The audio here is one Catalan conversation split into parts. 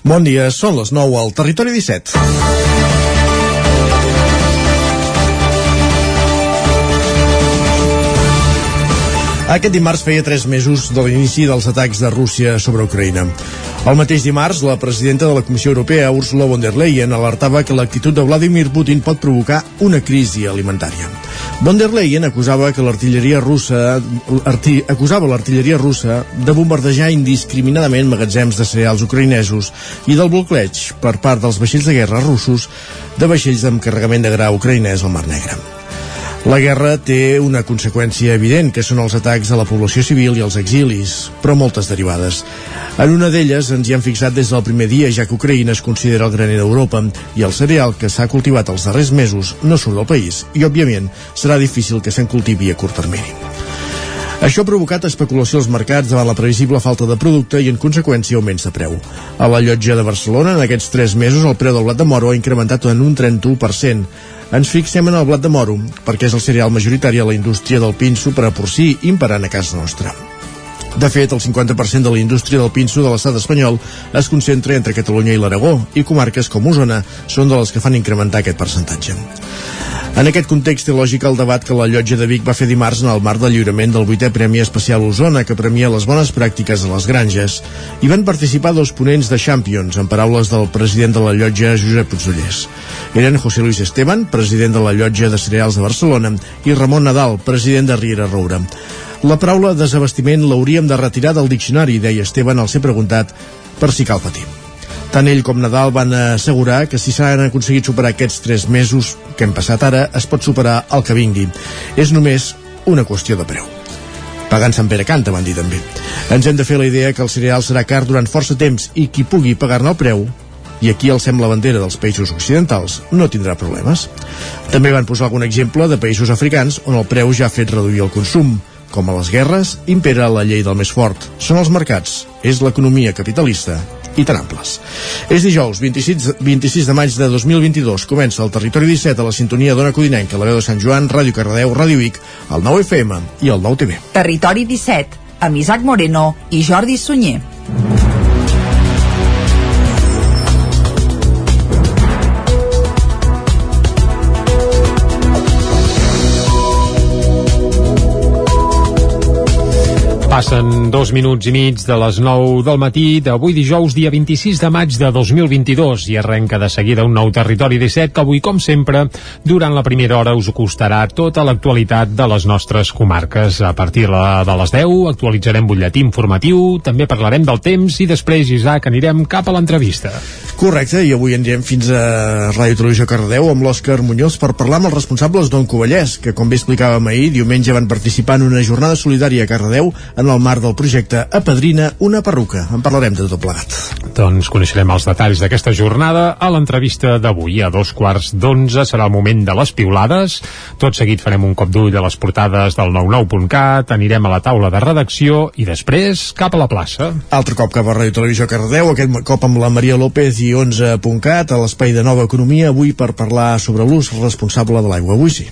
Bon dia, són les 9 al Territori 17. Aquest dimarts feia tres mesos de l'inici dels atacs de Rússia sobre Ucraïna. El mateix dimarts, la presidenta de la Comissió Europea, Ursula von der Leyen, alertava que l'actitud de Vladimir Putin pot provocar una crisi alimentària. Von der Leyen acusava que l'artilleria russa arti, acusava l'artilleria russa de bombardejar indiscriminadament magatzems de cereals ucraïnesos i del bloqueig per part dels vaixells de guerra russos de vaixells amb carregament de gra ucraïnès al Mar Negre. La guerra té una conseqüència evident, que són els atacs a la població civil i els exilis, però moltes derivades. En una d'elles ens hi hem fixat des del primer dia, ja que Ucraïna es considera el graner d'Europa i el cereal que s'ha cultivat els darrers mesos no surt del país i, òbviament, serà difícil que se'n cultivi a curt termini. Això ha provocat especulació als mercats davant la previsible falta de producte i, en conseqüència, augments de preu. A la llotja de Barcelona, en aquests tres mesos, el preu del blat de moro ha incrementat en un 31%. Ens fixem en el blat de moro, perquè és el cereal majoritari a la indústria del pinso per a porcí imperant a casa nostra. De fet, el 50% de la indústria del pinso de l'estat espanyol es concentra entre Catalunya i l'Aragó, i comarques com Osona són de les que fan incrementar aquest percentatge. En aquest context té lògica el debat que la llotja de Vic va fer dimarts en el marc del lliurament del 8è Premi Especial Osona, que premia les bones pràctiques de les granges. Hi van participar dos ponents de Champions, en paraules del president de la llotja, Josep Puigdollers. Eren José Luis Esteban, president de la llotja de cereals de Barcelona, i Ramon Nadal, president de Riera Roura. La paraula desabastiment l'hauríem de retirar del diccionari, deia Esteban al ser preguntat per si cal patir. Tant ell com Nadal van assegurar que si s'han aconseguit superar aquests tres mesos que hem passat ara, es pot superar el que vingui. És només una qüestió de preu. Pagant Sant Pere canta, van dir també. Ens hem de fer la idea que el cereal serà car durant força temps i qui pugui pagar-ne el preu i aquí alcem la bandera dels països occidentals, no tindrà problemes. També van posar algun exemple de països africans on el preu ja ha fet reduir el consum. Com a les guerres, impera la llei del més fort. Són els mercats, és l'economia capitalista i tan amples. És dijous, 26, 26 de maig de 2022. Comença el Territori 17 a la sintonia d'Ona Codinenca, la veu de Sant Joan, Ràdio Cardedeu, Ràdio Vic, el 9 FM i el 9 TV. Territori 17, amb Isaac Moreno i Jordi Sunyer. Passen dos minuts i mig de les 9 del matí d'avui dijous, dia 26 de maig de 2022 i arrenca de seguida un nou territori 17 que avui, com sempre, durant la primera hora us acostarà tota l'actualitat de les nostres comarques. A partir de les 10 actualitzarem butlletí informatiu, també parlarem del temps i després, Isaac, anirem cap a l'entrevista. Correcte, i avui anirem fins a Ràdio Televisió Cardeu amb l'Òscar Muñoz per parlar amb els responsables d'On Covellès, que com bé explicàvem ahir, diumenge van participar en una jornada solidària a Cardedeu en el marc del projecte Apadrina una perruca. En parlarem de tot plegat. Doncs coneixerem els detalls d'aquesta jornada a l'entrevista d'avui. A dos quarts d'onze serà el moment de les piulades. Tot seguit farem un cop d'ull a les portades del 99.cat, anirem a la taula de redacció i després cap a la plaça. Altre cop cap a Ràdio Televisió Cardeu, aquest cop amb la Maria López i 11.cat a l'espai de Nova Economia, avui per parlar sobre l'ús responsable de l'aigua. Avui sí.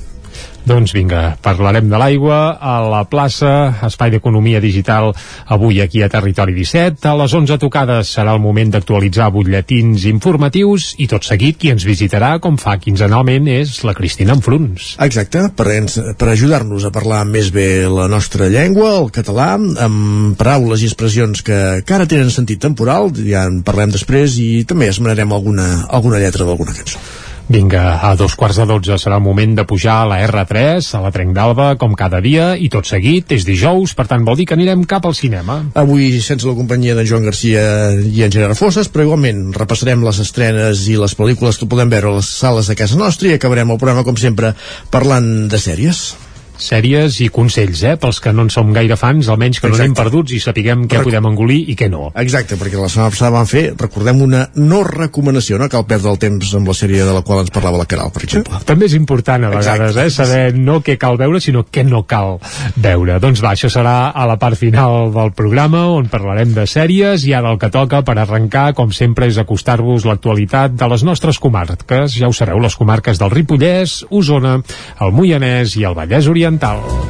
Doncs vinga, parlarem de l'aigua a la plaça, Espai d'Economia Digital, avui aquí a Territori 17. A les 11 tocades serà el moment d'actualitzar butlletins informatius i tot seguit qui ens visitarà, com fa quinzenalment, és la Cristina Enfruns. Exacte, per, ens, per ajudar-nos a parlar més bé la nostra llengua, el català, amb paraules i expressions que, que ara tenen sentit temporal, ja en parlem després, i també esmenarem alguna, alguna lletra d'alguna cançó. Vinga, a dos quarts de dotze serà el moment de pujar a la R3, a la Trenc d'Alba, com cada dia, i tot seguit, és dijous, per tant vol dir que anirem cap al cinema. Avui sense la companyia de Joan Garcia i en Gerard Fosses, però igualment repassarem les estrenes i les pel·lícules que podem veure a les sales de casa nostra i acabarem el programa, com sempre, parlant de sèries sèries i consells, eh? Pels que no en som gaire fans, almenys que Exacte. no anem perduts i sapiguem què Rec podem engolir i què no. Exacte, perquè la setmana passada vam fer, recordem una no recomanació, no cal perdre el temps amb la sèrie de la qual ens parlava la Caral, per exemple. També és important a vegades, Exacte. eh? Saber no què cal veure, sinó què no cal veure. Doncs va, això serà a la part final del programa, on parlarem de sèries, i ara el que toca per arrencar, com sempre, és acostar-vos l'actualitat de les nostres comarques. Ja ho sabeu, les comarques del Ripollès, Osona, el Moianès i el Vallès Oriental Oriental.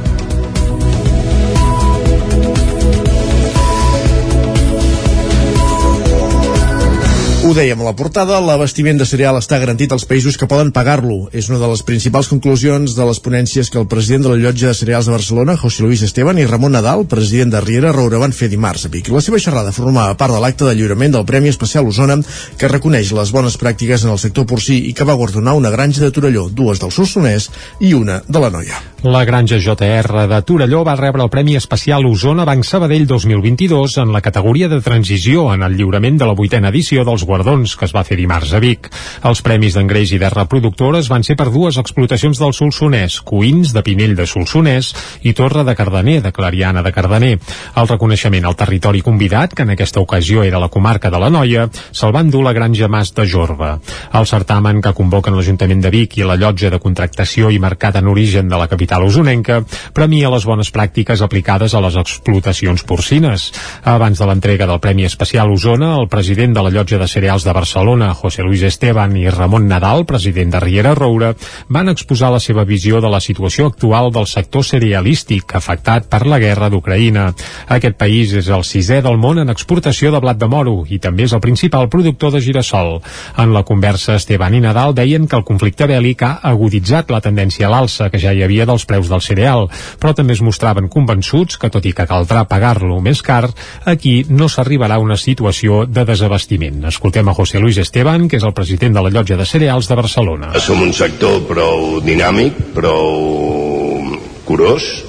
Ho dèiem a la portada, l'abastiment de cereal està garantit als països que poden pagar-lo. És una de les principals conclusions de les ponències que el president de la llotja de cereals de Barcelona, José Luis Esteban, i Ramon Nadal, president de Riera Roura, van fer dimarts a Vic. La seva xerrada formava part de l'acte de lliurament del Premi Especial Osona, que reconeix les bones pràctiques en el sector porcí i que va guardonar una granja de Torelló, dues del Solsonès i una de la Noia. La granja JR de Torelló va rebre el Premi Especial Osona Banc Sabadell 2022 en la categoria de transició en el lliurament de la vuitena edició dels guardons que es va fer dimarts a Vic. Els premis d'engreix i de reproductores van ser per dues explotacions del Solsonès, Cuins de Pinell de Solsonès i Torre de Cardener de Clariana de Cardener. El reconeixement al territori convidat, que en aquesta ocasió era la comarca de la Noia, se'l van dur la granja Mas de Jorba. El certamen que convoquen l'Ajuntament de Vic i la llotja de contractació i mercat en origen de la capital capital usonenca premia les bones pràctiques aplicades a les explotacions porcines. Abans de l'entrega del Premi Especial Osona, el president de la llotja de cereals de Barcelona, José Luis Esteban, i Ramon Nadal, president de Riera Roura, van exposar la seva visió de la situació actual del sector cerealístic afectat per la guerra d'Ucraïna. Aquest país és el sisè del món en exportació de blat de moro i també és el principal productor de girassol. En la conversa, Esteban i Nadal deien que el conflicte bèl·lic ha aguditzat la tendència a l'alça que ja hi havia dels preus del cereal, però també es mostraven convençuts que, tot i que caldrà pagar-lo més car, aquí no s'arribarà a una situació de desabastiment. Escoltem a José Luis Esteban, que és el president de la llotja de cereals de Barcelona. Som un sector prou dinàmic, prou curós,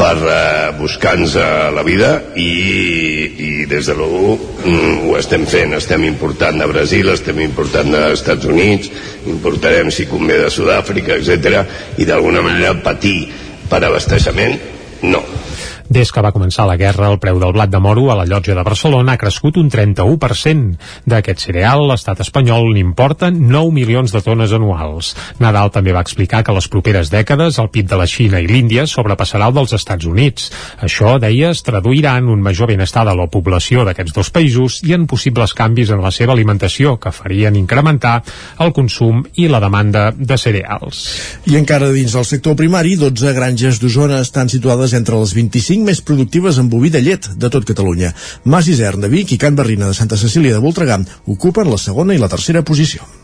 per uh, buscar-nos la vida i, i des de l'1 mm, ho estem fent, estem important de Brasil, estem important dels Estats Units, importarem si convé de Sud-àfrica, etc. i d'alguna manera patir per abasteixement, no des que va començar la guerra, el preu del blat de moro a la llotja de Barcelona ha crescut un 31%. D'aquest cereal, l'estat espanyol n'importa 9 milions de tones anuals. Nadal també va explicar que les properes dècades el PIB de la Xina i l'Índia sobrepassarà el dels Estats Units. Això, deia, es traduirà en un major benestar de la població d'aquests dos països i en possibles canvis en la seva alimentació que farien incrementar el consum i la demanda de cereals. I encara dins del sector primari, 12 granges d'Osona estan situades entre les 25 cinc més productives en boví de llet de tot Catalunya. Mas Isern de Vic i Can Barrina de Santa Cecília de Voltregà ocupen la segona i la tercera posició.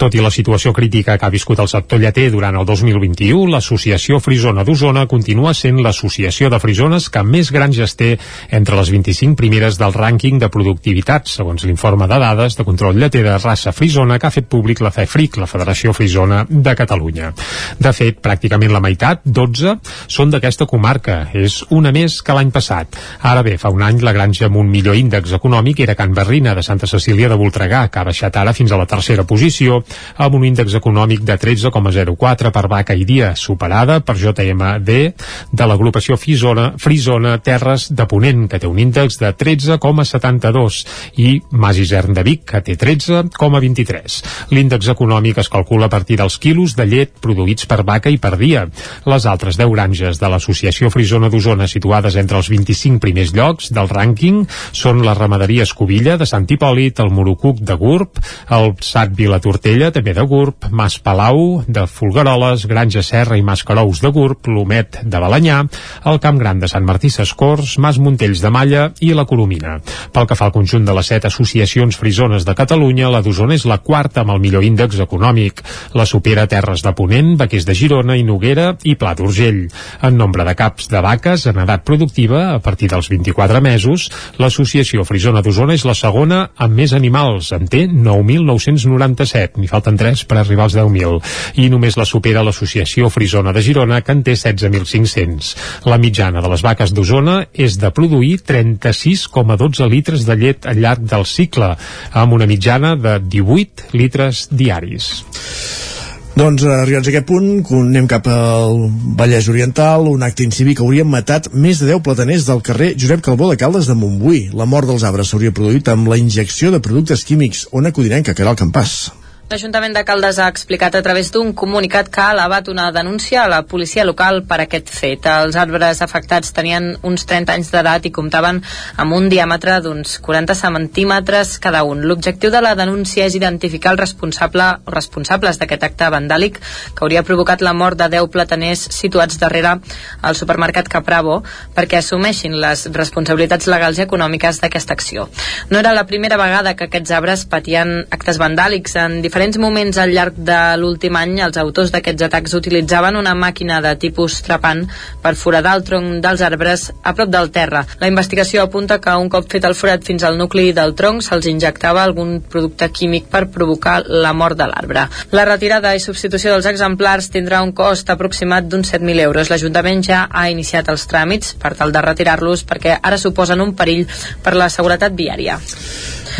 Tot i la situació crítica que ha viscut el sector lleter durant el 2021, l'Associació Frisona d'Osona continua sent l'associació de frisones que més granges té entre les 25 primeres del rànquing de productivitat, segons l'informe de dades de control lleter de raça frisona que ha fet públic la FEFRIC, la Federació Frisona de Catalunya. De fet, pràcticament la meitat, 12, són d'aquesta comarca. És una més que l'any passat. Ara bé, fa un any la granja amb un millor índex econòmic era Can Barrina, de Santa Cecília de Voltregà, que ha baixat ara fins a la tercera posició posició amb un índex econòmic de 13,04 per vaca i dia, superada per JMD de l'agrupació Frisona, Frisona Terres de Ponent, que té un índex de 13,72 i Mas Isern de Vic, que té 13,23. L'índex econòmic es calcula a partir dels quilos de llet produïts per vaca i per dia. Les altres 10 granges de l'Associació Frisona d'Osona situades entre els 25 primers llocs del rànquing són la ramaderia Escobilla de Sant Hipòlit, el Morucuc de Gurb, el Sat Vila Tortella, també de Gurb, Mas Palau, de Fulgaroles, Granja Serra i Mas Carous de Gurb, l'Homet de Balanyà, el Camp Gran de Sant Martí Sescors, Mas Montells de Malla i la Coromina. Pel que fa al conjunt de les set associacions frisones de Catalunya, la d'Osona és la quarta amb el millor índex econòmic. La supera Terres de Ponent, Baquers de Girona i Noguera i Pla d'Urgell. En nombre de caps de vaques en edat productiva, a partir dels 24 mesos, l'associació frisona d'Osona és la segona amb més animals, en té 9.997 17, n'hi falten 3 per arribar als 10.000, i només la supera l'Associació Frisona de Girona, que en té 16.500. La mitjana de les vaques d'Osona és de produir 36,12 litres de llet al llarg del cicle, amb una mitjana de 18 litres diaris. Doncs eh, arribats a aquest punt, anem cap al Vallès Oriental, un acte incívic que haurien matat més de 10 plataners del carrer Josep Calbó de Caldes de Montbui. La mort dels arbres s'hauria produït amb la injecció de productes químics. On acudirem que Caral Campàs? L'Ajuntament de Caldes ha explicat a través d'un comunicat que ha elevat una denúncia a la policia local per aquest fet. Els arbres afectats tenien uns 30 anys d'edat i comptaven amb un diàmetre d'uns 40 centímetres cada un. L'objectiu de la denúncia és identificar el responsable o responsables d'aquest acte vandàlic que hauria provocat la mort de 10 plataners situats darrere el supermercat Capravo perquè assumeixin les responsabilitats legals i econòmiques d'aquesta acció. No era la primera vegada que aquests arbres patien actes vandàlics en diferents diferents moments al llarg de l'últim any, els autors d'aquests atacs utilitzaven una màquina de tipus trapant per foradar el tronc dels arbres a prop del terra. La investigació apunta que un cop fet el forat fins al nucli del tronc se'ls injectava algun producte químic per provocar la mort de l'arbre. La retirada i substitució dels exemplars tindrà un cost aproximat d'uns 7.000 euros. L'Ajuntament ja ha iniciat els tràmits per tal de retirar-los perquè ara suposen un perill per la seguretat viària.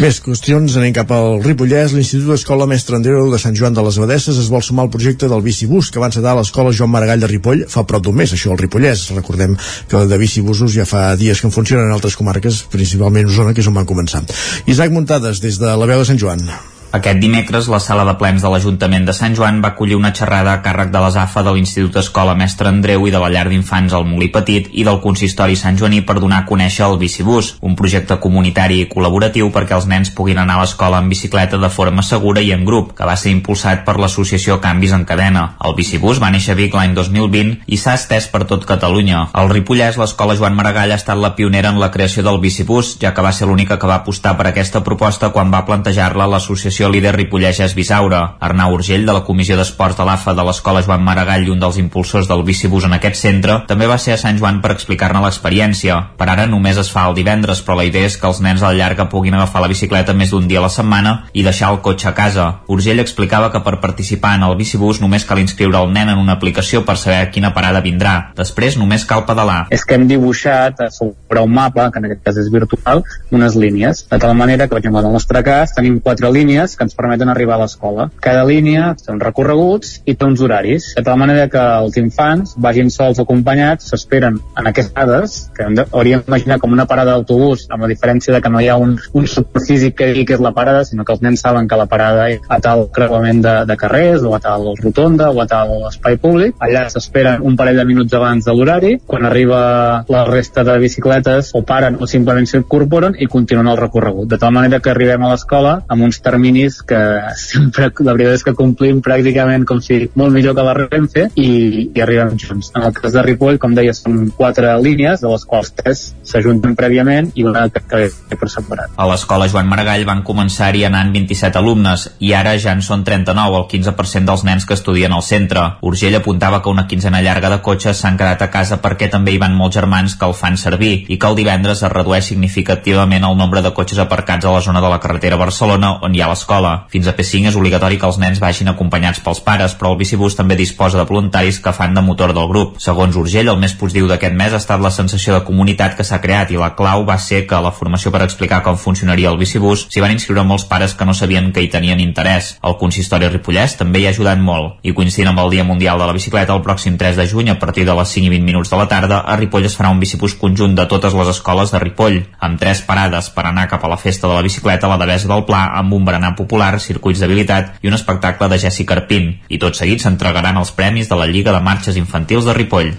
Més qüestions, anem cap al Ripollès. L'Institut d'Escola Mestre Andreu de Sant Joan de les Abadesses es vol sumar al projecte del bicibús que va encetar a l'escola Joan Maragall de Ripoll fa prop d'un mes, això al Ripollès. Recordem que de bicibusos ja fa dies que en funcionen en altres comarques, principalment Osona, que és on van començar. Isaac Muntades, des de la veu de Sant Joan. Aquest dimecres, la sala de plens de l'Ajuntament de Sant Joan va acollir una xerrada a càrrec de les AFA de l'Institut Escola Mestre Andreu i de la Llar d'Infants al Molí Petit i del Consistori Sant Joaní per donar a conèixer el Bicibús, un projecte comunitari i col·laboratiu perquè els nens puguin anar a l'escola en bicicleta de forma segura i en grup, que va ser impulsat per l'associació Canvis en Cadena. El Bicibús va néixer a Vic l'any 2020 i s'ha estès per tot Catalunya. Al Ripollès, l'escola Joan Maragall ha estat la pionera en la creació del Bicibús, ja que va ser l'única que va apostar per aquesta proposta quan va plantejar-la l'associació l'associació líder Ripollès Bisaura. Arnau Urgell, de la Comissió d'Esports de l'AFA de l'Escola Joan Maragall i un dels impulsors del bicibús en aquest centre, també va ser a Sant Joan per explicar-ne l'experiència. Per ara només es fa el divendres, però la idea és que els nens al llarga puguin agafar la bicicleta més d'un dia a la setmana i deixar el cotxe a casa. Urgell explicava que per participar en el bicibús només cal inscriure el nen en una aplicació per saber a quina parada vindrà. Després només cal pedalar. És que hem dibuixat sobre un mapa, que en aquest cas és virtual, unes línies, de tal manera que, per exemple, en el nostre cas tenim quatre línies que ens permeten arribar a l'escola. Cada línia té uns recorreguts i té uns horaris, de tal manera que els infants vagin sols acompanyats, s'esperen en aquestes dades, que hauríem d'imaginar com una parada d'autobús, amb la diferència de que no hi ha un, un suport físic que digui que és la parada, sinó que els nens saben que la parada és a tal creuament de, de carrers, o a tal rotonda, o a tal espai públic. Allà s'esperen un parell de minuts abans de l'horari. Quan arriba la resta de bicicletes, o paren o simplement s'incorporen i continuen el recorregut. De tal manera que arribem a l'escola amb uns terminis que sempre la veritat és que complim pràcticament com si molt millor que la Renfe i, i arribem junts. En el cas de Ripoll, com deia, són quatre línies, de les quals tres s'ajunten prèviament i una que ve per separat. A l'escola Joan Maragall van començar-hi anant 27 alumnes i ara ja en són 39, el 15% dels nens que estudien al centre. Urgell apuntava que una quinzena llarga de cotxes s'han quedat a casa perquè també hi van molts germans que el fan servir i que el divendres es redueix significativament el nombre de cotxes aparcats a la zona de la carretera Barcelona on hi ha l'escola. Fins a P5 és obligatori que els nens vagin acompanyats pels pares, però el bicibús també disposa de voluntaris que fan de motor del grup. Segons Urgell, el més positiu d'aquest mes ha estat la sensació de comunitat que s'ha creat i la clau va ser que la formació per explicar com funcionaria el bicibús s'hi van inscriure molts pares que no sabien que hi tenien interès. El consistori Ripollès també hi ha ajudat molt i coincidint amb el Dia Mundial de la Bicicleta el pròxim 3 de juny a partir de les 5 i 20 minuts de la tarda a Ripoll es farà un bicibús conjunt de totes les escoles de Ripoll amb tres parades per anar cap a la festa de la bicicleta a la Devesa del Pla amb un berenar popular, circuits d'habilitat i un espectacle de Jessi Carpín. I tot seguit s'entregaran els premis de la Lliga de Marxes Infantils de Ripoll.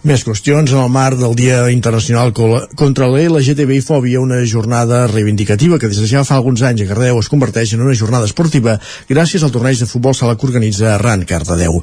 Més qüestions en el marc del Dia Internacional contra l'LGTBI-fòbia, una jornada reivindicativa que des de ja fa alguns anys a Cardedeu es converteix en una jornada esportiva gràcies al torneig de futbol sala que organitza RAN Cardedeu.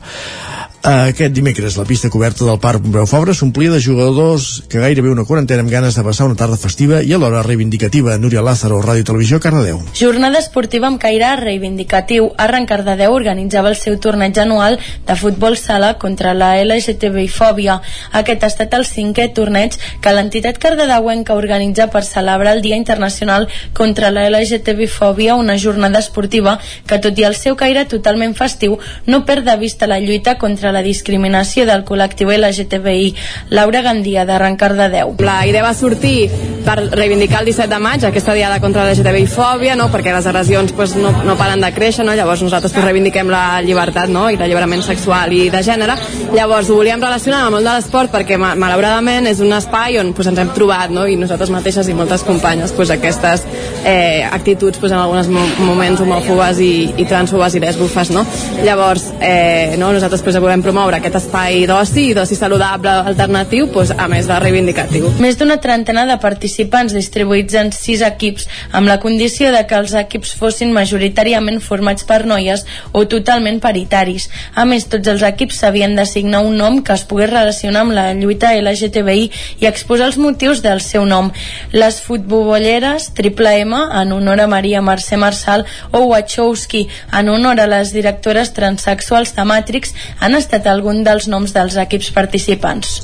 Aquest dimecres la pista coberta del Parc Pompeu Fabra s'omplia de jugadors que gairebé una quarantena amb ganes de passar una tarda festiva i alhora reivindicativa. Núria Lázaro, Ràdio Televisió, Cardedeu. Jornada esportiva amb caire reivindicatiu. Arran Cardedeu organitzava el seu torneig anual de futbol sala contra la LGTBI-fòbia. Aquest ha estat el cinquè torneig que l'entitat cardedeuenca organitza per celebrar el Dia Internacional contra la LGTBI-fòbia, una jornada esportiva que, tot i el seu caire totalment festiu, no perd de vista la lluita contra la discriminació del col·lectiu LGTBI. Laura Gandia, de Cardedeu. La idea va sortir per reivindicar el 17 de maig, aquesta diada contra la LGTBI-fòbia, no? perquè les agressions pues, no, no paren de créixer, no? llavors nosaltres pues, reivindiquem la llibertat no? i l'alliberament sexual i de gènere. Llavors ho volíem relacionar amb el món de l'esport perquè malauradament és un espai on pues, ens hem trobat no? i nosaltres mateixes i moltes companyes pues, aquestes eh, actituds pues, en alguns moments homòfobes i, i transfobes i lesbofes. No? Llavors eh, no? nosaltres pues, volem promoure aquest espai d'oci i d'oci saludable alternatiu pues, a més de reivindicatiu. Més d'una trentena de participants distribuïts en sis equips amb la condició de que els equips fossin majoritàriament formats per noies o totalment paritaris. A més, tots els equips s'havien d'assignar un nom que es pogués relacionar amb la lluita LGTBI i exposar els motius del seu nom. Les futbolleres, Triple M, en honor a Maria Mercè Marçal, o Wachowski, en honor a les directores transexuals de Matrix, han estat algun dels noms dels equips participants.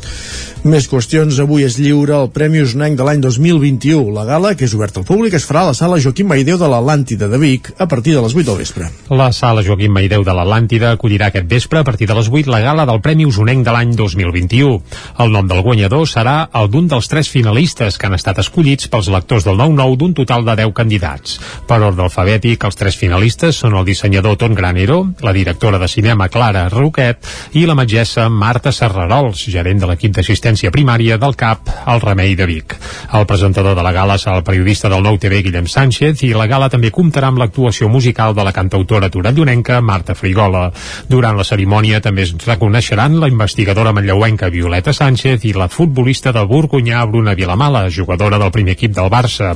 Més qüestions. Avui és lliure el Premi Usnenc de l'any 2021. La gala, que és oberta al públic, es farà a la sala Joaquim Maideu de l'Atlàntida de Vic a partir de les 8 del vespre. La sala Joaquim Maideu de l'Atlàntida acollirà aquest vespre a partir de les 8 la gala del Premi Usnenc de l'any 2021. El nom del guanyador serà el d'un dels tres finalistes que han estat escollits pels lectors del 9-9 d'un total de 10 candidats. Per ordre alfabètic, els tres finalistes són el dissenyador Ton Granero, la directora de cinema Clara Roquet i la metgessa Marta Serrarols, gerent de l'equip d'assistència l'assistència primària del CAP al Remei de Vic. El presentador de la gala serà el periodista del Nou TV Guillem Sánchez i la gala també comptarà amb l'actuació musical de la cantautora torellonenca Marta Frigola. Durant la cerimònia també es reconeixeran la investigadora manlleuenca Violeta Sánchez i la futbolista del Burgunyà Bruna Vilamala, jugadora del primer equip del Barça.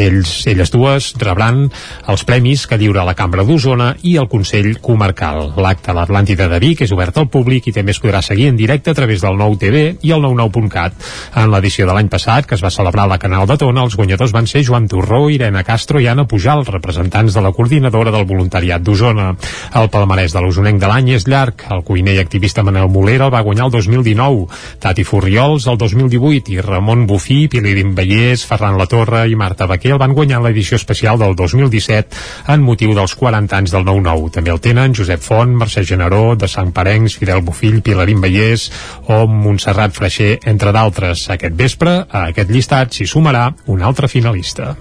Ells, elles dues rebran els premis que lliura la Cambra d'Osona i el Consell Comarcal. L'acte a l'Atlàntida de Vic és obert al públic i també es podrà seguir en directe a través del Nou TV i el 99.cat. En l'edició de l'any passat, que es va celebrar a la Canal de Tona, els guanyadors van ser Joan Torró, Irene Castro i Anna Pujal, representants de la coordinadora del voluntariat d'Osona. El palmarès de l'usonenc de l'any és llarg. El cuiner i activista Manel Molera el va guanyar el 2019, Tati Furriols el 2018 i Ramon Bufí, Pilirim Vallès, Ferran La Torre i Marta Baquer el van guanyar l'edició especial del 2017 en motiu dels 40 anys del 9-9. També el tenen Josep Font, Mercè Generó, de Sant Parencs, Fidel Bufill, Pilarín Vallès o Montserrat Freixer Freixa, entre d'altres. Aquest vespre, a aquest llistat s'hi sumarà un altre finalista.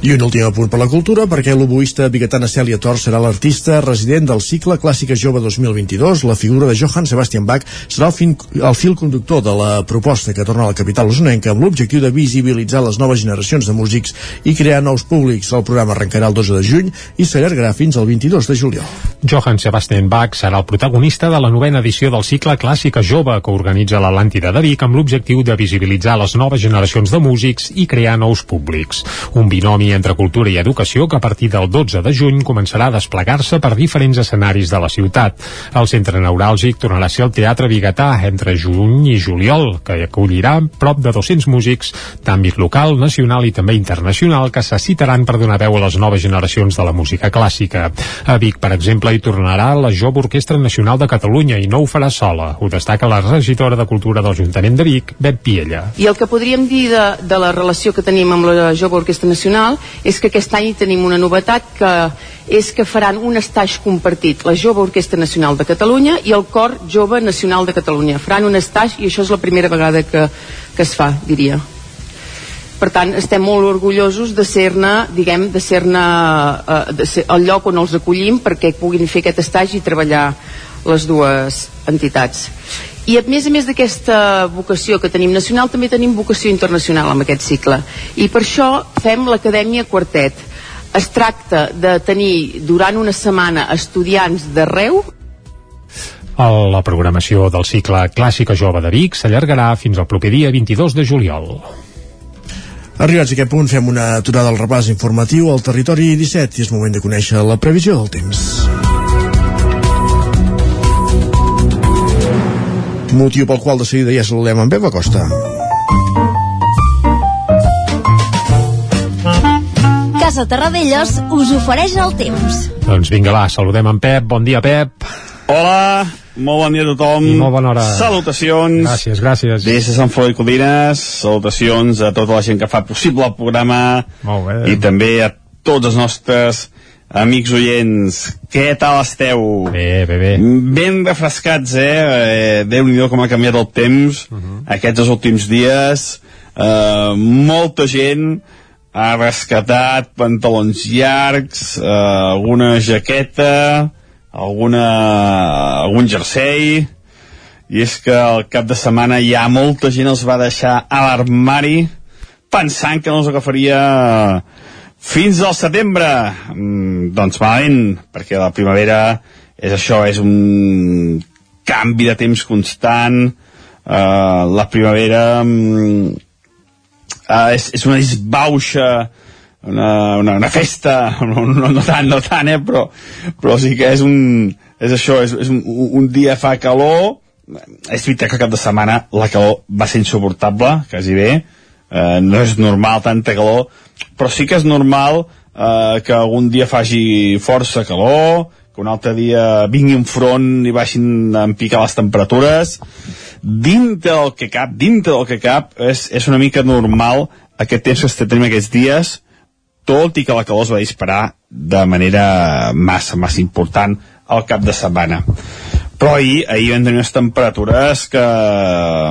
I un últim apunt per la cultura, perquè l'oboista biguetana Cèlia Tor serà l'artista resident del cicle Clàssica Jove 2022. La figura de Johann Sebastian Bach serà el, fin, el fil conductor de la proposta que torna a la capital usonenca amb l'objectiu de visibilitzar les noves generacions de músics i crear nous públics. El programa arrencarà el 12 de juny i s'allargarà fins al 22 de juliol. Johann Sebastian Bach serà el protagonista de la novena edició del cicle Clàssica Jove que organitza l'Atlàntida de Vic amb l'objectiu de visibilitzar les noves generacions de músics i crear nous públics. Un binomi entre Cultura i Educació que a partir del 12 de juny començarà a desplegar-se per diferents escenaris de la ciutat. El centre neuràlgic tornarà a ser el Teatre Bigatà entre juny i juliol, que acollirà prop de 200 músics d'àmbit local, nacional i també internacional que se citaran per donar veu a les noves generacions de la música clàssica. A Vic, per exemple, hi tornarà la Jove Orquestra Nacional de Catalunya i no ho farà sola. Ho destaca la regidora de Cultura de l'Ajuntament de Vic, Bet Piella. I el que podríem dir de, de la relació que tenim amb la Jove Orquestra Nacional és que aquest any tenim una novetat que és que faran un estatge compartit la Jove Orquestra Nacional de Catalunya i el Cor Jove Nacional de Catalunya. Faran un estatge i això és la primera vegada que, que es fa, diria. Per tant estem molt orgullosos de ser-ne diguem, de ser-ne eh, de ser el lloc on els acollim perquè puguin fer aquest estatge i treballar les dues entitats i a més a més d'aquesta vocació que tenim nacional també tenim vocació internacional amb aquest cicle i per això fem l'Acadèmia Quartet es tracta de tenir durant una setmana estudiants d'arreu la programació del cicle Clàssica Jove de Vic s'allargarà fins al proper dia 22 de juliol. Arribats a aquest punt fem una aturada al repàs informatiu al territori 17 i és moment de conèixer la previsió del temps. Motiu pel qual de seguida ja saludem amb Eva Costa. Casa Terradellos us ofereix el temps. Doncs vinga, va, saludem en Pep. Bon dia, Pep. Hola, molt bon dia a tothom. I molt bona hora. Salutacions. Gràcies, gràcies. Des de Sant Feliu Codines, salutacions a tota la gent que fa possible el programa. Molt bé. I també a tots els nostres amics oients, què tal esteu? Bé, bé, bé. Ben refrescats, eh? eh Déu-n'hi-do com ha canviat el temps uh -huh. aquests dos últims dies. Eh, molta gent ha rescatat pantalons llargs, eh, alguna jaqueta, alguna, algun jersei, i és que al cap de setmana ja molta gent els va deixar a l'armari pensant que no els agafaria fins al setembre, mm, doncs malament, perquè la primavera és això, és un canvi de temps constant, uh, la primavera uh, és, és una disbauxa, una, una, una festa, no, no, no tant, no tant, eh, però, però sí que és un, és això, és, és un, un dia fa calor, és veritat que cap de setmana la calor va ser insuportable, quasi bé, eh, no és normal tanta calor, però sí que és normal eh, que algun dia faci força calor, que un altre dia vingui un front i baixin en picar les temperatures. Dintre del que cap, dintre del que cap, és, és una mica normal aquest temps que tenim aquests dies, tot i que la calor es va disparar de manera massa, massa important al cap de setmana. Però ahir, ahir vam tenir unes temperatures que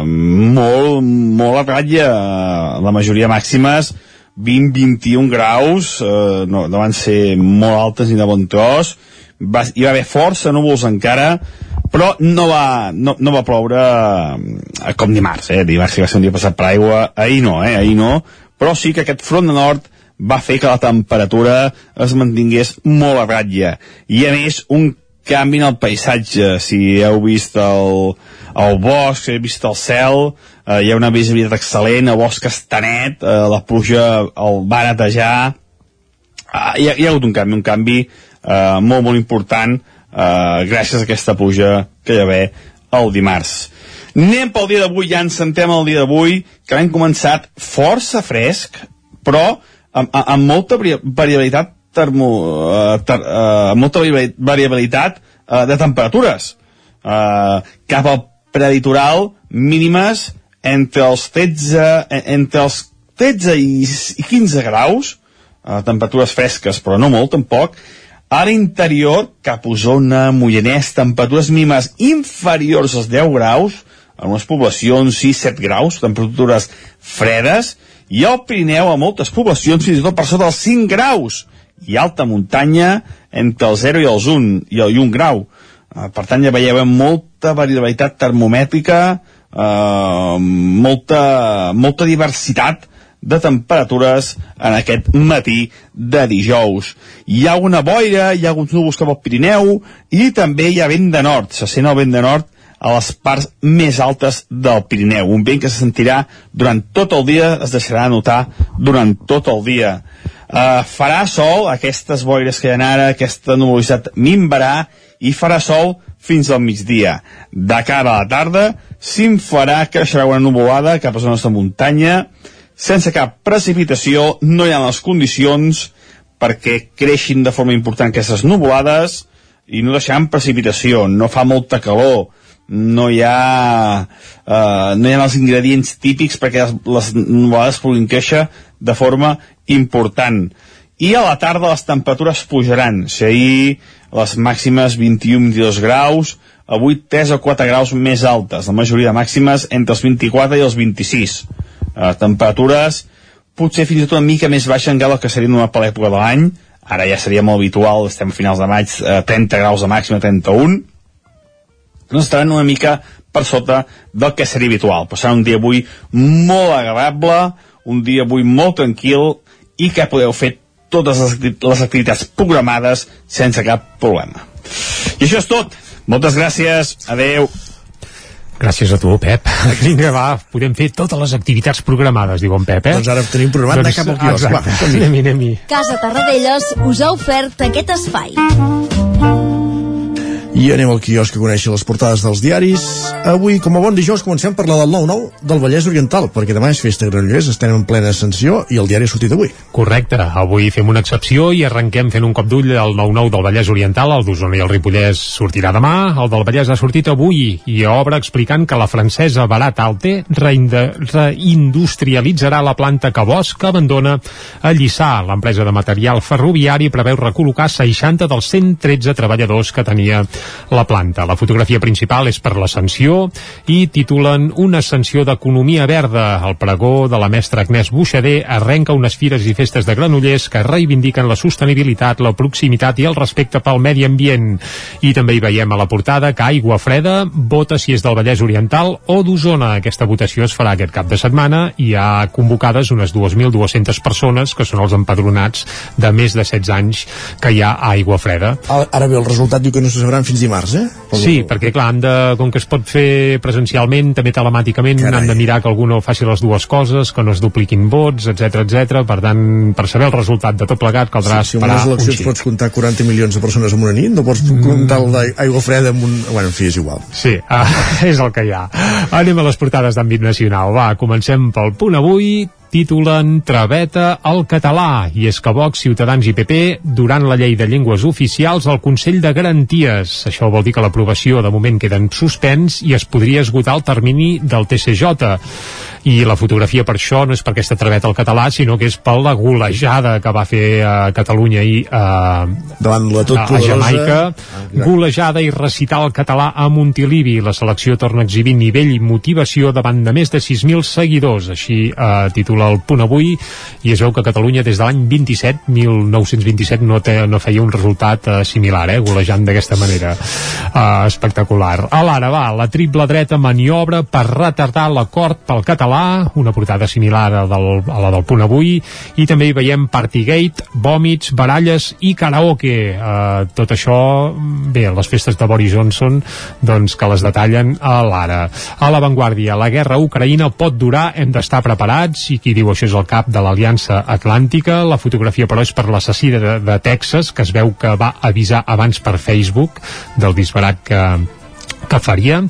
molt, molt a ratlla, la majoria màximes 20-21 graus, eh, no, no van ser molt altes ni de bon tros, va, hi va haver força núvols encara, però no va, no, no va ploure eh, com dimarts, eh? dimarts va ser un dia passat per aigua, ahir no, eh? ahir no, però sí que aquest front de nord va fer que la temperatura es mantingués molt a ratlla. I a més, un canvi en el paisatge. Si heu vist el, el bosc, si heu vist el cel, eh, hi ha una visibilitat excel·lent, el bosc està net, eh, la pluja el va netejar, eh, hi, ha, hi ha hagut un canvi, un canvi eh, molt, molt important eh, gràcies a aquesta pluja que hi va haver el dimarts. Anem pel dia d'avui, ja ens sentem el dia d'avui, que hem començat força fresc, però amb, amb molta variabilitat termo, uh, ter, uh, molta variabilitat uh, de temperatures. Uh, cap al preditoral mínimes entre els 13, entre els 13 i, i 15 graus, uh, temperatures fresques, però no molt tampoc, a l'interior, cap a Osona, Mollanès, temperatures mínimes inferiors als 10 graus, en unes poblacions 6-7 graus, temperatures fredes, i al Pirineu, a moltes poblacions, fins i tot per sota dels 5 graus, i alta muntanya entre el 0 i els 1, i el 1 grau. Uh, per tant, ja veieu molta variabilitat termomètrica, uh, molta, molta diversitat de temperatures en aquest matí de dijous. Hi ha una boira, hi ha alguns núvols cap al Pirineu i també hi ha vent de nord. Se sent el vent de nord a les parts més altes del Pirineu. Un vent que se sentirà durant tot el dia, es deixarà notar durant tot el dia. Uh, farà sol, aquestes boires que hi ha ara, aquesta nuvolositat minvarà i farà sol fins al migdia. De cara a la tarda, s'inflarà, creixerà una nuvolada cap a zones de muntanya, sense cap precipitació, no hi ha les condicions perquè creixin de forma important aquestes nuvolades i no deixaran precipitació, no fa molta calor, no hi ha uh, no hi ha els ingredients típics perquè les, les nuvolades puguin créixer de forma important. I a la tarda les temperatures pujaran. Si ahir les màximes 21-22 graus avui 3 o 4 graus més altes. La majoria de màximes entre els 24 i els 26 uh, temperatures potser fins i tot una mica més baixa encara el que seria una l'època de l'any. Ara ja seria molt habitual, estem a finals de maig uh, 30 graus de màxima, 31 no estaran una mica per sota del que seria habitual. Però serà un dia avui molt agradable, un dia avui molt tranquil i que podeu fer totes les activitats programades sense cap problema. I això és tot. Moltes gràcies. Adeu. Gràcies a tu, Pep. Vinga, va, podem fer totes les activitats programades, diu en Pep, eh? Doncs ara tenim programat doncs, anar cap al quiosc. Va, anem-hi, anem-hi. Casa Tarradellas us ha ofert aquest espai. I anem al quiosc a conèixer les portades dels diaris. Avui, com a bon dijous, comencem a parlar del 9-9 del Vallès Oriental, perquè demà és festa Granollers, estem en plena ascensió i el diari ha sortit avui. Correcte, avui fem una excepció i arrenquem fent un cop d'ull al 9-9 del Vallès Oriental, el d'Osona i el Ripollès sortirà demà, el del Vallès ha sortit avui i obre explicant que la francesa Barat Alte reindustrialitzarà la planta que Bosch abandona a Lliçà. L'empresa de material ferroviari preveu recol·locar 60 dels 113 treballadors que tenia la planta. La fotografia principal és per l'ascensió i titulen Una ascensió d'economia verda. El pregó de la mestra Agnès Buixader arrenca unes fires i festes de Granollers que reivindiquen la sostenibilitat, la proximitat i el respecte pel medi ambient. I també hi veiem a la portada que Aigua Freda vota si és del Vallès Oriental o d'Osona. Aquesta votació es farà aquest cap de setmana i hi ha convocades unes 2.200 persones que són els empadronats de més de 16 anys que hi ha Aigua Freda. Ara bé, el resultat diu que no se sabran fins dimarts, eh? Sí, perquè clar, han de, com que es pot fer presencialment, també telemàticament, Carai. han de mirar que algú no faci les dues coses, que no es dupliquin vots, etc etc. Per tant, per saber el resultat de tot plegat caldrà sí, esperar si en unes eleccions pots comptar 40 milions de persones en una nit, no pots mm. comptar el d'aigua freda amb un... Bueno, en fi, és igual. Sí, uh, és el que hi ha. Anem a les portades d'àmbit nacional. Va, comencem pel punt avui titulen Traveta al català i és que Vox, Ciutadans i PP durant la llei de llengües oficials al Consell de Garanties. Això vol dir que l'aprovació de moment queda en suspens i es podria esgotar el termini del TCJ i la fotografia per això no és per aquesta traveta al català, sinó que és per la golejada que va fer a Catalunya i a, davant la tot a, a Jamaica. Ah, golejada i recitar el català a Montilivi. La selecció torna a exhibir nivell i motivació davant de més de 6.000 seguidors. Així eh, titula el punt avui i es veu que Catalunya des de l'any 27, 1927, no, té, no feia un resultat eh, similar, eh, golejant d'aquesta manera. Eh, espectacular. A l'ara va, la triple dreta maniobra per retardar l'acord pel català català, una portada similar a, del, a la del punt avui, i també hi veiem Partygate, vòmits, baralles i karaoke. Uh, tot això, bé, les festes de Boris Johnson, doncs que les detallen a l'ara. A l'avantguàrdia, la guerra Ucraïna pot durar, hem d'estar preparats, i qui diu això és el cap de l'Aliança Atlàntica. La fotografia, però, és per l'assassí de, de Texas, que es veu que va avisar abans per Facebook del disbarat que, que faria.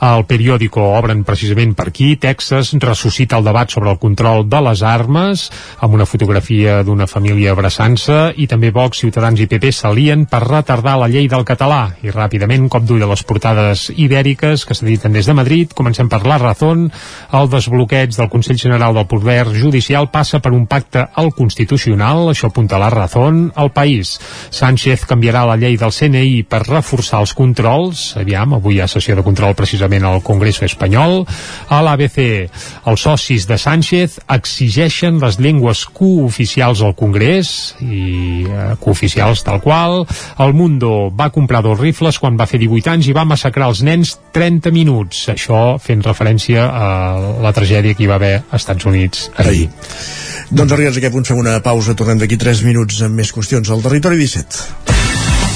El periòdico obren precisament per aquí. Texas ressuscita el debat sobre el control de les armes amb una fotografia d'una família abraçant-se i també Vox, Ciutadans i PP s'alien per retardar la llei del català. I ràpidament, cop d'ull a les portades ibèriques que s'editen des de Madrid. Comencem per La Razón. El desbloqueig del Consell General del Poder Judicial passa per un pacte al Constitucional. Això apunta La Razón. El País. Sánchez canviarà la llei del CNI per reforçar els controls. Aviam, avui ha sessió de control precisament al Congrés espanyol. A l'ABC, els socis de Sánchez exigeixen les llengües cooficials al Congrés i eh, cooficials tal qual. El Mundo va comprar dos rifles quan va fer 18 anys i va massacrar els nens 30 minuts. Això fent referència a la tragèdia que hi va haver als Estats Units ahir. Doncs arribats a aquest punt fem una pausa, tornem d'aquí 3 minuts amb més qüestions al territori 17.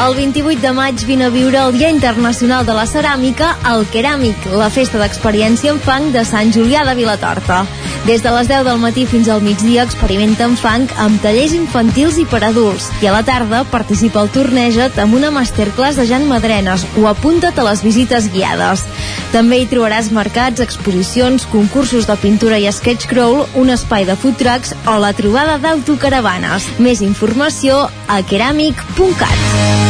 El 28 de maig vine a viure el Dia Internacional de la Ceràmica al Keràmic, la festa d'experiència en fang de Sant Julià de Vilatorta. Des de les 10 del matí fins al migdia experimenta en fang amb tallers infantils i per adults. I a la tarda participa al Torneja't amb una masterclass de Jan Madrenes o apunta't a les visites guiades. També hi trobaràs mercats, exposicions, concursos de pintura i sketch crawl, un espai de food trucks o la trobada d'autocaravanes. Més informació a keramic.cat.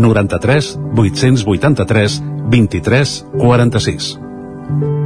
93 883 23 46.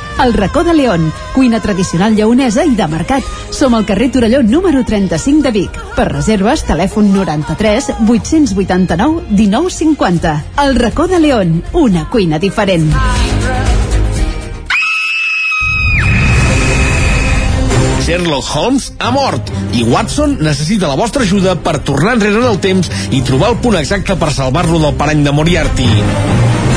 El racó de León, cuina tradicional lleonesa i de mercat. Som al carrer Torelló número 35 de Vic. Per reserves, telèfon 93 889 1950. El racó de León, una cuina diferent. Sherlock Holmes ha mort i Watson necessita la vostra ajuda per tornar enrere en el temps i trobar el punt exacte per salvar-lo del parany de Moriarty.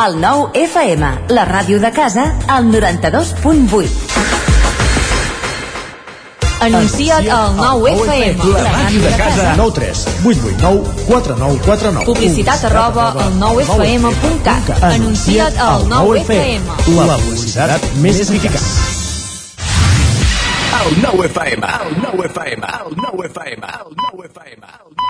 El nou FM, la ràdio de casa, al 92.8. Anuncia't al 9 FM. La màquina de casa. 9 3 8 8 9 4 9 4 9 Publicitat arroba al 9FM.cat. Anuncia't al 9 FM. La publicitat més eficaç. El 9 FM, el 9 FM, el 9 FM, el 9 FM, el 9 FM.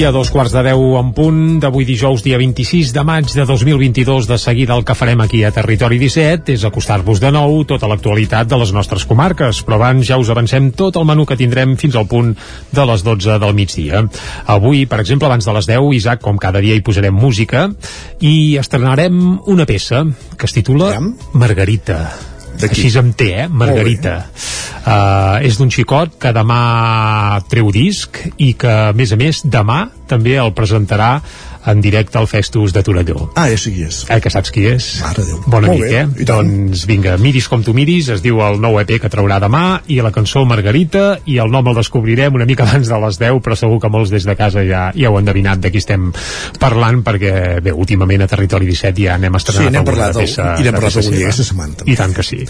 I a dos quarts de deu en punt d'avui dijous, dia 26 de maig de 2022, de seguida el que farem aquí a Territori 17 és acostar-vos de nou tota l'actualitat de les nostres comarques, però abans ja us avancem tot el menú que tindrem fins al punt de les 12 del migdia. Avui, per exemple, abans de les 10, Isaac, com cada dia hi posarem música i estrenarem una peça que es titula Margarita. Així amb T, eh? Margarita. Uh, és d'un xicot que demà treu disc i que, a més a més, demà també el presentarà en directe al Festus de Torelló. Ah, ja sé qui és. Eh, que saps qui és? Mare Déu. Bon Molt amic, bé, eh? i. Doncs vinga, miris com tu miris, es diu el nou EP que traurà demà, i la cançó Margarita, i el nom el descobrirem una mica abans de les 10, però segur que molts des de casa ja, ja ho han endevinat de qui estem parlant, perquè, bé, últimament a Territori 17 ja n'hem estrenat Sí, alguna parlat, peça, i n'hem parlat algun dia seva. aquesta setmana, també. I tant que sí.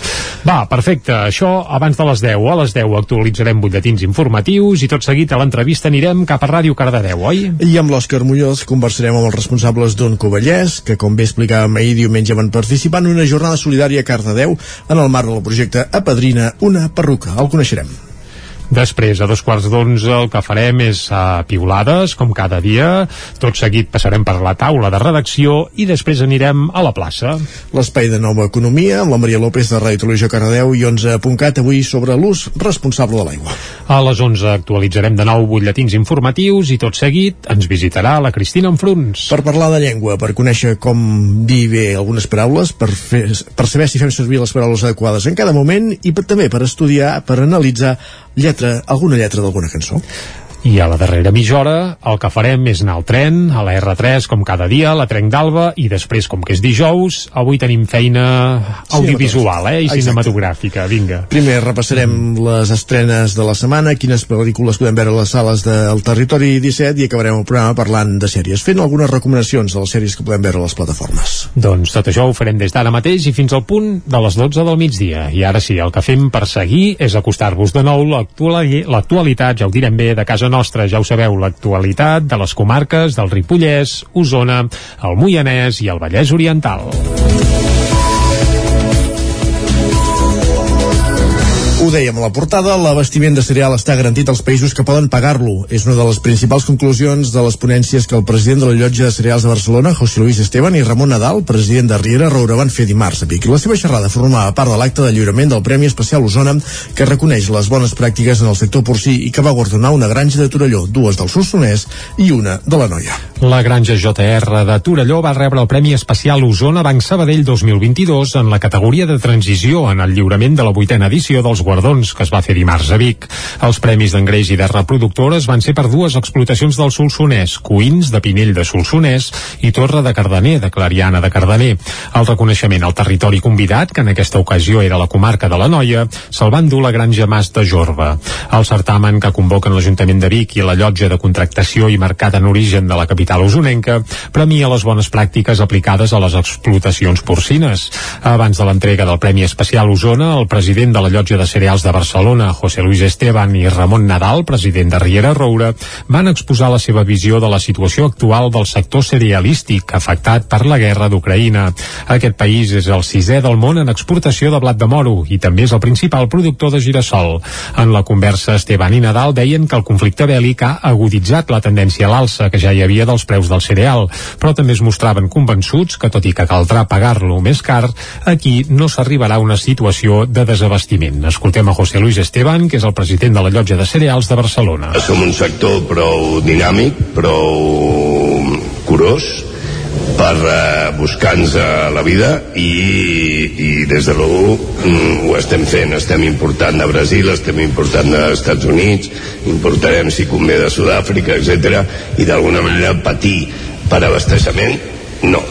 Va, perfecte, això abans de les 10. A les 10 actualitzarem butlletins informatius i tot seguit a l'entrevista anirem cap a Ràdio Cardedeu, oi? I amb l'Òscar Muñoz conversarem amb els responsables d'un Covellès, que com bé explicàvem ahir diumenge van participar en una jornada solidària a Cardedeu en el marc del projecte Apadrina una perruca. El coneixerem. Després, a dos quarts d'onze, el que farem és uh, piulades, com cada dia. Tot seguit passarem per la taula de redacció i després anirem a la plaça. L'espai de nova economia amb la Maria López de Ràdio Televisió Cardedeu i 11.cat avui sobre l'ús responsable de l'aigua. A les 11 actualitzarem de nou butlletins informatius i tot seguit ens visitarà la Cristina Enfruns. Per parlar de llengua, per conèixer com dir bé algunes paraules, per, fer, per saber si fem servir les paraules adequades en cada moment i per, també per estudiar, per analitzar lletra, alguna lletra d'alguna cançó. I a la darrera mitja hora el que farem és anar al tren, a la R3 com cada dia, a la Trenc d'Alba i després com que és dijous, avui tenim feina audiovisual eh, i Exacte. cinematogràfica, vinga. Primer repassarem les estrenes de la setmana, quines pel·lícules podem veure a les sales del Territori 17 i acabarem el programa parlant de sèries, fent algunes recomanacions de les sèries que podem veure a les plataformes. Doncs tot això ho farem des d'ara mateix i fins al punt de les 12 del migdia. I ara sí, el que fem per seguir és acostar-vos de nou l'actuali- l'actualitat, ja ho direm bé, de casa nostra, ja ho sabeu, l'actualitat de les comarques del Ripollès, Osona, el Moianès i el Vallès Oriental. Ho dèiem a la portada, l'abastiment de cereal està garantit als països que poden pagar-lo. És una de les principals conclusions de les ponències que el president de la llotja de cereals de Barcelona, José Luis Esteban, i Ramon Nadal, president de Riera Roura, van fer dimarts a Vic. La seva xerrada formava part de l'acte de lliurament del Premi Especial Osona, que reconeix les bones pràctiques en el sector porcí i que va guardonar una granja de Torelló, dues del Solsonès i una de la Noia. La granja JR de Torelló va rebre el Premi Especial Osona Banc Sabadell 2022 en la categoria de transició en el lliurament de la vuitena edició dels guardons que es va fer dimarts a Vic. Els premis d'engreix i de reproductores van ser per dues explotacions del Solsonès, Cuins de Pinell de Solsonès i Torre de Cardener, de Clariana de Cardener. El reconeixement al territori convidat, que en aquesta ocasió era la comarca de la Noia, se'l van dur la Granja Mas de Jorba. El certamen que convoquen l'Ajuntament de Vic i la llotja de contractació i mercat en origen de la capital usonenca premia les bones pràctiques aplicades a les explotacions porcines. Abans de l'entrega del Premi Especial Osona, el president de la llotja de cereals de Barcelona, José Luis Esteban i Ramon Nadal, president de Riera Roura, van exposar la seva visió de la situació actual del sector cerealístic afectat per la guerra d'Ucraïna. Aquest país és el sisè del món en exportació de blat de moro i també és el principal productor de girassol. En la conversa, Esteban i Nadal deien que el conflicte bèl·lic ha aguditzat la tendència a l'alça que ja hi havia dels preus del cereal, però també es mostraven convençuts que, tot i que caldrà pagar-lo més car, aquí no s'arribarà a una situació de desabastiment. Escoltem a José Luis Esteban, que és el president de la llotja de cereals de Barcelona. Som un sector prou dinàmic, prou curós, per uh, buscar-nos la vida i, i des de l'1 mm, ho estem fent, estem important de Brasil, estem important dels Estats Units, importarem si convé de Sud-àfrica, etc i d'alguna manera patir per abasteixement no.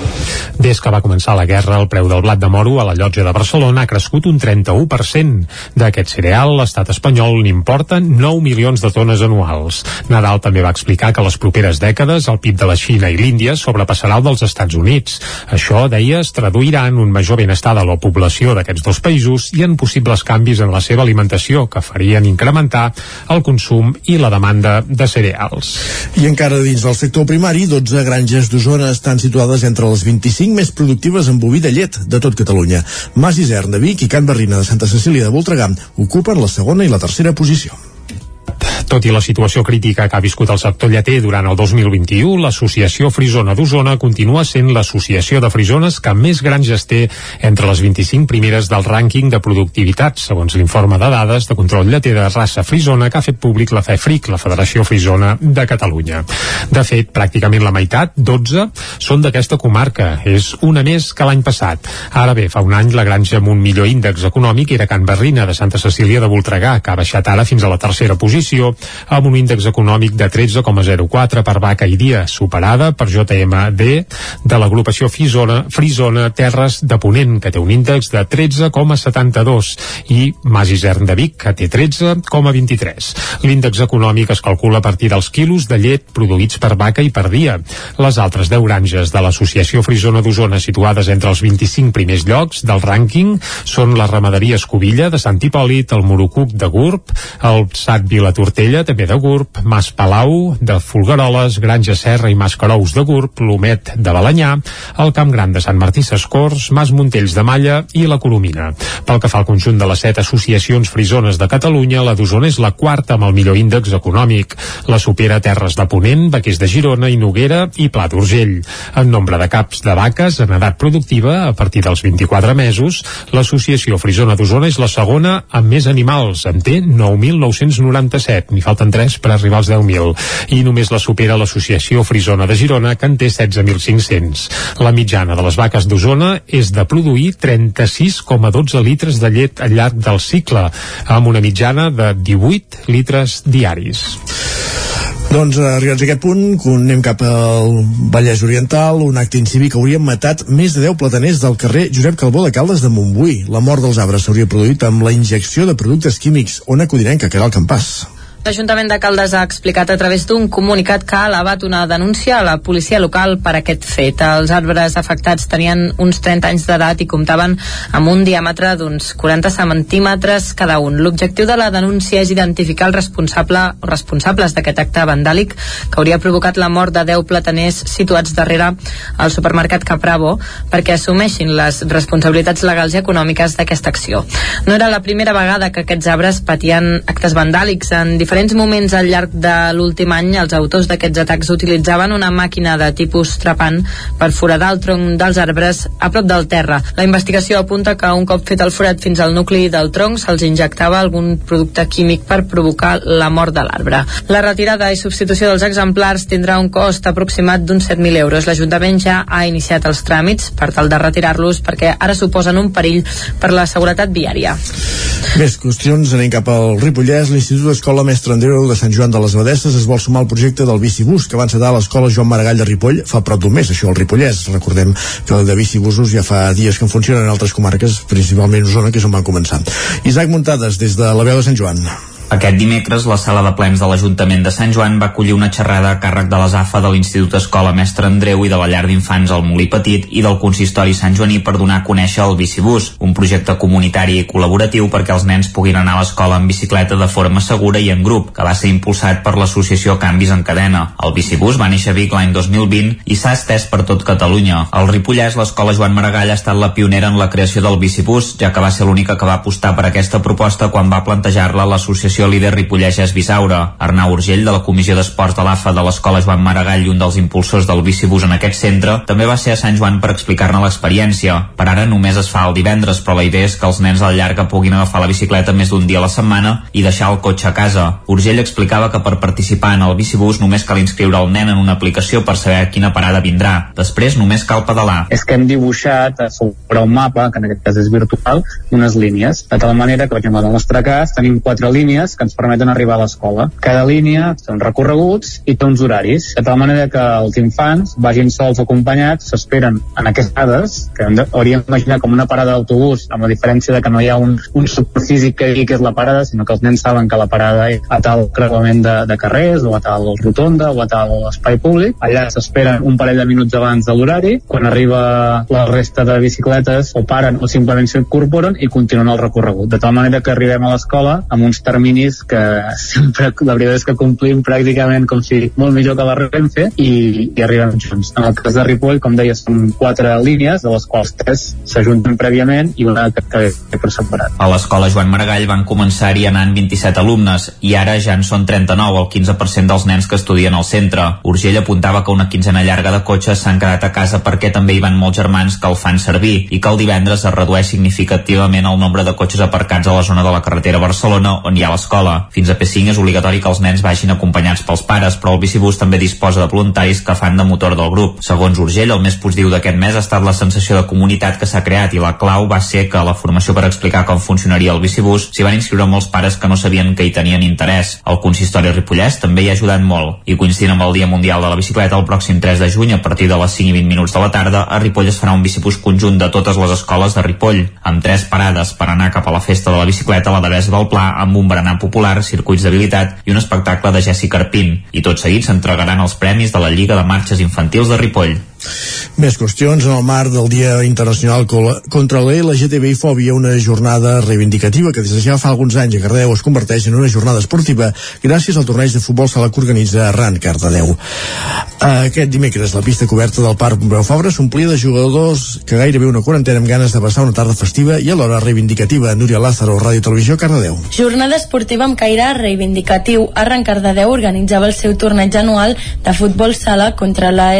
Des que va començar la guerra, el preu del blat de moro a la llotja de Barcelona ha crescut un 31%. D'aquest cereal, l'estat espanyol n'importa 9 milions de tones anuals. Nadal també va explicar que les properes dècades el PIB de la Xina i l'Índia sobrepassarà el dels Estats Units. Això, deia, es traduirà en un major benestar de la població d'aquests dos països i en possibles canvis en la seva alimentació que farien incrementar el consum i la demanda de cereals. I encara dins del sector primari, 12 granges d'Osona estan situades entre les 25 més productives en boví de llet de tot Catalunya. Mas Isern de Vic i Can Barrina de Santa Cecília de Voltregà ocupen la segona i la tercera posició. Tot i la situació crítica que ha viscut el sector lleter durant el 2021, l'Associació Frisona d'Osona continua sent l'associació de frisones que més granges té entre les 25 primeres del rànquing de productivitat, segons l'informe de dades de control lleter de raça frisona que ha fet públic la FEFRIC, la Federació Frisona de Catalunya. De fet, pràcticament la meitat, 12, són d'aquesta comarca. És una més que l'any passat. Ara bé, fa un any la granja amb un millor índex econòmic era Can Barrina de Santa Cecília de Voltregà, que ha baixat ara fins a la tercera posició amb un índex econòmic de 13,04 per vaca i dia, superada per JMD de l'agrupació Frisona, Frisona Terres de Ponent, que té un índex de 13,72 i Mas Isern de Vic, que té 13,23. L'índex econòmic es calcula a partir dels quilos de llet produïts per vaca i per dia. Les altres 10 granges de l'Associació Frisona d'Osona situades entre els 25 primers llocs del rànquing són la ramaderia Escobilla de Sant Hipòlit, el Morucuc de Gurb, el Sat Vila Tortella, també de Gurb, Mas Palau, de Folgueroles, Granja Serra i Mas Carous de Gurb, l'Homet de Balanyà, el Camp Gran de Sant Martí Sescors, Mas Montells de Malla i la Coromina. Pel que fa al conjunt de les set associacions frisones de Catalunya, la d'Osona és la quarta amb el millor índex econòmic. La supera Terres de Ponent, Vaquers de Girona i Noguera i Pla d'Urgell. En nombre de caps de vaques en edat productiva, a partir dels 24 mesos, l'associació frisona d'Osona és la segona amb més animals, en té 9.997, n'hi falten 3 per arribar als 10.000, i només la supera l'associació frisona de Girona, que en té 16.500. La mitjana de les vaques d'Osona és de produir 36,12 litres de llet al llarg del cicle, amb una mitjana de 18 litres diaris. Doncs arribats a aquest punt, anem cap al Vallès Oriental, un acte incívic hauria matat més de 10 plataners del carrer Josep Calbó de Caldes de Montbui. La mort dels arbres s'hauria produït amb la injecció de productes químics. On acudirem que queda el campàs? L'Ajuntament de Caldes ha explicat a través d'un comunicat que ha elevat una denúncia a la policia local per aquest fet. Els arbres afectats tenien uns 30 anys d'edat i comptaven amb un diàmetre d'uns 40 centímetres cada un. L'objectiu de la denúncia és identificar el responsable o responsables d'aquest acte vandàlic que hauria provocat la mort de 10 plataners situats darrere el supermercat Capravo perquè assumeixin les responsabilitats legals i econòmiques d'aquesta acció. No era la primera vegada que aquests arbres patien actes vandàlics en diferents diferents moments al llarg de l'últim any, els autors d'aquests atacs utilitzaven una màquina de tipus trepant per foradar el tronc dels arbres a prop del terra. La investigació apunta que un cop fet el forat fins al nucli del tronc se'ls injectava algun producte químic per provocar la mort de l'arbre. La retirada i substitució dels exemplars tindrà un cost aproximat d'uns 7.000 euros. L'Ajuntament ja ha iniciat els tràmits per tal de retirar-los perquè ara suposen un perill per la seguretat viària. Més qüestions, anem cap al Ripollès. L'Institut Escola Mestre Andreu de Sant Joan de les Abadesses es vol sumar al projecte del bicibús que va encetar a l'Escola Joan Maragall de Ripoll fa prop d'un mes, això al Ripollès. Recordem que de bicibusos ja fa dies que funcionen en altres comarques, principalment Osona, que és on van començar. Isaac Muntades, des de la veu de Sant Joan. Aquest dimecres, la sala de plens de l'Ajuntament de Sant Joan va acollir una xerrada a càrrec de les AFA de l'Institut Escola Mestre Andreu i de la llar d'infants al Molí Petit i del Consistori Sant Joaní per donar a conèixer el Bicibús, un projecte comunitari i col·laboratiu perquè els nens puguin anar a l'escola en bicicleta de forma segura i en grup, que va ser impulsat per l'associació Canvis en Cadena. El Bicibús va néixer a Vic l'any 2020 i s'ha estès per tot Catalunya. Al Ripollès, l'escola Joan Maragall ha estat la pionera en la creació del Bicibús, ja que va ser l'única que va apostar per aquesta proposta quan va plantejar-la l'associació l'associació líder Ripollès Bisaura. Arnau Urgell, de la Comissió d'Esports de l'AFA de l'Escola Joan Maragall i un dels impulsors del bicibús en aquest centre, també va ser a Sant Joan per explicar-ne l'experiència. Per ara només es fa el divendres, però la idea és que els nens al llarga puguin agafar la bicicleta més d'un dia a la setmana i deixar el cotxe a casa. Urgell explicava que per participar en el bicibús només cal inscriure el nen en una aplicació per saber a quina parada vindrà. Després només cal pedalar. És que hem dibuixat sobre un mapa, que en aquest cas és virtual, unes línies, de tal manera que, per exemple, en el nostre cas tenim quatre línies que ens permeten permeten arribar a l'escola. Cada línia té uns recorreguts i té uns horaris, de tal manera que els infants vagin sols o acompanyats, s'esperen en aquestes dades, que hauríem d'imaginar com una parada d'autobús, amb la diferència de que no hi ha un, un superfísic que digui que és la parada, sinó que els nens saben que la parada és a tal creuament de, de carrers, o a tal rotonda, o a tal espai públic. Allà s'esperen un parell de minuts abans de l'horari, quan arriba la resta de bicicletes o paren o simplement s'incorporen i continuen el recorregut, de tal manera que arribem a l'escola amb uns terminis que sempre la veritat és que complim pràcticament com si molt millor que la Renfe i, i arribem junts. En el cas de Ripoll, com deia, són quatre línies, de les quals tres s'ajunten prèviament i una que, que ve per separat. A l'escola Joan Maragall van començar-hi anant 27 alumnes i ara ja en són 39, el 15% dels nens que estudien al centre. Urgell apuntava que una quinzena llarga de cotxes s'han quedat a casa perquè també hi van molts germans que el fan servir i que el divendres es redueix significativament el nombre de cotxes aparcats a la zona de la carretera Barcelona on hi ha l'escola. Fins a P5 és obligatori que els nens vagin acompanyats pels pares, però el bicibús també disposa de voluntaris que fan de motor del grup. Segons Urgell, el més positiu d'aquest mes ha estat la sensació de comunitat que s'ha creat i la clau va ser que la formació per explicar com funcionaria el bicibús s'hi van inscriure molts pares que no sabien que hi tenien interès. El consistori Ripollès també hi ha ajudat molt i coincidint amb el Dia Mundial de la Bicicleta el pròxim 3 de juny a partir de les 5 i 20 minuts de la tarda a Ripoll es farà un bicibús conjunt de totes les escoles de Ripoll amb tres parades per anar cap a la festa de la bicicleta a la Devesa del Pla amb un berenar popular, circuits d'habilitat i un espectacle de Jessi Carpín. I tot seguit s'entregaran els premis de la Lliga de Marxes Infantils de Ripoll. Més qüestions en el marc del Dia Internacional contra la LGTBI-fòbia, una jornada reivindicativa que des de ja fa alguns anys a Cardedeu es converteix en una jornada esportiva gràcies al torneig de futbol sala que organitza Arran Cardedeu. Aquest dimecres la pista coberta del Parc Pompeu Fabra s'omplia de jugadors que gairebé una quarantena amb ganes de passar una tarda festiva i alhora reivindicativa. Núria Lázaro, Ràdio Televisió, Cardedeu. Jornada esportiva amb caire reivindicatiu. Arran Cardedeu organitzava el seu torneig anual de futbol sala contra la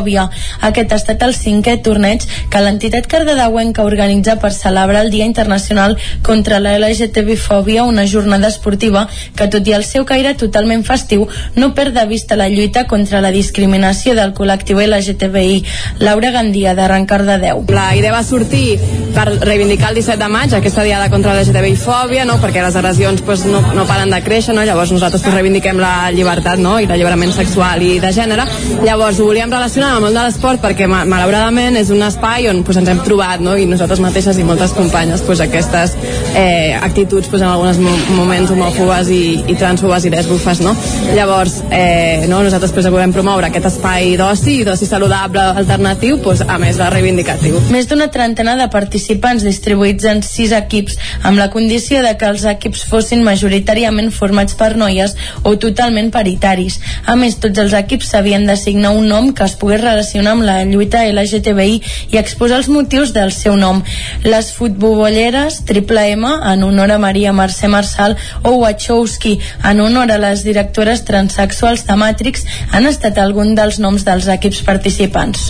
LGTBI-fòbia. Aquest ha estat el cinquè torneig que l'entitat cardedeuenca organitza per celebrar el Dia Internacional contra la LGTBI-fòbia, una jornada esportiva que, tot i el seu caire totalment festiu, no perd de vista la lluita contra la discriminació del col·lectiu LGTBI. Laura Gandia, de Déu. La idea va sortir per reivindicar el 17 de maig, aquesta diada contra la LGTBI-fòbia, no? perquè les agressions pues, no, no paren de créixer, no? llavors nosaltres pues, reivindiquem la llibertat no? i l'alliberament sexual i de gènere. Llavors ho volíem relacionar amb el de l'esport perquè malauradament és un espai on pues, ens hem trobat no? i nosaltres mateixes i moltes companyes pues, aquestes eh, actituds pues, en alguns moments homòfobes i, i transfobes i lesbofes no? llavors eh, no? nosaltres pues, volem promoure aquest espai d'oci d'oci saludable alternatiu pues, a més de reivindicatiu més d'una trentena de participants distribuïts en sis equips amb la condició de que els equips fossin majoritàriament formats per noies o totalment paritaris a més tots els equips s'havien d'assignar un nom que es pogués es relaciona amb la lluita LGTBI i exposa els motius del seu nom. Les futbolleres, Triple M, en honor a Maria Mercè Marçal, o Wachowski, en honor a les directores transexuals de Matrix, han estat algun dels noms dels equips participants.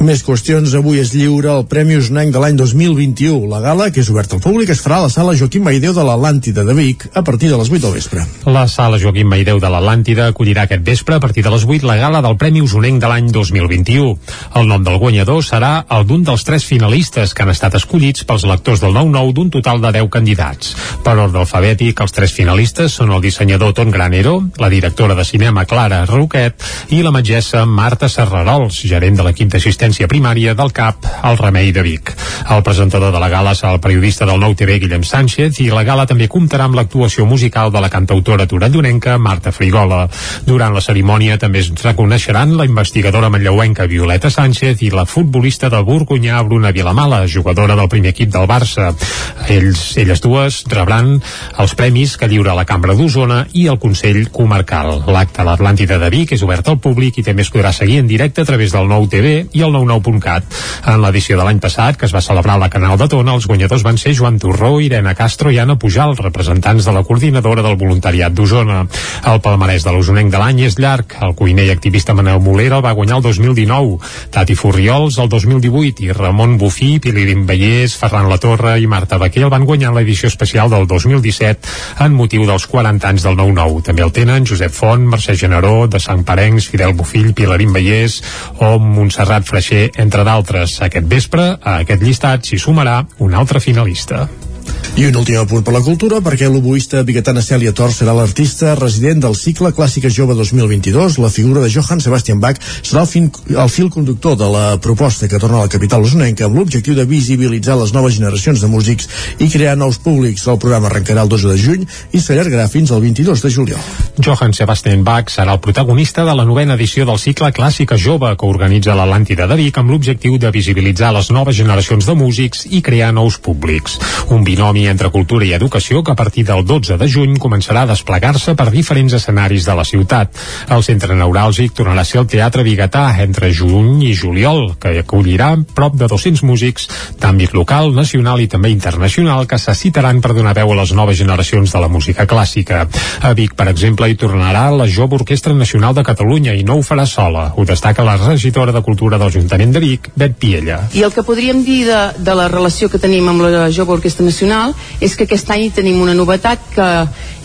Més qüestions. Avui és lliure el Premi Usnenc de l'any 2021. La gala, que és oberta al públic, es farà a la sala Joaquim Maideu de l'Atlàntida de Vic a partir de les 8 del vespre. La sala Joaquim Maideu de l'Atlàntida acollirà aquest vespre a partir de les 8 la gala del Premi Usonenc de l'any 2021. El nom del guanyador serà el d'un dels tres finalistes que han estat escollits pels lectors del 9-9 d'un total de 10 candidats. Per ordre alfabètic, els tres finalistes són el dissenyador Ton Granero, la directora de cinema Clara Roquet i la metgessa Marta Serrarols, gerent de l'equip d'assistència primària del CAP, al Remei de Vic. El presentador de la gala serà el periodista del Nou TV Guillem Sánchez i la gala també comptarà amb l'actuació musical de la cantautora torellonenca Marta Frigola. Durant la cerimònia també es reconeixeran la investigadora manlleuenca Violeta Sánchez i la futbolista de Borgunyà Bruna Vilamala, jugadora del primer equip del Barça. Ells, elles dues rebran els premis que lliura la Cambra d'Osona i el Consell Comarcal. L'acte a l'Atlàntida de Vic és obert al públic i també es podrà seguir en directe a través del nou TV i el 99.cat. En l'edició de l'any passat, que es va celebrar a la Canal de Tona, els guanyadors van ser Joan Torró, Irene Castro i Anna Pujal, representants de la coordinadora del voluntariat d'Osona. El palmarès de l'Osonenc de l'any és llarg. El cuiner i activista Manel Molera el va guanyar el 2019, Tati Furriols el 2018 i Ramon Bufí, Pilirim Vallès, Ferran Latorre i Marta Baquer el van guanyar en l'edició especial del 2017 en motiu dels 40 anys del 9-9. També el tenen Josep Font, Mercè Generó, de Sant Parencs, Fidel Bufill, Pilarín Vallès o Montserrat Freixer, entre d'altres. Aquest vespre, a aquest llistat s'hi sumarà un altre finalista. I un últim apunt per la cultura, perquè l'oboista biguetana Cèlia Tor serà l'artista resident del cicle Clàssica Jove 2022. La figura de Johann Sebastian Bach serà el, fin, el fil conductor de la proposta que torna a la capital usonenca amb l'objectiu de visibilitzar les noves generacions de músics i crear nous públics. El programa arrencarà el 12 de juny i s'allargarà fins al 22 de juliol. Johann Sebastian Bach serà el protagonista de la novena edició del cicle Clàssica Jove que organitza l'Atlàntida de Vic amb l'objectiu de visibilitzar les noves generacions de músics i crear nous públics. Un binomi entre cultura i educació que a partir del 12 de juny començarà a desplegar-se per diferents escenaris de la ciutat. El centre neuràlgic tornarà a ser el Teatre Bigatà entre juny i juliol, que acollirà prop de 200 músics d'àmbit local, nacional i també internacional que se citaran per donar veu a les noves generacions de la música clàssica. A Vic, per exemple, hi tornarà la Jove Orquestra Nacional de Catalunya i no ho farà sola. Ho destaca la regidora de Cultura de l'Ajuntament de Vic, Bet Piella. I el que podríem dir de, de la relació que tenim amb la Jove Orquestra Nacional és que aquest any tenim una novetat que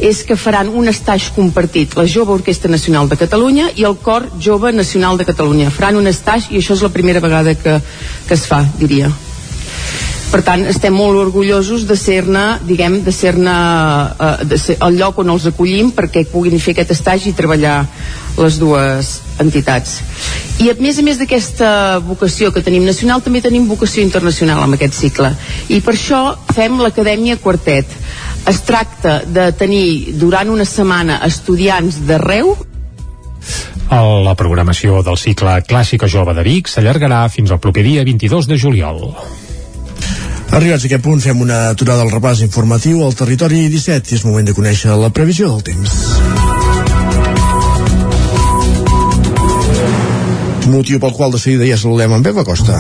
és que faran un estatge compartit la Jove Orquestra Nacional de Catalunya i el Cor Jove Nacional de Catalunya. Faran un estatge i això és la primera vegada que, que es fa, diria per tant estem molt orgullosos de ser-ne diguem, de ser-ne eh, de ser el lloc on els acollim perquè puguin fer aquest estatge i treballar les dues entitats. I a més a més d'aquesta vocació que tenim nacional també tenim vocació internacional amb aquest cicle. I per això fem l'Acadèmia Quartet. Es tracta de tenir durant una setmana estudiants d'arreu La programació del cicle Clàssica Jove de Vic s'allargarà fins al proper dia 22 de juliol. Arribats a aquest punt fem una aturada al repàs informatiu al territori 17 i és moment de conèixer la previsió del temps. Motiu pel qual de seguida ja saludem en Pep Acosta.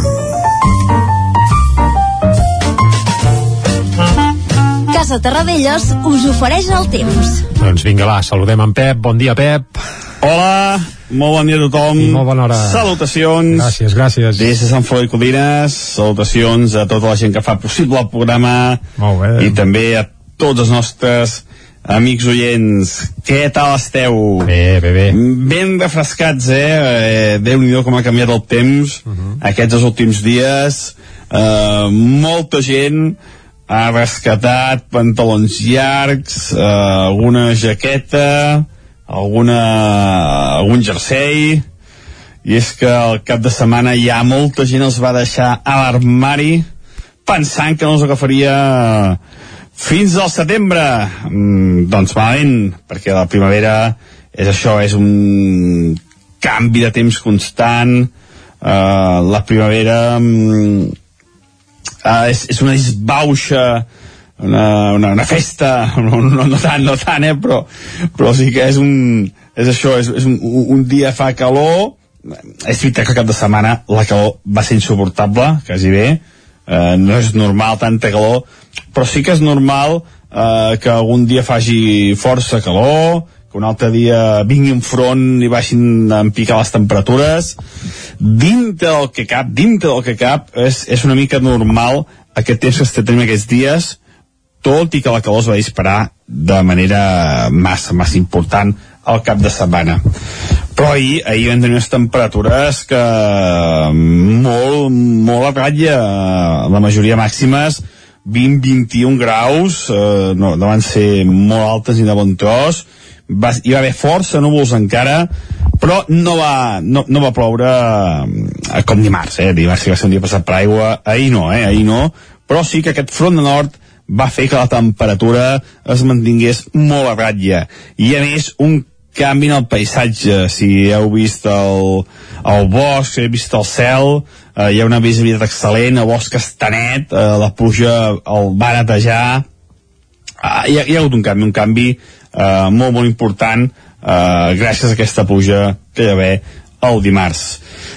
Casa Terradellos us ofereix el temps. Doncs vinga, va, saludem en Pep. Bon dia, Pep. Hola, molt bon dia a tothom. I molt bona hora. Salutacions. Gràcies, gràcies. Des de Sant Feliu Codines, salutacions a tota la gent que fa possible el programa. Molt bé. I també a tots els nostres amics oients. Què tal esteu? Bé, bé, bé. Ben refrescats, eh? eh Déu-n'hi-do com ha canviat el temps uh -huh. aquests els últims dies. Eh, molta gent ha rescatat pantalons llargs, eh, alguna jaqueta, alguna, algun jersei, i és que al cap de setmana ja molta gent els va deixar a l'armari pensant que no els agafaria fins al setembre. Mm, doncs malament, perquè la primavera és això, és un canvi de temps constant, uh, la primavera mm, uh, és, és una disbauxa una, una, una festa no, no, tant, no tant, eh, però, però sí que és un és això, és, és un, un dia fa calor és veritat que cap de setmana la calor va ser insuportable, quasi bé, eh, no és normal tanta calor, però sí que és normal eh, que algun dia faci força calor, que un altre dia vingui un front i baixin a picar les temperatures. Dintre del que cap, dintre del que cap, és, és una mica normal aquest temps que tenim aquests dies, tot i que la calor es va disparar de manera massa, massa important al cap de setmana. Però ahir, ahir vam tenir unes temperatures que molt, molt a ratlla, la majoria màximes 20-21 graus, eh, no, no van ser molt altes ni de bon tros, va, hi va haver força núvols encara, però no va, no, no va ploure eh, com dimarts, eh? dimarts que va ser un dia passat per aigua, ahir no, eh? ahir no, però sí que aquest front de nord va fer que la temperatura es mantingués molt a ratlla. I a més, un canvi en el paisatge. Si heu vist el, el bosc, si heu vist el cel, eh, hi ha una visibilitat excel·lent, el bosc està net, eh, la pluja el va netejar. Ah, hi, ha, hi ha hagut un canvi, un canvi eh, molt, molt important eh, gràcies a aquesta pluja que hi va haver el dimarts.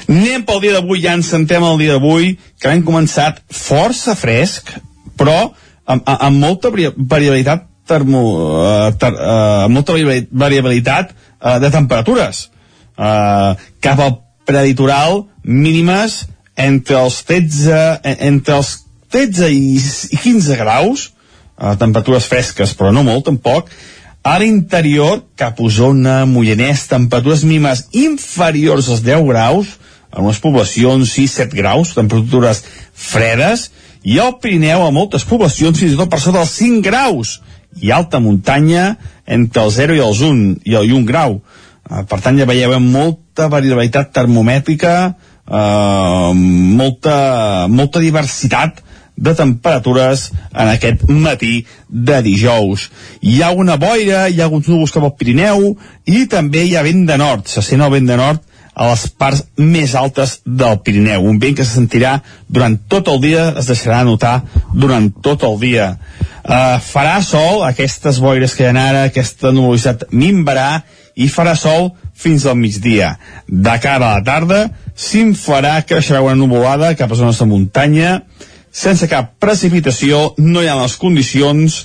Anem pel dia d'avui, ja ens sentem el dia d'avui, que hem començat força fresc, però amb, amb molta variabilitat termo, uh, ter, uh, amb molta variabilitat uh, de temperatures. Uh, cap al preditoral mínimes entre els 13 entre els 13 i, i 15 graus uh, temperatures fresques però no molt tampoc. A l'interior cap Osona, Mollanès temperatures mínimes inferiors als 10 graus en unes poblacions 6-7 graus temperatures fredes i al Pirineu a moltes poblacions fins i tot per sota dels 5 graus i alta muntanya entre el 0 i els 1 i el 1 grau uh, per tant ja veieu molta variabilitat termomètrica uh, molta, molta diversitat de temperatures en aquest matí de dijous. Hi ha una boira, hi ha alguns núvols cap al Pirineu i també hi ha vent de nord. Se sent el vent de nord a les parts més altes del Pirineu. Un vent que se sentirà durant tot el dia, es deixarà notar durant tot el dia. Uh, farà sol, aquestes boires que hi ha ara, aquesta nuvolositat minvarà i farà sol fins al migdia. De cara a la tarda, s'inflarà, creixerà una nuvolada cap a zones de muntanya, sense cap precipitació, no hi ha les condicions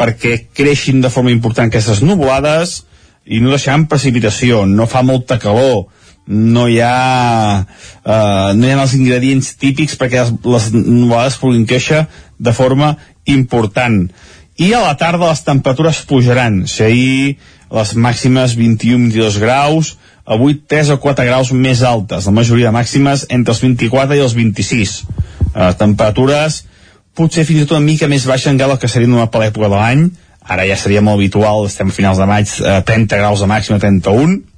perquè creixin de forma important aquestes nuvolades i no deixaran precipitació, no fa molta calor, no hi ha eh, no hi ha els ingredients típics perquè les, les nuvolades puguin créixer de forma important. I a la tarda les temperatures pujaran. Si ahir les màximes 21-22 graus avui 3 o 4 graus més altes. La majoria de màximes entre els 24 i els 26 eh, temperatures potser fins i tot una mica més baixa encara que seria una per l'època de l'any. Ara ja seria molt habitual, estem a finals de maig eh, 30 graus de màxima, 31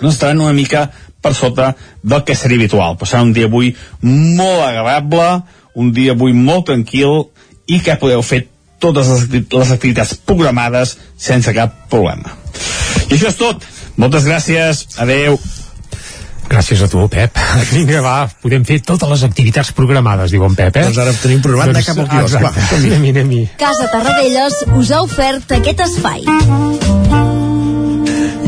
no estaran una mica per sota del que seria habitual. Però serà un dia avui molt agradable, un dia avui molt tranquil i que podeu fer totes les activitats programades sense cap problema. I això és tot. Moltes gràcies. Adeu. Gràcies a tu, Pep. Vinga, va, podem fer totes les activitats programades, diu en Pep, eh? Doncs ara tenim programat doncs, cap al quiosc. Va, anem anem Casa Tarradellas us ha ofert aquest espai.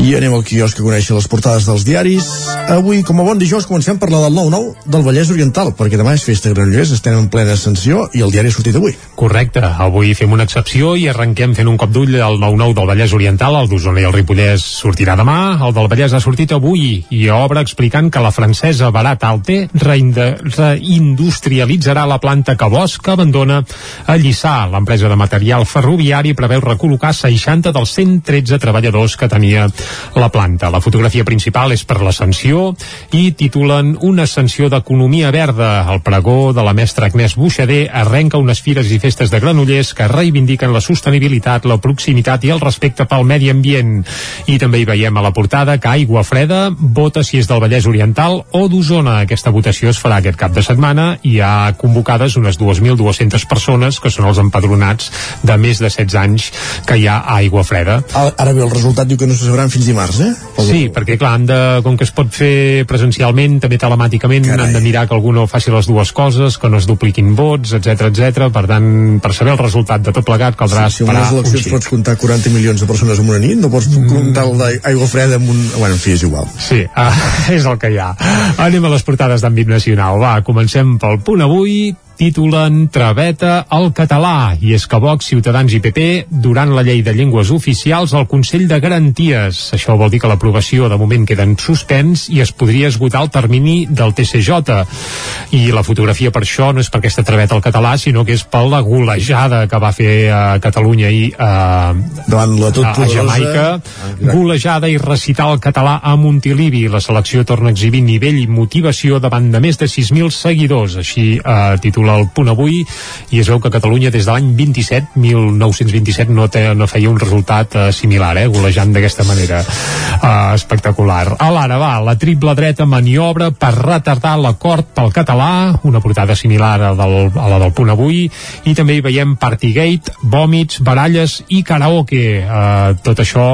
I anem al quiosc a conèixer les portades dels diaris. Avui, com a bon dijous, comencem per la del 9-9 del Vallès Oriental, perquè demà és festa Granollers, estem en plena ascensió i el diari ha sortit avui. Correcte, avui fem una excepció i arrenquem fent un cop d'ull al 9-9 del Vallès Oriental, el d'Osona i el Ripollès sortirà demà, el del Vallès ha sortit avui i obre explicant que la francesa Barat Alte reindustrialitzarà la planta que Bosch abandona a Lliçà. L'empresa de material ferroviari preveu recol·locar 60 dels 113 treballadors que tenia la planta. La fotografia principal és per l'ascensió i titulen una ascensió d'economia verda. El pregó de la mestra Agnès Buixader arrenca unes fires i festes de Granollers que reivindiquen la sostenibilitat, la proximitat i el respecte pel medi ambient. I també hi veiem a la portada que Aigua Freda vota si és del Vallès Oriental o d'Osona. Aquesta votació es farà aquest cap de setmana i hi ha convocades unes 2.200 persones que són els empadronats de més de 16 anys que hi ha Aigua Freda. Ara bé, el resultat diu que no se sabran fins fins dimarts, eh? Pel Sí, perquè clar, han de, com que es pot fer presencialment, també telemàticament, Carai. han de mirar que algú no faci les dues coses, que no es dupliquin vots, etc etc. Per tant, per saber el resultat de tot plegat caldrà sí, si esperar unes eleccions un pots comptar 40 milions de persones en una nit, no pots comptar el d'aigua freda amb un... Bueno, en fi, és igual. Sí, ah, és el que hi ha. Anem a les portades d'àmbit nacional. Va, comencem pel punt avui titulen Traveta al català i és que Vox, Ciutadans i PP durant la llei de llengües oficials al Consell de Garanties. Això vol dir que l'aprovació de moment queda en suspens i es podria esgotar el termini del TCJ. I la fotografia per això no és per aquesta traveta al català, sinó que és per la golejada que va fer a Catalunya i a, Davant la tot a, a Jamaica. golejada i recitar el català a Montilivi. La selecció torna a exhibir nivell i motivació davant de més de 6.000 seguidors. Així eh, titula el punt avui i es veu que Catalunya des de l'any 27, 1927, no, té, no feia un resultat eh, similar, eh, golejant d'aquesta manera eh, espectacular. A l'ara va, la triple dreta maniobra per retardar l'acord pel català, una portada similar a, del, a la del punt avui, i també hi veiem Partygate, vòmits, baralles i karaoke. Eh, tot això,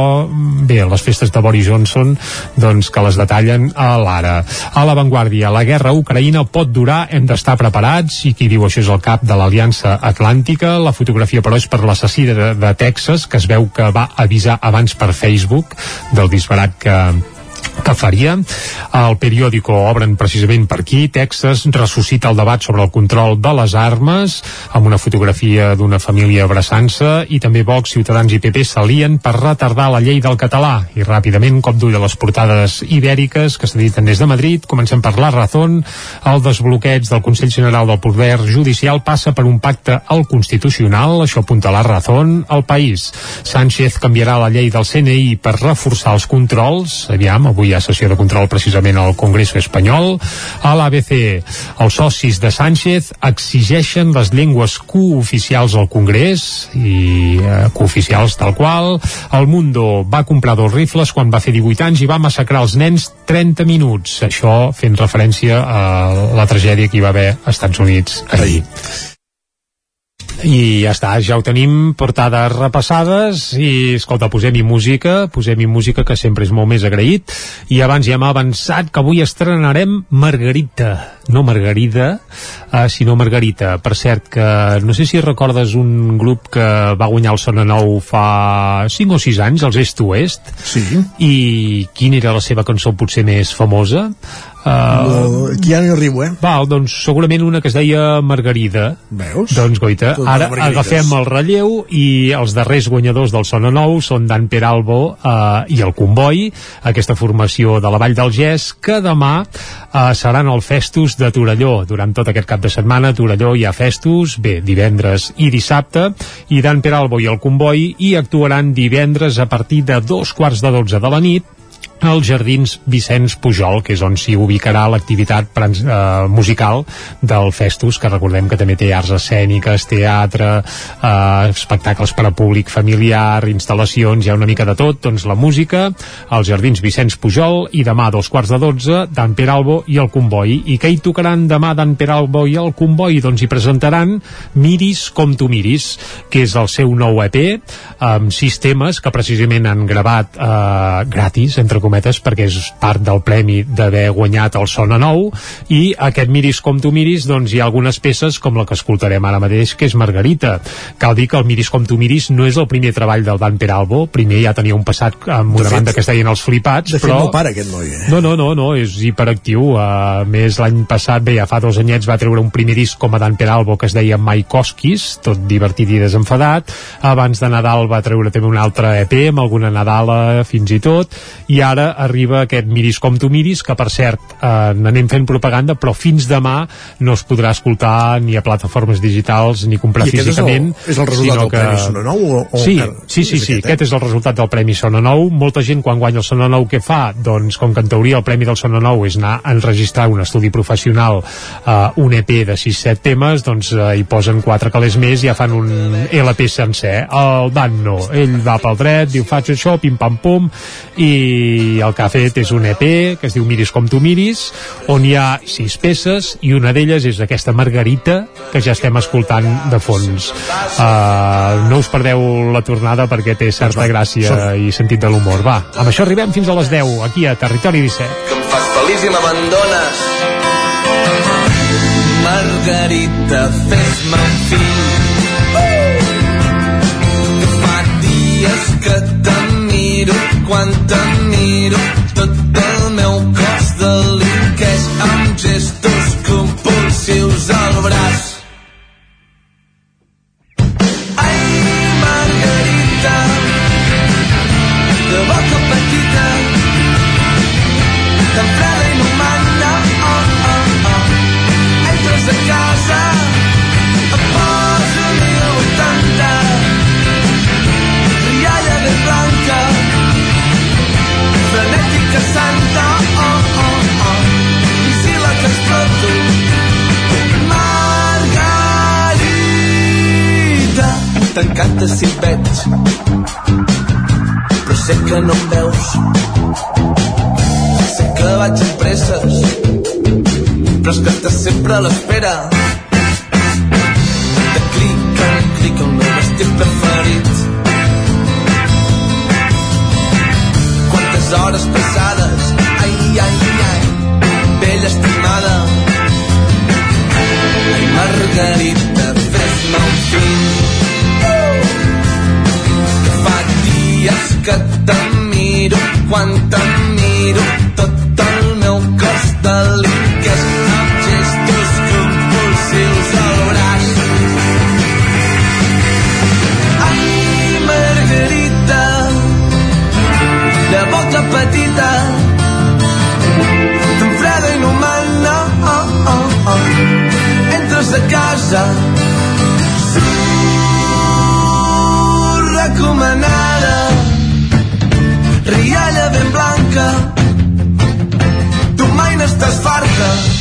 bé, les festes de Boris Johnson, doncs que les detallen a l'ara. A l'avantguàrdia, la guerra Ucraïna pot durar, hem d'estar preparats, i qui diu això és el cap de l'Aliança Atlàntica. La fotografia, però, és per l'assassí de, de Texas, que es veu que va avisar abans per Facebook del disbarat que, que faria. El periòdico obren precisament per aquí. Texas ressuscita el debat sobre el control de les armes amb una fotografia d'una família abraçant-se i també Vox, Ciutadans i PP s'alien per retardar la llei del català i ràpidament cop d'ull a les portades ibèriques que s'editen des de Madrid. Comencem per La Razón. El desbloqueig del Consell General del Poder Judicial passa per un pacte al Constitucional. Això apunta La Razón. El País. Sánchez canviarà la llei del CNI per reforçar els controls. Aviam, avui hi ha sessió de control precisament al Congreso espanyol. A l'ABC, els socis de Sánchez exigeixen les llengües cooficials al Congrés i eh, cooficials tal qual. El Mundo va comprar dos rifles quan va fer 18 anys i va massacrar els nens 30 minuts. Això fent referència a la tragèdia que hi va haver als Estats Units ahir. I ja està, ja ho tenim, portades repassades i, escolta, posem-hi música, posem-hi música que sempre és molt més agraït i abans ja hem avançat que avui estrenarem Margarita, no Margarida uh, sinó Margarita per cert que no sé si recordes un grup que va guanyar el Sona Nou fa 5 o 6 anys, els Est Oest sí. i quina era la seva cançó potser més famosa? Uh, Aquí ja no hi arribo, eh? Val, doncs segurament una que es deia Margarida. Veus? Doncs, Goita, Tot ara de margarides. agafem el relleu i els darrers guanyadors del Sona Nou són Dan Peralbo uh, i el Comboi, aquesta formació de la Vall del Gès, que demà uh, seran al Festus de Torelló. Durant tot aquest cap de setmana, a Torelló hi ha Festus, bé, divendres i dissabte, i Dan Peralbo i el Comboi hi actuaran divendres a partir de dos quarts de dotze de la nit als Jardins Vicenç Pujol, que és on s'hi ubicarà l'activitat eh, musical del Festus, que recordem que també té arts escèniques, teatre, eh, espectacles per a públic familiar, instal·lacions, hi ha una mica de tot, doncs la música, als Jardins Vicenç Pujol, i demà a dos quarts de dotze, Dan Peralbo i el Comboi. I què hi tocaran demà Dan Peralbo i el Comboi? Doncs hi presentaran Miris com tu miris, que és el seu nou EP, amb sis temes que precisament han gravat eh, gratis, entre perquè és part del premi d'haver guanyat el Sona Nou, i aquest Miris com tu miris, doncs hi ha algunes peces com la que escoltarem ara mateix, que és Margarita. Cal dir que el Miris com tu miris no és el primer treball del Dan Peralbo, primer ja tenia un passat amb De una fet- banda que es deien Els Flipats, De fet, però... no para aquest noi, eh? No, no, no, no, és hiperactiu. A més, l'any passat, bé, ja fa dos anyets va treure un primer disc com a Dan Peralbo que es deia Maikoskis, tot divertit i desenfadat. Abans de Nadal va treure també un altre EP amb alguna Nadala fins i tot. I ara arriba aquest Miris com tu miris, que per cert, eh, n'anem fent propaganda, però fins demà no es podrà escoltar ni a plataformes digitals ni comprar I aquest és el- físicament. és el resultat del Premi Sona Nou o- o sí, encara- sí, sí, sí, aquest, eh? aquest és el resultat del Premi Sona Nou. Molta gent quan guanya el Sona Nou què fa? Doncs com que en teoria el Premi del Sona Nou és anar a enregistrar un estudi professional eh, un EP de 6-7 temes, doncs eh, hi posen quatre calés més i ja fan un LP sencer. El Dan no, ell va pel dret, diu faig això, pim pam pum, i i el que ha fet és un EP que es diu Miris com tu miris on hi ha sis peces i una d'elles és aquesta Margarita que ja estem escoltant de fons. Uh, no us perdeu la tornada perquè té certa gràcia i sentit de l'humor. Va, amb això arribem fins a les 10 aquí a Territori 17 que em fas feliç i m'abandones. Margarita, fes-me un fill. Que fa dies que te miro quan te miro tot el meu cos delinqueix amb gestos compulsius al braç Margarita t'encanta si et veig però sé que no em veus. Sé que vaig amb presses però és que estàs sempre a l'espera. De clic en clic el meu vestit preferit. Quantes hores passades ai, ai, ai vella estimada. Ai, Margarita dies que te miro quan te miro tot el meu cos delinqueix amb gestos compulsius al braç ai Margarita de boca petita tan freda i inhumana oh, oh, oh. entres a casa surt recomanada estás farta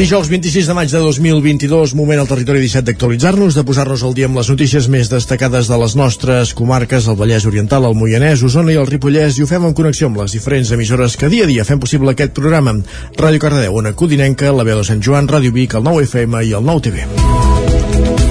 Dijous 26 de maig de 2022, moment al territori 17 d'actualitzar-nos, de posar-nos al dia amb les notícies més destacades de les nostres comarques, el Vallès Oriental, el Moianès, Osona i el Ripollès, i ho fem en connexió amb les diferents emissores que dia a dia fem possible aquest programa. Ràdio Cardedeu, Ona Codinenca, la veu de Sant Joan, Ràdio Vic, el 9 FM i el 9 TV.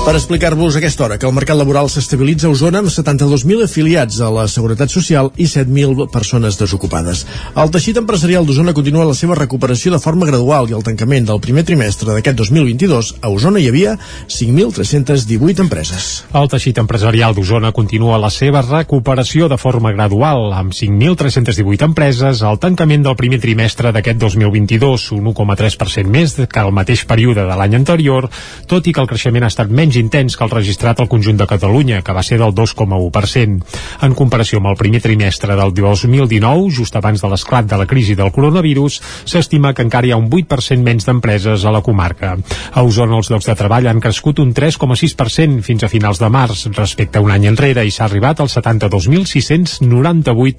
Per explicar-vos aquesta hora que el mercat laboral s'estabilitza a Osona amb 72.000 afiliats a la Seguretat Social i 7.000 persones desocupades. El teixit empresarial d'Osona continua la seva recuperació de forma gradual i el tancament del primer trimestre d'aquest 2022 a Osona hi havia 5.318 empreses. El teixit empresarial d'Osona continua la seva recuperació de forma gradual, amb 5.318 empreses al tancament del primer trimestre d'aquest 2022, un 1,3% més que el mateix període de l'any anterior, tot i que el creixement ha estat menys intens que el registrat al conjunt de Catalunya, que va ser del 2,1%. En comparació amb el primer trimestre del 2019, just abans de l'esclat de la crisi del coronavirus, s'estima que encara hi ha un 8% menys d'empreses a la comarca. A Osona els llocs de treball han crescut un 3,6% fins a finals de març respecte a un any enrere i s'ha arribat als 72.698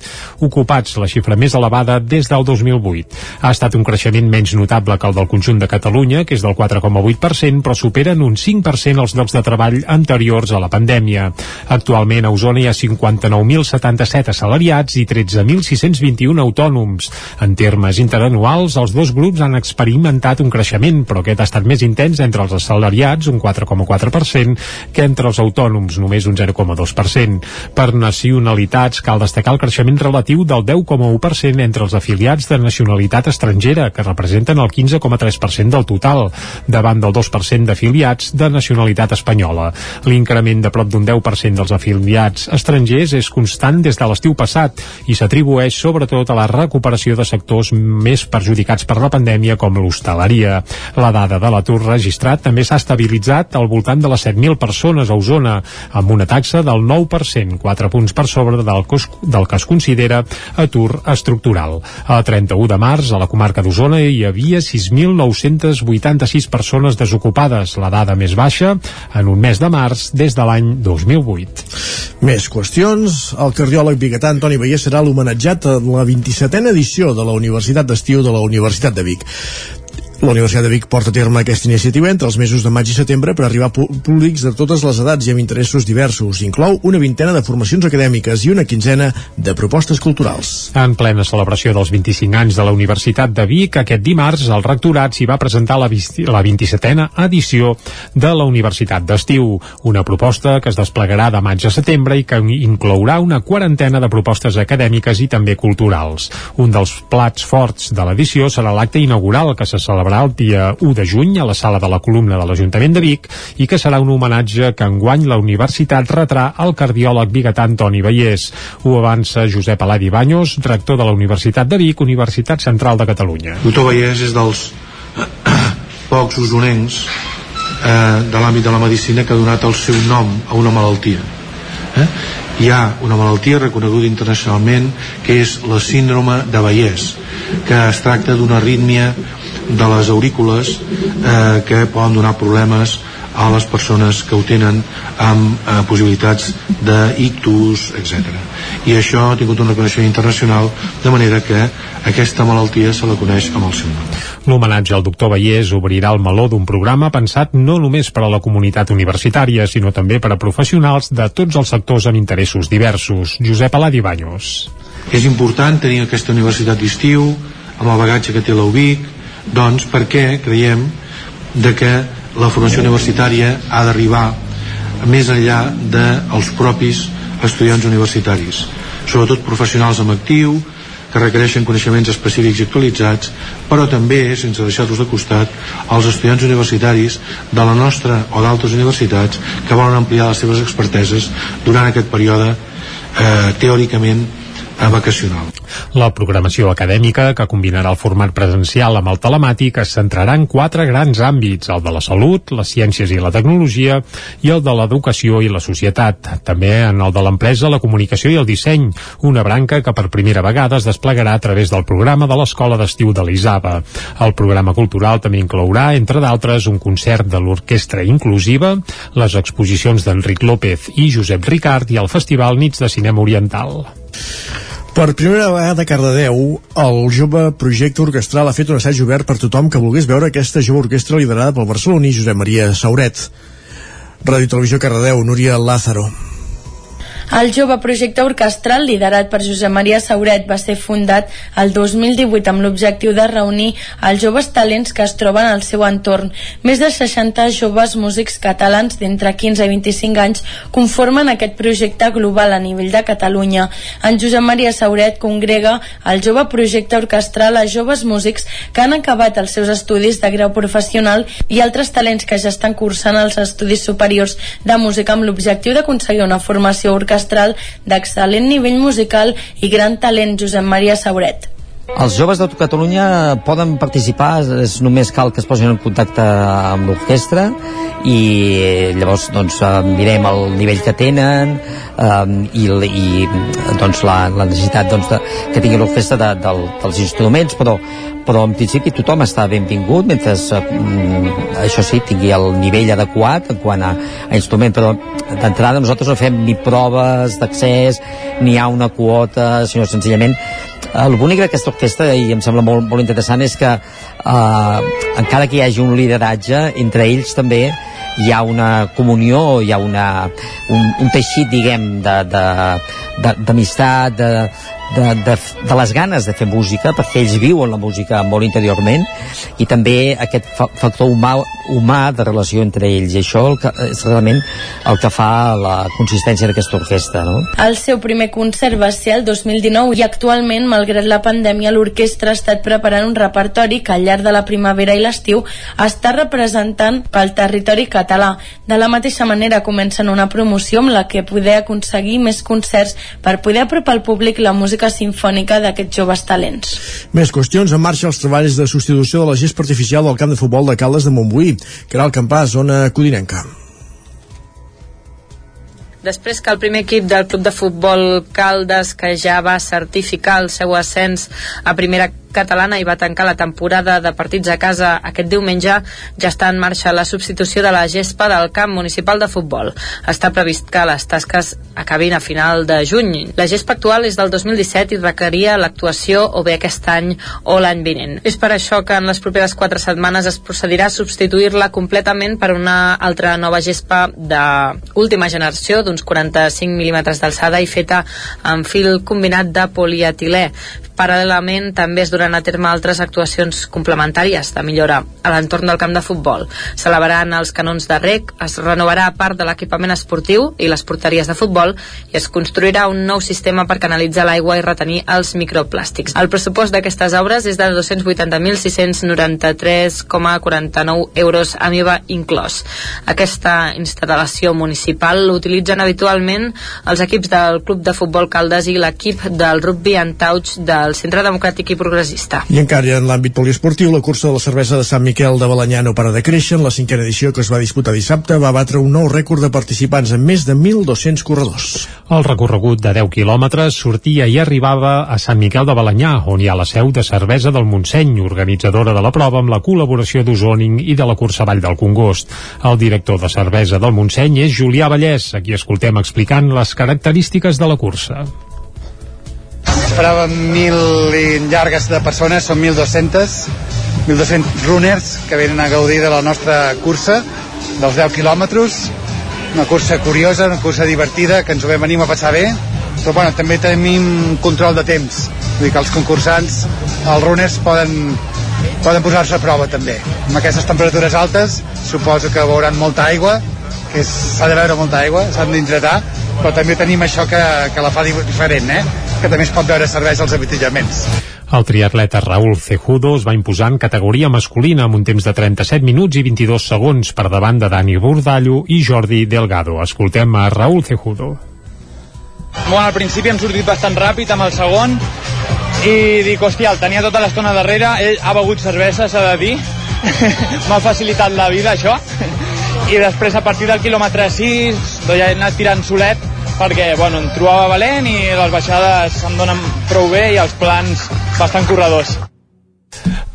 ocupats, la xifra més elevada des del 2008. Ha estat un creixement menys notable que el del conjunt de Catalunya, que és del 4,8%, però superen un 5% els llocs de treball anteriors a la pandèmia. Actualment a Osona hi ha 59.077 assalariats i 13.621 autònoms. En termes interanuals, els dos grups han experimentat un creixement, però aquest ha estat més intens entre els assalariats, un 4,4%, que entre els autònoms, només un 0,2%. Per nacionalitats, cal destacar el creixement relatiu del 10,1% entre els afiliats de nacionalitat estrangera, que representen el 15,3% del total, davant del 2% d'afiliats de nacionalitat espanyola. L'increment de prop d'un 10% dels afiliats estrangers és constant des de l'estiu passat i s'atribueix sobretot a la recuperació de sectors més perjudicats per la pandèmia com l'hostaleria. La dada de l'atur registrat també s'ha estabilitzat al voltant de les 7.000 persones a Osona, amb una taxa del 9%, 4 punts per sobre del, cos, del que es considera atur estructural. A 31 de març, a la comarca d'Osona hi havia 6.986 persones desocupades, la dada més baixa en un mes de març des de l'any 2008. Més qüestions. El cardiòleg biguetà Antoni Vallès serà l'homenatjat a la 27a edició de la Universitat d'Estiu de la Universitat de Vic. La Universitat de Vic porta a terme aquesta iniciativa entre els mesos de maig i setembre per arribar a públics de totes les edats i amb interessos diversos. Inclou una vintena de formacions acadèmiques i una quinzena de propostes culturals. En plena celebració dels 25 anys de la Universitat de Vic, aquest dimarts el rectorat s'hi va presentar la, la 27a edició de la Universitat d'Estiu, una proposta que es desplegarà de maig a setembre i que inclourà una quarantena de propostes acadèmiques i també culturals. Un dels plats forts de l'edició serà l'acte inaugural que se celebrarà el dia 1 de juny a la sala de la columna de l'Ajuntament de Vic i que serà un homenatge que enguany la universitat retrà al cardiòleg biguetà Antoni Vallès. Ho avança Josep Aladi Banyos, rector de la Universitat de Vic, Universitat Central de Catalunya. Doctor Vallès és dels pocs usonencs eh, de l'àmbit de la medicina que ha donat el seu nom a una malaltia. Eh? Hi ha una malaltia reconeguda internacionalment que és la síndrome de Vallès, que es tracta d'una arrítmia de les aurícules eh, que poden donar problemes a les persones que ho tenen amb eh, possibilitats d'ictus, etc. I això ha tingut un reconeixement internacional de manera que aquesta malaltia se la coneix amb el seu nom. L'homenatge al doctor Vallès obrirà el meló d'un programa pensat no només per a la comunitat universitària, sinó també per a professionals de tots els sectors amb interessos diversos. Josep Aladi Banyos. És important tenir aquesta universitat d'estiu, amb el bagatge que té l'UBIC, doncs perquè creiem de que la formació universitària ha d'arribar més enllà dels propis estudiants universitaris? Sobretot professionals amb actiu que requereixen coneixements específics i actualitzats, però també, sense deixar-los de costat, els estudiants universitaris de la nostra o d'altres universitats que volen ampliar les seves experteses durant aquest període eh, teòricament vacacional. La programació acadèmica, que combinarà el format presencial amb el telemàtic, es centrarà en quatre grans àmbits, el de la salut, les ciències i la tecnologia i el de l'educació i la societat. També en el de l'empresa, la comunicació i el disseny, una branca que per primera vegada es desplegarà a través del programa de l'Escola d'Estiu de l'Isaba. El programa cultural també inclourà, entre d'altres, un concert de l'Orquestra Inclusiva, les exposicions d'Enric López i Josep Ricard i el Festival Nits de Cinema Oriental. Per primera vegada a Cardedeu, el jove projecte orquestral ha fet un assaig obert per tothom que volgués veure aquesta jove orquestra liderada pel barceloní Josep Maria Sauret. Ràdio Televisió Cardedeu, Núria Lázaro. El jove projecte orquestral liderat per Josep Maria Sauret va ser fundat el 2018 amb l'objectiu de reunir els joves talents que es troben al seu entorn. Més de 60 joves músics catalans d'entre 15 i 25 anys conformen aquest projecte global a nivell de Catalunya. En Josep Maria Sauret congrega el jove projecte orquestral a joves músics que han acabat els seus estudis de grau professional i altres talents que ja estan cursant els estudis superiors de música amb l'objectiu d'aconseguir una formació orquestral orquestral d'excel·lent nivell musical i gran talent Josep Maria Sauret. Els joves de Catalunya poden participar, és només cal que es posin en contacte amb l'orquestra i llavors doncs, mirem el nivell que tenen um, i, i doncs, la, la necessitat doncs, de, que tingui l'orquestra de, de, dels instruments, però, però en principi tothom està benvingut mentre um, això sí, tingui el nivell adequat en quant a, a instrument, però d'entrada nosaltres no fem ni proves d'accés, ni hi ha una quota, sinó senzillament el bonic d'aquesta orquestra, i em sembla molt, molt interessant, és que eh, encara que hi hagi un lideratge, entre ells també hi ha una comunió, hi ha una, un, un teixit, diguem, d'amistat, de, de, de, de, de les ganes de fer música, perquè ells viuen la música molt interiorment, i també aquest fa factor humà, humà de relació entre ells, i això el que, és realment el que fa la consistència d'aquesta orquestra. No? El seu primer concert va ser el 2019 i actualment, malgrat la pandèmia, l'orquestra ha estat preparant un repertori que al llarg de la primavera i l'estiu està representant pel territori català. De la mateixa manera comencen una promoció amb la que poder aconseguir més concerts per poder apropar al públic la música sinfònica d'aquests joves talents. Més qüestions. En marxa els treballs de substitució de la gespa artificial del camp de futbol de Caldes de Montbuí. Caral Campàs, zona codinenca. Després que el primer equip del club de futbol Caldes, que ja va certificar el seu ascens a primera catalana i va tancar la temporada de partits a casa aquest diumenge, ja està en marxa la substitució de la gespa del camp municipal de futbol. Està previst que les tasques acabin a final de juny. La gespa actual és del 2017 i requeria l'actuació o bé aquest any o l'any vinent. És per això que en les properes quatre setmanes es procedirà a substituir-la completament per una altra nova gespa d'última generació d'uns 45 mil·límetres d'alçada i feta amb fil combinat de polietilè. Paral·lelament també es duran a terme altres actuacions complementàries de millora a l'entorn del camp de futbol. S'elevaran els canons de rec, es renovarà part de l'equipament esportiu i les porteries de futbol i es construirà un nou sistema per canalitzar l'aigua i retenir els microplàstics. El pressupost d'aquestes obres és de 280.693,49 euros amb IVA inclòs. Aquesta instal·lació municipal l'utilitzen habitualment els equips del Club de Futbol Caldes i l'equip del rugby en touch del Centre Democràtic i Progressista. I encara en l'àmbit poliesportiu, la cursa de la cervesa de Sant Miquel de Balanyà no para de créixer. En la cinquena edició que es va disputar dissabte va batre un nou rècord de participants amb més de 1.200 corredors. El recorregut de 10 quilòmetres sortia i arribava a Sant Miquel de Balanyà, on hi ha la seu de Cervesa del Montseny, organitzadora de la prova amb la col·laboració d'Osoning i de la cursa Vall del Congost. El director de Cervesa del Montseny és Julià Vallès, a qui escoltem explicant les característiques de la cursa. Esperàvem mil i llargues de persones, són 1.200, 1.200 runners que venen a gaudir de la nostra cursa, dels 10 quilòmetres, una cursa curiosa, una cursa divertida, que ens ho vam venir a passar bé, però bueno, també tenim control de temps, vull dir que els concursants, els runners poden, poden posar-se a prova també. Amb aquestes temperatures altes suposo que veuran molta aigua, que s'ha de veure molta aigua, s'han d'hidratar, però també tenim això que, que la fa diferent, eh? que també es pot veure serveis als avitillaments. El triatleta Raúl Cejudo es va imposar en categoria masculina amb un temps de 37 minuts i 22 segons per davant de Dani Burdallo i Jordi Delgado. Escoltem a Raúl Cejudo. Bueno, al principi hem sortit bastant ràpid amb el segon i dic, hòstia, el tenia tota l'estona darrere, ell ha begut cervesa, s'ha de dir, m'ha facilitat la vida això, i després a partir del quilòmetre 6 doncs ja he anat tirant solet perquè bueno, em trobava valent i les baixades em donen prou bé i els plans bastant corredors.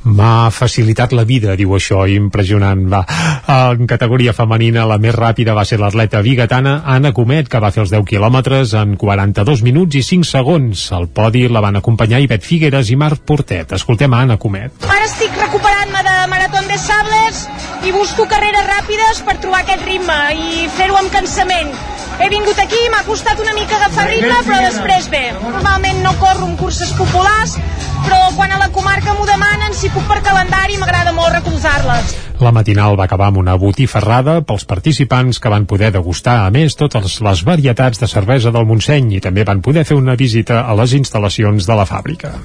M'ha facilitat la vida, diu això, impressionant. Va. En categoria femenina, la més ràpida va ser l'atleta bigatana Anna Comet, que va fer els 10 quilòmetres en 42 minuts i 5 segons. Al podi la van acompanyar Ivet Figueres i Marc Portet. Escoltem a Anna Comet. Ara estic recuperant-me de Marató de Sables i busco carreres ràpides per trobar aquest ritme i fer-ho amb cansament. He vingut aquí, m'ha costat una mica agafar ritme, però després bé. Normalment no corro en curses populars, però quan a la comarca m'ho demanen, si puc per calendari, m'agrada molt recolzar-les. La matinal va acabar amb una botifarrada pels participants que van poder degustar, a més, totes les varietats de cervesa del Montseny i també van poder fer una visita a les instal·lacions de la fàbrica.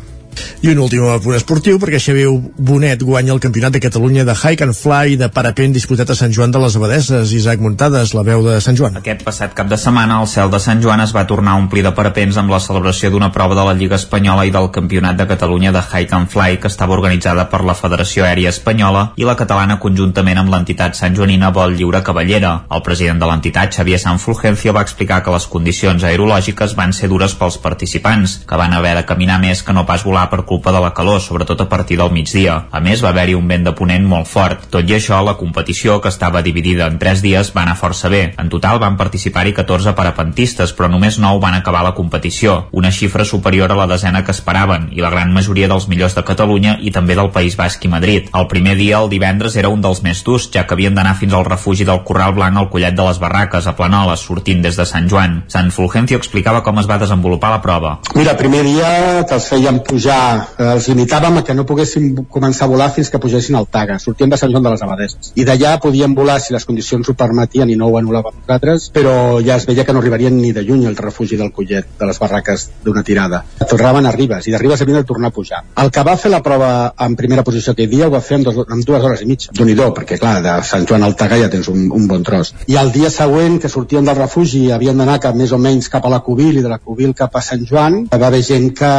I un últim punt esportiu, perquè Xavier Bonet guanya el Campionat de Catalunya de Hike and Fly de parapent disputat a Sant Joan de les Abadeses. Isaac Muntades, la veu de Sant Joan. Aquest passat cap de setmana, el cel de Sant Joan es va tornar a omplir de parapents amb la celebració d'una prova de la Lliga Espanyola i del Campionat de Catalunya de Hike and Fly que estava organitzada per la Federació Aèria Espanyola i la catalana conjuntament amb l'entitat Sant Joanina Vol Lliure Cavallera. El president de l'entitat, Xavier San Fulgencio, va explicar que les condicions aerològiques van ser dures pels participants, que van haver de caminar més que no pas volar pla per culpa de la calor, sobretot a partir del migdia. A més, va haver-hi un vent de ponent molt fort. Tot i això, la competició, que estava dividida en 3 dies, va anar força bé. En total van participar-hi 14 parapentistes, però només 9 van acabar la competició, una xifra superior a la desena que esperaven, i la gran majoria dels millors de Catalunya i també del País Basc i Madrid. El primer dia, el divendres, era un dels més durs, ja que havien d'anar fins al refugi del Corral Blanc al Collet de les Barraques, a Planoles, sortint des de Sant Joan. Sant Fulgencio explicava com es va desenvolupar la prova. Mira, primer dia que els feien pujar, eh, els limitàvem a que no poguessin començar a volar fins que pugessin al Taga, sortien de Sant Joan de les Abadeses. I d'allà podien volar si les condicions ho permetien i no ho anul·làvem nosaltres, però ja es veia que no arribarien ni de lluny al refugi del Collet, de les barraques d'una tirada. Tornaven a Ribes, i de Ribes havien de tornar a pujar. El que va fer la prova en primera posició aquell dia ho va fer en, dos, en dues hores i mitja. déu nhi perquè clar, de Sant Joan al Taga ja tens un, un bon tros. I el dia següent, que sortien del refugi, havien d'anar cap més o menys cap a la Cubil i de la Cubil cap a Sant Joan, va haver gent que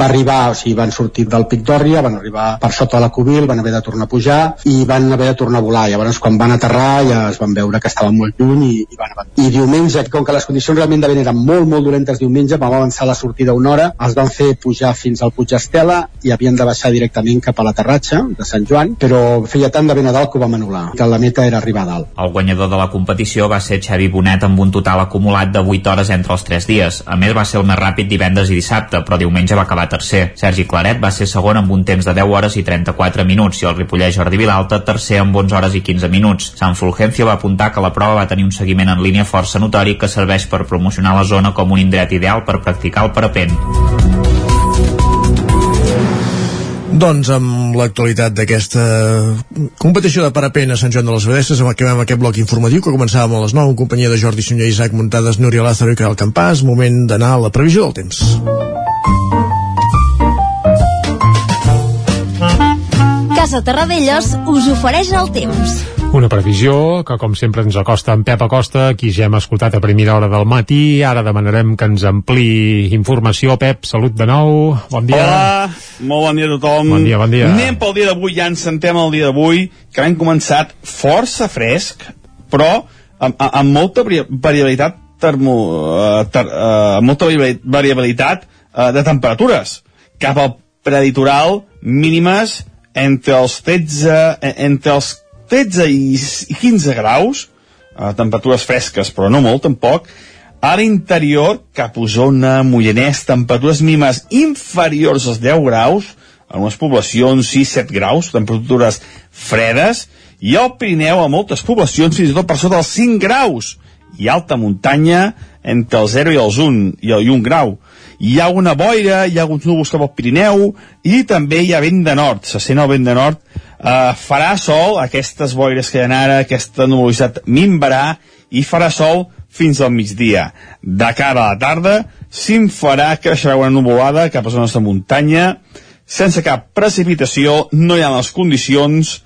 va arribar, o sigui, van sortir del Pic d'Òrria, van arribar per sota de la Cubil, van haver de tornar a pujar i van haver de tornar a volar. Llavors, quan van aterrar, ja es van veure que estaven molt lluny i, i van abandonar. I diumenge, com que les condicions realment de vent eren molt, molt dolentes diumenge, vam avançar la sortida una hora, els van fer pujar fins al Puig Estela i havien de baixar directament cap a l'aterratge de Sant Joan, però feia tant de vent a dalt que ho vam anul·lar, que la meta era arribar a dalt. El guanyador de la competició va ser Xavi Bonet amb un total acumulat de 8 hores entre els 3 dies. A més, va ser el més ràpid divendres i dissabte, però diumenge va acabar tercer. Claret va ser segon amb un temps de 10 hores i 34 minuts i el Ripollès Jordi Vilalta tercer amb 11 hores i 15 minuts. Sant Fulgencio va apuntar que la prova va tenir un seguiment en línia força notori que serveix per promocionar la zona com un indret ideal per practicar el parapent. Doncs amb l'actualitat d'aquesta competició de parapent a Sant Joan de les Abadesses acabem aquest bloc informatiu que començàvem a les 9 en companyia de Jordi Sunyer, Isaac Muntades, Núria Lázaro i Caral Campàs. Moment d'anar a la previsió del temps. Casa Terradellos us ofereix el temps. Una previsió que, com sempre, ens acosta en Pep Acosta, qui ja hem escoltat a primera hora del matí. Ara demanarem que ens ampli informació. Pep, salut de nou. Bon dia. Hola, molt bon dia a tothom. Bon dia, bon dia. Anem pel dia d'avui, ja ens sentem el dia d'avui, que hem començat força fresc, però amb, amb molta vari- variabilitat termo, uh, ter, amb molta vari- variabilitat uh, de temperatures. Cap al preditoral, mínimes entre els 13, eh, entre els 13 i i 15 graus, eh, temperatures fresques, però no molt tampoc, a l'interior, cap a Osona, Mollanès, temperatures mínimes inferiors als 10 graus, en unes poblacions 6-7 graus, temperatures fredes, i al Pirineu, a moltes poblacions, fins i tot per sota dels 5 graus, i alta muntanya entre el 0 i els 1, i el 1 grau. Hi ha una boira, hi ha alguns núvols cap al Pirineu, i també hi ha vent de nord, se sent el vent de nord, eh, farà sol, aquestes boires que hi ha ara, aquesta nuvolositat minvarà, i farà sol fins al migdia. De cara a la tarda, s'infarà, creixerà una nuvolada cap a zones de muntanya, sense cap precipitació, no hi ha les condicions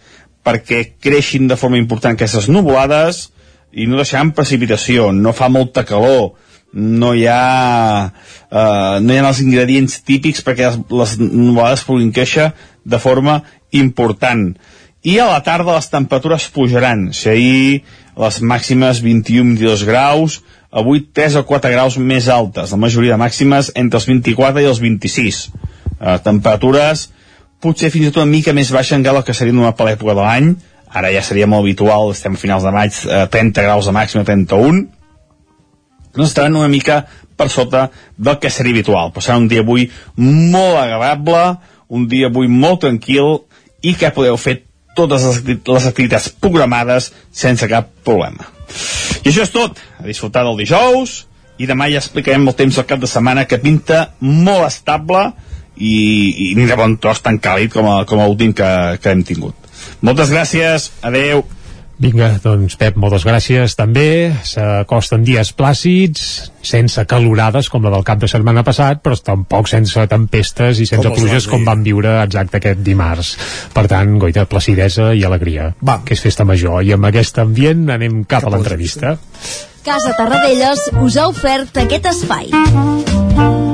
perquè creixin de forma important aquestes nuvolades i no deixaran precipitació, no fa molta calor, no hi ha, eh, no hi ha els ingredients típics perquè les, les nuvolades puguin créixer de forma important. I a la tarda les temperatures pujaran. Si ahir les màximes 21-22 graus, avui 3 o 4 graus més altes, la majoria de màximes entre els 24 i els 26. Eh, temperatures potser fins i tot una mica més baixa encara el que seria una per l'època de l'any, ara ja seria molt habitual, estem a finals de maig, eh, 30 graus de màxima, 31, no estaran una mica per sota del que seria habitual. Però serà un dia avui molt agradable, un dia avui molt tranquil i que podeu fer totes les activitats programades sense cap problema. I això és tot. A disfrutar del dijous i demà ja explicarem el temps del cap de setmana que pinta molt estable i, i ni de bon tros tan càlid com, a, com l'últim que, que hem tingut. Moltes gràcies, adeu. Vinga, doncs Pep, moltes gràcies també. S'acosten dies plàcids, sense calorades com la del cap de setmana passat, però tampoc sense tempestes i sense Com pluges com vam viure exacte aquest dimarts. Per tant, goita, placidesa i alegria. Va. Que és festa major. I amb aquest ambient anem cap, a l'entrevista. Casa Tarradellas us ha ofert aquest espai.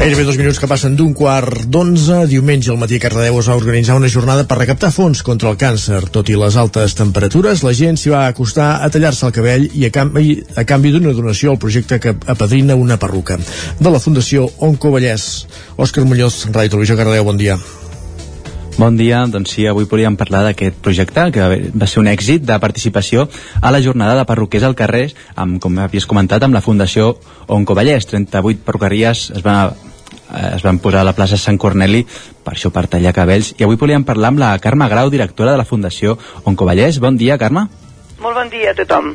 Gairebé dos minuts que passen d'un quart d'onze. Diumenge al matí a Cardedeu es va organitzar una jornada per recaptar fons contra el càncer. Tot i les altes temperatures, la gent s'hi va acostar a tallar-se el cabell i a canvi, a canvi d'una donació al projecte que apadrina una perruca. De la Fundació Onco Vallès. Òscar Muñoz, Ràdio Televisió Cardedeu, bon dia. Bon dia, doncs sí, avui volíem parlar d'aquest projecte que va ser un èxit de participació a la jornada de perruquers al carrer, amb, com havies comentat, amb la Fundació Oncovallès. 38 perruqueries es van, es van posar a la plaça Sant Corneli per això per tallar cabells i avui volíem parlar amb la Carme Grau, directora de la Fundació Oncovallès. Bon dia, Carme. Molt bon dia a tothom.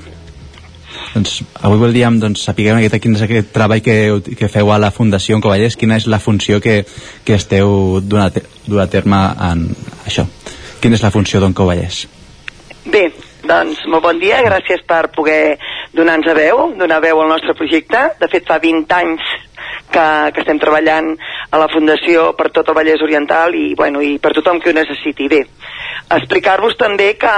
Doncs avui voldríem doncs, saber una miqueta quin és aquest treball que, que feu a la Fundació Oncovallès, quina és la funció que, que esteu donant a terme en això. Quina és la funció d'Oncovallès? Bé, doncs molt bon dia, gràcies per poder donar-nos a veu, donar veu al nostre projecte. De fet, fa 20 anys que, que estem treballant a la Fundació per tot el Vallès Oriental i, bueno, i per tothom que ho necessiti. Bé, explicar-vos també que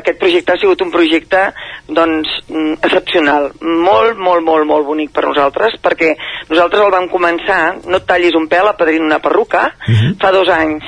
aquest projecte ha sigut un projecte doncs, mm, excepcional, molt, molt, molt, molt bonic per nosaltres, perquè nosaltres el vam començar, no et tallis un pèl, a padrint una perruca, fa dos anys,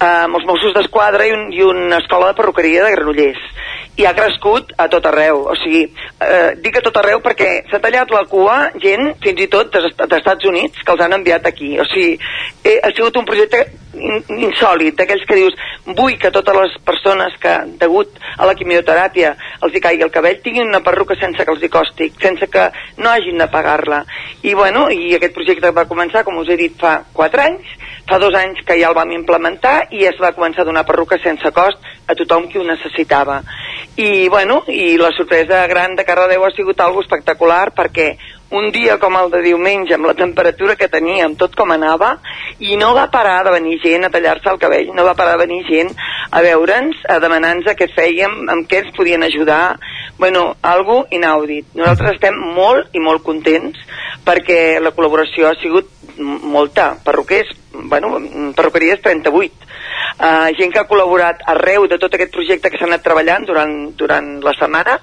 eh, amb els Mossos d'Esquadra i, un, i una escola de perruqueria de Granollers i ha crescut a tot arreu. O sigui, eh, dic a tot arreu perquè s'ha tallat la cua gent, fins i tot dels Est- d'Estats Units, que els han enviat aquí. O sigui, eh, ha sigut un projecte in, insòlid, d'aquells que dius vull que totes les persones que, degut a la quimioteràpia, els hi caigui el cabell, tinguin una perruca sense que els hi costi, sense que no hagin de pagar-la. I, bueno, i aquest projecte va començar, com us he dit, fa 4 anys, fa dos anys que ja el vam implementar i es va començar a donar perruca sense cost a tothom qui ho necessitava. I, bueno, i la sorpresa gran de Cardedeu ha sigut algo espectacular perquè un dia com el de diumenge, amb la temperatura que teníem, tot com anava, i no va parar de venir gent a tallar-se el cabell, no va parar de venir gent a veure'ns, a demanar-nos què fèiem, amb què ens podien ajudar, bueno, algo inaudit. Nosaltres estem molt i molt contents perquè la col·laboració ha sigut molta. Perruquers, bueno, perruqueries 38. Uh, gent que ha col·laborat arreu de tot aquest projecte que s'ha anat treballant durant, durant la setmana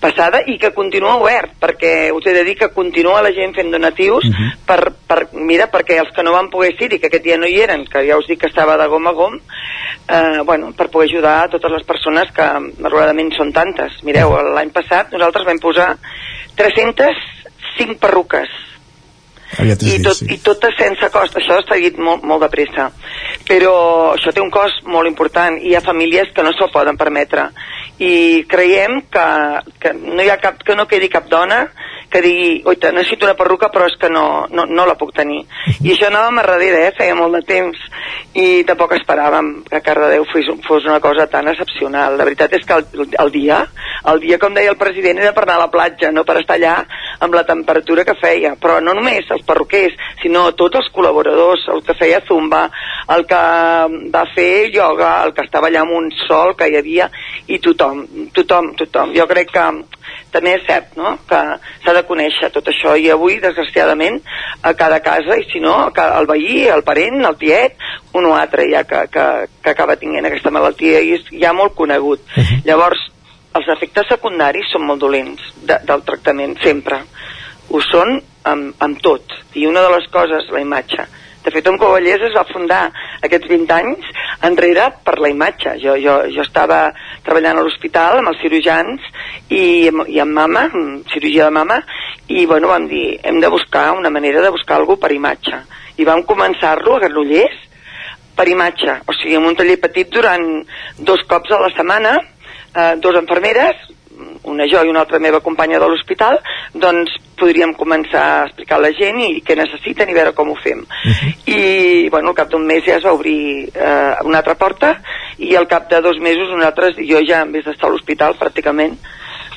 passada i que continua obert, perquè us he de dir que continua la gent fent donatius per, per, mira, perquè els que no van poder ser i que aquest dia no hi eren, que ja us dic que estava de gom a gom, eh, bueno, per poder ajudar a totes les persones que malauradament són tantes. Mireu, l'any passat nosaltres vam posar 305 perruques. Aviat i, dit, tot, sí. i totes sense cost, això està dit molt, molt de pressa. Però això té un cost molt important i hi ha famílies que no se'l poden permetre i creiem que, que, no hi ha cap, que no quedi cap dona que digui, oita, necessito una perruca però és que no, no, no la puc tenir. I això anàvem a darrere, eh? feia molt de temps. I tampoc esperàvem que Cardedeu fos, fos una cosa tan excepcional. La veritat és que el, el dia el dia, com deia el president, era per anar a la platja no per estar allà amb la temperatura que feia. Però no només els perruquers sinó tots els col·laboradors, el que feia zumba el que va fer ioga el que estava allà amb un sol que hi havia i tothom, tothom, tothom. Jo crec que també és cert no? que s'ha de conèixer tot això. I avui desgraciadament a cada casa i si no el veí, el parent, el tiet un o altre ja que, que, que acaba tinguent aquesta malaltia i és ja molt conegut. Llavors els efectes secundaris són molt dolents de, del tractament sempre. Ho són amb, amb tot. I una de les coses, la imatge de fet, un Covellers es va fundar aquests 20 anys enrere per la imatge. Jo, jo, jo estava treballant a l'hospital amb els cirurgians i, amb- i amb mama, amb cirurgia de mama, i bueno, vam dir, hem de buscar una manera de buscar alguna per imatge. I vam començar-lo a Granollers per imatge, o sigui, en un taller petit durant dos cops a la setmana, eh, dos infermeres, una jo i una altra meva companya de l'hospital, doncs podríem començar a explicar a la gent i què necessiten i veure com ho fem. I, bueno, al cap d'un mes ja es va obrir eh, una altra porta i al cap de dos mesos nosaltres, jo ja, en vez d'estar a l'hospital, pràcticament,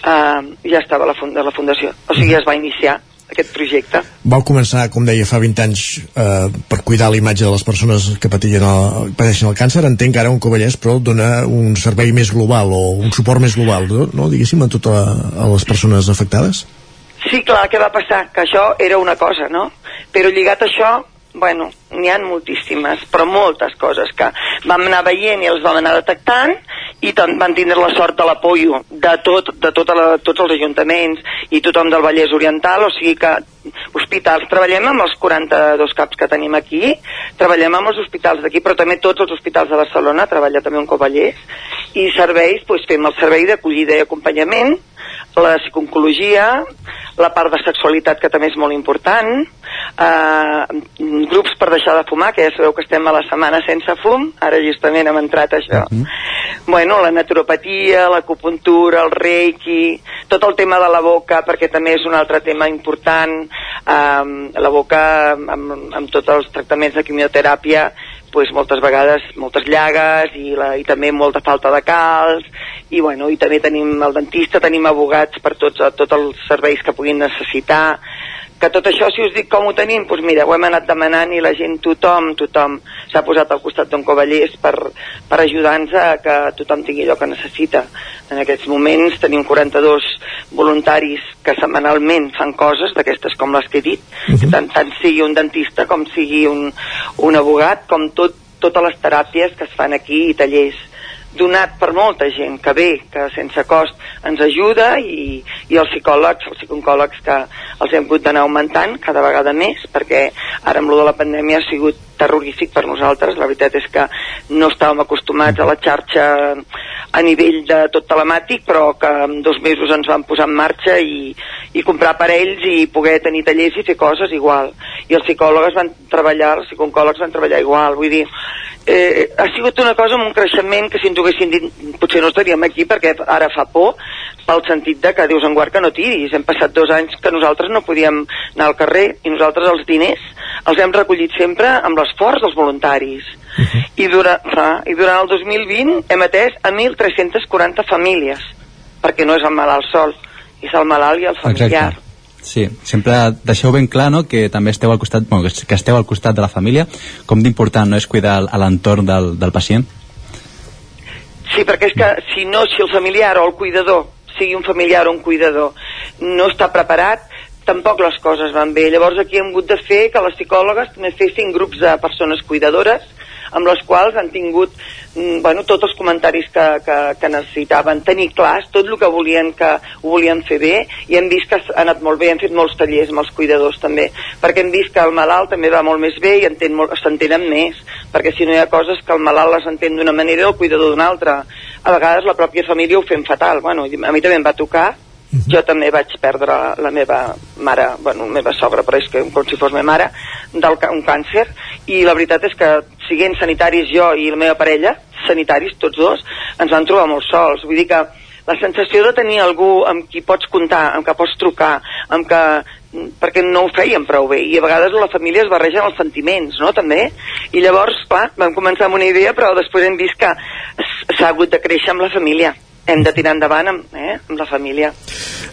eh, ja estava a la, funda, la fundació. O sigui, ja es va iniciar aquest projecte. Vau començar, com deia, fa 20 anys eh, per cuidar la imatge de les persones que patien el, pateixen el càncer. Entenc que ara un Covellès, però, dona un servei més global o un suport més global, no, no diguéssim, a totes a les persones afectades? Sí, clar, què va passar? Que això era una cosa, no? Però lligat a això, bueno, n'hi ha moltíssimes, però moltes coses que vam anar veient i els vam anar detectant i van tindre la sort de l'apoio de, tot, de tota la, tots els ajuntaments i tothom del Vallès Oriental, o sigui que hospitals, treballem amb els 42 caps que tenim aquí, treballem amb els hospitals d'aquí, però també tots els hospitals de Barcelona, treballa també un Covallers, i serveis, doncs fem el servei d'acollida i acompanyament, la psiconcologia, la part de sexualitat que també és molt important, eh, grups per deixar de fumar, que ja sabeu que estem a la setmana sense fum, ara justament hem entrat a això. Bueno, la naturopatia, l'acupuntura, el reiki, tot el tema de la boca, perquè també és un altre tema important, eh, la boca amb, amb tots els tractaments de quimioteràpia, pues, moltes vegades moltes llagues i, la, i també molta falta de calç. I, bueno, i també tenim el dentista, tenim abogats per tots, tots els serveis que puguin necessitar que tot això, si us dic com ho tenim, doncs mira, ho hem anat demanant i la gent, tothom, tothom s'ha posat al costat d'on Covellers per, per ajudar-nos a que tothom tingui allò que necessita. En aquests moments tenim 42 voluntaris que setmanalment fan coses d'aquestes com les que he dit, uh -huh. tant, tant sigui un dentista com sigui un, un abogat, com tot, totes les teràpies que es fan aquí i tallers donat per molta gent que ve, que sense cost ens ajuda i, i els psicòlegs, els psicòlegs que els hem hagut d'anar augmentant cada vegada més perquè ara amb lo de la pandèmia ha sigut terrorífic per nosaltres, la veritat és que no estàvem acostumats a la xarxa a nivell de tot telemàtic però que en dos mesos ens vam posar en marxa i, i comprar aparells i poder tenir tallers i fer coses igual. I els psicòlegs van treballar, els psicòlegs van treballar igual, vull dir eh, ha sigut una cosa amb un creixement que si ens ho haguessin dit potser no estaríem aquí perquè ara fa por pel sentit de que Déus en guard que no tiris. Hem passat dos anys que nosaltres no podíem anar al carrer i nosaltres els diners els hem recollit sempre amb l'esforç dels voluntaris uh -huh. I, durant, fa, i durant el 2020 hem atès a 1.340 famílies perquè no és el malalt sol és el malalt i el familiar Exacte. Sí, sempre deixeu ben clar no, que també esteu al costat, bueno, que esteu al costat de la família, com d'important no és cuidar l'entorn del, del pacient? Sí, perquè és que si no, si el familiar o el cuidador, sigui un familiar o un cuidador, no està preparat, tampoc les coses van bé. Llavors aquí hem hagut de fer que les psicòlogues també fessin grups de persones cuidadores amb les quals han tingut mm, bueno, tots els comentaris que, que, que necessitaven, tenir clars tot el que volien que ho volien fer bé i hem vist que ha anat molt bé, hem fet molts tallers amb els cuidadors també, perquè hem vist que el malalt també va molt més bé i s'entenen més, perquè si no hi ha coses que el malalt les entén d'una manera i el cuidador d'una altra. A vegades la pròpia família ho fem fatal, bueno, a mi també em va tocar -huh. Jo també vaig perdre la meva mare, bueno, meva sogra, però és que com si fos meva mare, del un càncer, i la veritat és que siguent sanitaris jo i la meva parella, sanitaris tots dos, ens van trobar molt sols. Vull dir que la sensació de tenir algú amb qui pots comptar, amb qui pots trucar, amb que perquè no ho feien prou bé i a vegades la família es barregen els sentiments, no?, també, i llavors, clar, vam començar amb una idea però després hem vist que s'ha hagut de créixer amb la família hem de tirar endavant amb, eh, amb la família.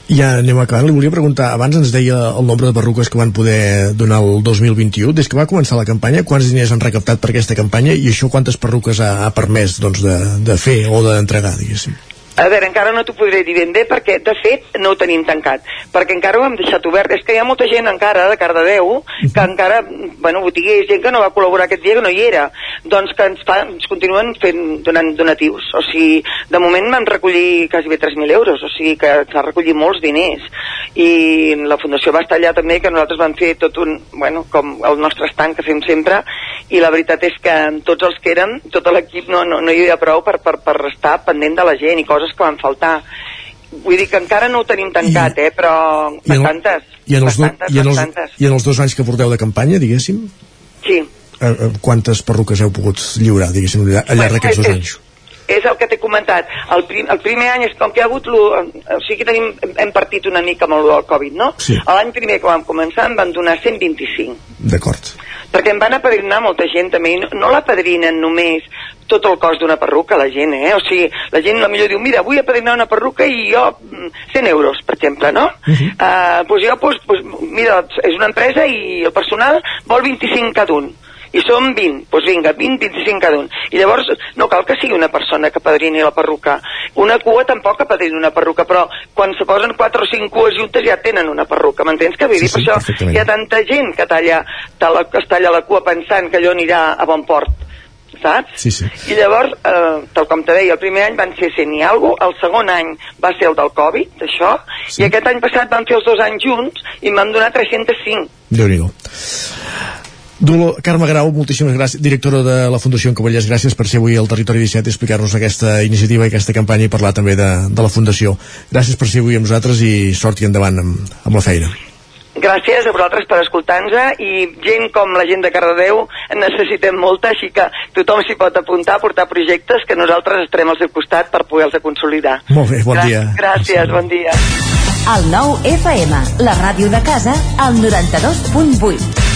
Ja anem acabant. Li volia preguntar, abans ens deia el nombre de perruques que van poder donar el 2021. Des que va començar la campanya, quants diners han recaptat per aquesta campanya i això quantes perruques ha, ha permès doncs, de, de fer o d'entregar, diguéssim? A veure, encara no t'ho podré dir ben bé perquè, de fet, no ho tenim tancat. Perquè encara ho hem deixat obert. És que hi ha molta gent encara de Cardedeu que encara, bueno, botiguers, gent que no va col·laborar aquest dia que no hi era. Doncs que ens, fa, ens continuen fent, donant donatius. O sigui, de moment vam recollir quasi bé 3.000 euros, o sigui que s'ha recollit molts diners. I la Fundació va estar allà també, que nosaltres vam fer tot un, bueno, com el nostre estanc que fem sempre, i la veritat és que tots els que érem, tot l'equip no, no, no hi havia prou per, per, per estar pendent de la gent i coses coses van faltar vull dir que encara no ho tenim tancat, I, eh, però i en, bastantes, i en, els bastantes, i, en els, bastantes. I en els dos anys que porteu de campanya, diguéssim? Sí. Eh, eh, quantes perruques heu pogut lliurar, diguéssim, al llarg d'aquests dos anys? és el que t'he comentat. El, prim, el primer any és com que ha hagut... Lo, o sigui que tenim, hem partit una mica amb el del Covid, no? Sí. L'any primer que vam començar en van donar 125. D'acord. Perquè em van apadrinar molta gent també, i no, no l'apadrinen només tot el cost d'una perruca, la gent, eh? O sigui, la gent millor diu, mira, vull apadrinar una perruca i jo 100 mm, euros, per exemple, no? Uh -huh. uh, pues jo, pues, pues, mira, és una empresa i el personal vol 25 cada un i som 20, doncs vinga, 20, 25 cada un. I llavors no cal que sigui una persona que padrini la perruca. Una cua tampoc que padrini una perruca, però quan se posen 4 o 5 cues juntes ja tenen una perruca, m'entens? Que vull dir, Sí, sí, per això hi ha tanta gent que, talla, que es talla la cua pensant que allò anirà a bon port saps? Sí, sí. I llavors, eh, tal com te deia, el primer any van ser 100 i alguna el segon any va ser el del Covid, això, sí. i aquest any passat van fer els dos anys junts i em van donar 305. Déu-n'hi-do. Dolor, Carme Grau, moltíssimes gràcies, directora de la Fundació en Cavallers, gràcies per ser avui al Territori 17 i explicar-nos aquesta iniciativa i aquesta campanya i parlar també de, de la Fundació. Gràcies per ser avui amb nosaltres i sort i endavant amb, amb la feina. Gràcies a vosaltres per escoltar-nos i gent com la gent de Cardedeu en necessitem molta, així que tothom s'hi pot apuntar a portar projectes que nosaltres estarem al seu costat per poder-los consolidar. Molt bé, bon dia. Gràcies, bon dia. El nou FM, la ràdio de casa, al 92.8.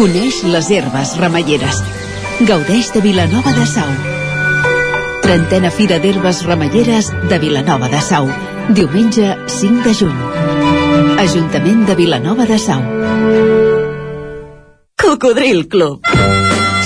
Coneix les herbes remeieres. Gaudeix de Vilanova de Sau. Trentena Fira d'Herbes Remeieres de Vilanova de Sau. Diumenge 5 de juny. Ajuntament de Vilanova de Sau. Cocodril Club.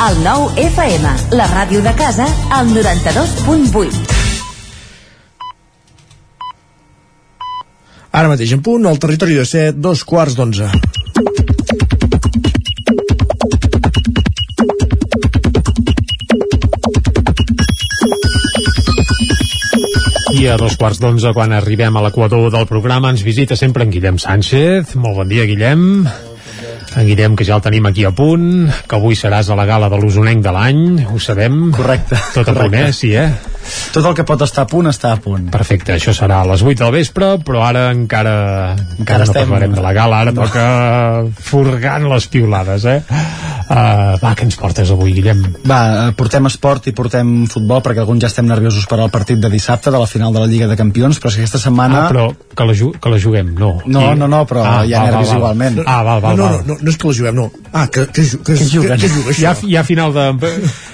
El nou FM, la ràdio de casa, al 92.8. Ara mateix en punt, al territori de set, dos quarts d'onze. I a dos quarts d'onze, quan arribem a l'equador del programa, ens visita sempre en Guillem Sánchez. Molt bon dia, Guillem. En Guillem, que ja el tenim aquí a punt, que avui seràs a la gala de l'Osonenc de l'any, ho sabem. Correcte. Tot a punt, eh? Sí, eh? Tot el que pot estar a punt està a punt. Perfecte, això serà a les 8 del vespre, però ara encara, encara, Encara no estem- parlarem de la gala, ara No. toca furgant les piulades, eh? Uh, va, què ens portes avui, Guillem? Va, eh, portem esport i portem futbol perquè alguns ja estem nerviosos per al partit de dissabte de la final de la Lliga de Campions, però és que aquesta setmana... Ah, però que la, ju que la juguem, no. No, no, no, però Ah, hi ha val, nervis val, val. igualment. Ah, val, val, no, no, no, no, no és que la juguem, no. Ah, que, que, ju- que, Que juguen. que, que juga Hi ha, hi ha final de...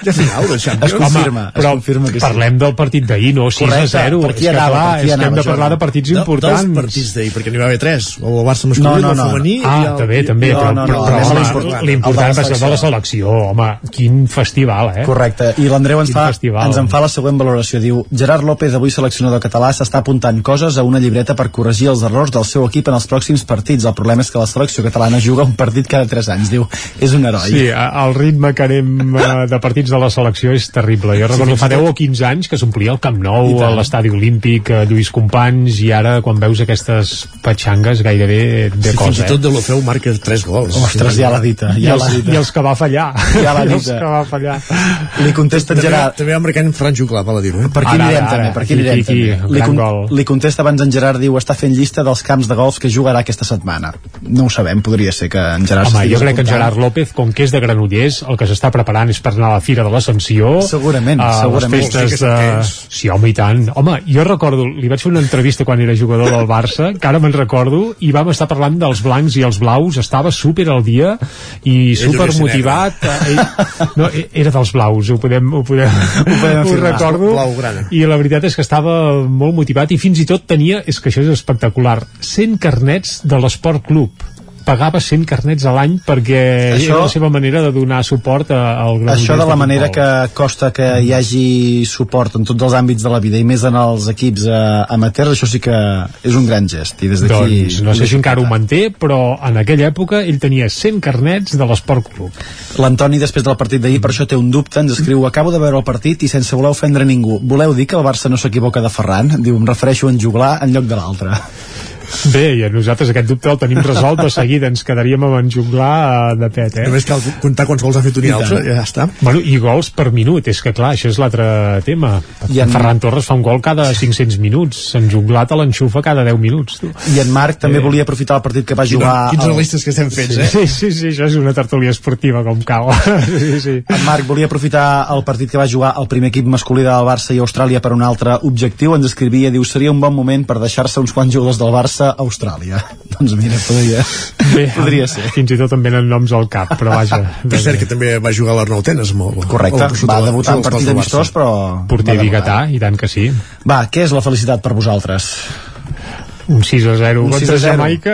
Hi ha final de Champions. Es confirma, es però confirma que sí. parlem del partit d'ahir, no 6 Correcte, a 0. per aquí és que, anava, clar, per aquí és que hem anava, de parlar de partits importants. Dels partits d'ahir, perquè n'hi va haver tres. El Barça masculí, No, no, el no, femení... Ah, i el, també, també, el- però, no, no, però, no, però anem a home, l'important. El va ser el de la selecció, home, quin festival, eh? Correcte, i l'Andreu ens, fa, festival. ens en fa la següent valoració. Diu, Gerard López, avui seleccionador català, s'està apuntant coses a una llibreta per corregir els errors del seu equip en els pròxims partits. El problema és que la selecció catalana juga un partit cada 3 anys. Diu, és un heroi. Sí, el ritme que anem eh, de partits de la selecció és terrible. Jo recordo fins fa i tot- 10 o 15 anys que s'omplia el Camp Nou, a l'estadi olímpic, a Lluís Companys, i ara quan veus aquestes petxangues gairebé de Sí, fins cosa, i tot de l'Ofeu marca tres gols. Ostres, ja l'ha dita, I, ja els, l'ha dita. I els que va fallar. Ja l'ha I els dita. que va fallar. Li contesta en Gerard... també va marcar en Fran Juclà, val a dir-ho. Eh? Per aquí Ara, anirem ara, també, per aquí anirem aquí, també. Li, gol. li contesta abans en Gerard, diu, està fent llista dels camps de golf que jugarà aquesta setmana. No ho sabem, podria ser que en Gerard Home, jo crec que en. Gerard López, com que és de Granollers, el que s'està preparant és per anar a la Fira de l'Ascensió. Segurament, a segurament. Les que festes sí de... és. Sí, home, i tant. Home, jo recordo, li vaig fer una entrevista quan era jugador del Barça, que ara me'n recordo, i vam estar parlant dels blancs i els blaus, estava super al dia i Ell super motivat. Ell, no, e- era dels blaus, ho podem, ho podem, ho podem afirmar. recordo. Blaugrana. I la veritat és que estava molt motivat i fins i tot tenia, és que això és espectacular, 100 carnets de l'Esport Club pagava 100 carnets a l'any perquè Això- era la seva manera de donar suport a- al Granollers Això de la futbol. manera que costa que hi hagi suport en tots els àmbits de la vida i més en els equips eh, amateurs, això sí que és un gran gest. I des d'aquí... Doncs no sé si encara ho manté, però en aquella època ell tenia 100 carnets de l'Esport Club. L'Antoni, després del partit d'ahir, per això té un dubte, ens escriu acabo de veure el partit i sense voler ofendre ningú. Voleu dir que el Barça no s'equivoca de Ferran? Diu, em refereixo a en juglar en lloc de l'altre. Bé, i a nosaltres aquest dubte el tenim resolt de seguida, ens quedaríem amb en juglar eh, de pet, eh? Només cal comptar quants gols ha fet un i I altre, tant. ja està. Bueno, i gols per minut, és que clar, això és l'altre tema. I en-. Ferran Torres fa un gol cada 500 minuts, en Juglat a l'enxufa cada 10 minuts. Tu. I en Marc també Eh. volia aprofitar el partit que va jugar... quins al- analistes que estem fets, Sí, eh? sí, sí, sí, això és una tertúlia esportiva com cal. sí, sí. En Marc volia aprofitar el partit que va jugar el primer equip masculí del Barça i Austràlia per un altre objectiu. Ens escrivia, diu, seria un bon moment per deixar-se uns quants jugadors del Barça a Austràlia. doncs mira, podria, Bé, podria ser. Fins i tot em venen noms al cap, però vaja. Per cert, que també va jugar a l'Arnau Tenes molt. Correcte, o va debutar en partit amistós, Barça. però... Porter va biguetà, i tant que sí. Va, què és la felicitat per vosaltres? Un 6 a 0 Un 6 contra a 0. Jamaica.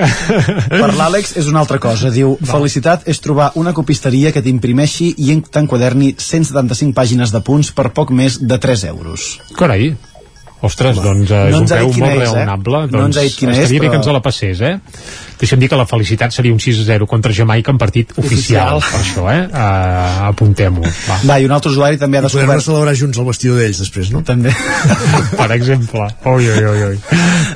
Per l'Àlex és una altra cosa. Diu, felicitat és trobar una copisteria que t'imprimeixi i en- t'enquaderni 175 pàgines de punts per poc més de 3 euros. Carai. Ostres, doncs eh, No és un preu molt és, eh? raonable. No doncs ens ha dit quina estaria és, bé però- que ens la passés, eh? Deixa'm dir que la felicitat seria un 6 a 0 contra Jamaica en partit oficial. Oficial. Per això, eh? Uh, Apuntem-ho. Va. Va, i un altre usuari també ha I podem descobert... celebrar junts el vestidor d'ells després, no? També. Per exemple. Ui, ui, ui, ui.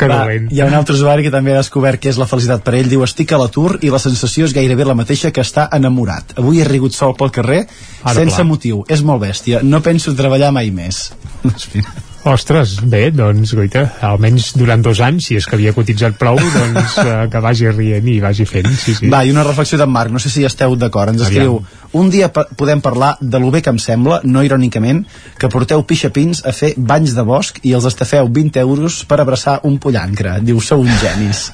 Que Va, dolent. hi ha un altre usuari que també ha descobert què és la felicitat per ell. Diu, estic a l'atur i la sensació és gairebé la mateixa que està enamorat. Avui he rigut sol pel carrer Ara, sense clar. motiu. És molt bèstia. No penso treballar mai més. Doncs. Ostres, bé, doncs, goita, almenys durant dos anys, si és que havia cotitzat prou, doncs eh, que vagi rient i vagi fent, sí, sí. Va, i una reflexió d'en Marc, no sé si esteu d'acord, ens escriu un dia podem parlar de lo bé que em sembla, no irònicament, que porteu pixapins a fer banys de bosc i els estafeu 20 euros per abraçar un pollancre. Diu, sou uns genis.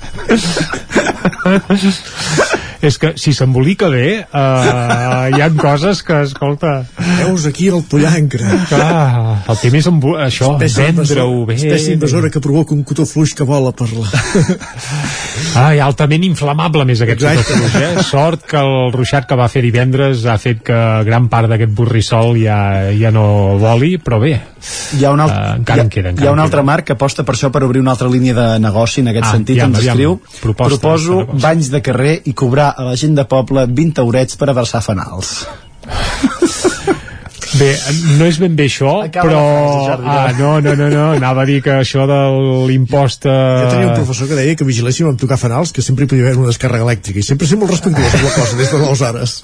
És que si s'embolica bé, eh, hi han coses que, escolta... Heus aquí el pollancre. Clar, el tema és embo- això, vendre-ho bé. Espècie invasora que provoca un cotó fluix que vola per la... Ai, altament inflamable més aquest Exacte. fluix, eh? Sort que el ruixat que va fer divendres ha fet que gran part d'aquest burrissol ja, ja no voli, però bé, Hi ha un, alt... Eh, encara hi ha, en queda, hi encara ha un en altre Marc que aposta per això per obrir una altra línia de negoci en aquest Ah, sentit, aviam, ens aviam. escriu Proposta proposo banys de carrer i cobrar a la gent de poble 20 eurets per abraçar fanals Bé, no és ben bé això, Acaba però... Jordi, no? ah, no, no, no, no, anava a dir que això de l'impost... Jo Eh... tenia un professor que deia que vigiléssim amb tocar fanals, que sempre hi podia haver una descàrrega elèctrica, i sempre ser molt respectuós amb la cosa, des de aleshores.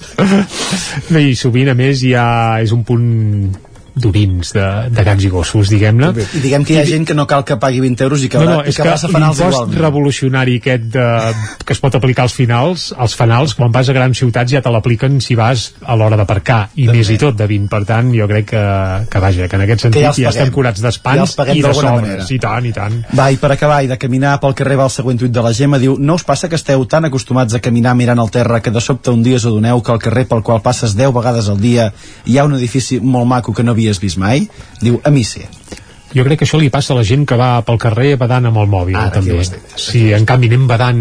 Bé, i sovint, a més, ja és un punt d'orins de, de gats i gossos, diguem-ne. i diguem que hi ha gent que no cal que pagui 20 euros i que, No, no, i que que abraça fanals igualment revolucionari aquest de, que es pot aplicar als finals, als fanals, quan vas a grans ciutats ja te l'apliquen si vas a l'hora d'aparcar, i També. més i tot de 20, per tant, jo crec que, que vaja, que en aquest sentit ja ja, estem curats Ja d'espans paguem i de sobres, manera. i tant, i tant. Va, i per acabar, i de caminar pel carrer va el següent tuit de la Gemma, diu, no us passa que esteu tan acostumats a caminar mirant el terra que de sobte un dia us adoneu que al carrer pel qual passes 10 vegades al dia hi ha un edifici molt maco que no havies vist mai? Diu, a mi sí. Jo crec que això li passa a la gent que va pel carrer badant amb el mòbil, Ah, també. ho estic, Si en canvi anem badant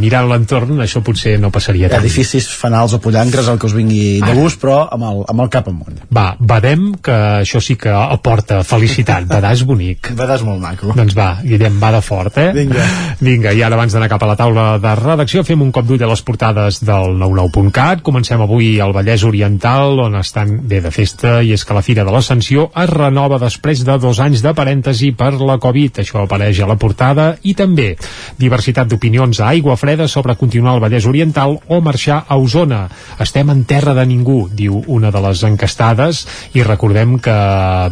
mirant l'entorn, això potser no passaria tant. Edificis fanals o pollancres, el que us vingui de gust, però amb el, amb el cap amunt. Va, badem, que això sí que aporta felicitat. Badar és bonic. Badar és molt maco. Doncs va, Guillem, bada fort, eh? Vinga. Vinga, i ara abans d'anar cap a la taula de redacció fem un cop d'ull a les portades del 99.cat. Comencem avui al Vallès Oriental, on estan bé de festa, i és que la Fira de l'Ascensió es renova després de dos anys de parèntesi per la Covid. Això apareix a la portada. I també diversitat d'opinions a aigua freda sobre continuar al Vallès Oriental o marxar a Osona. Estem en terra de ningú, diu una de les encastades, i recordem que,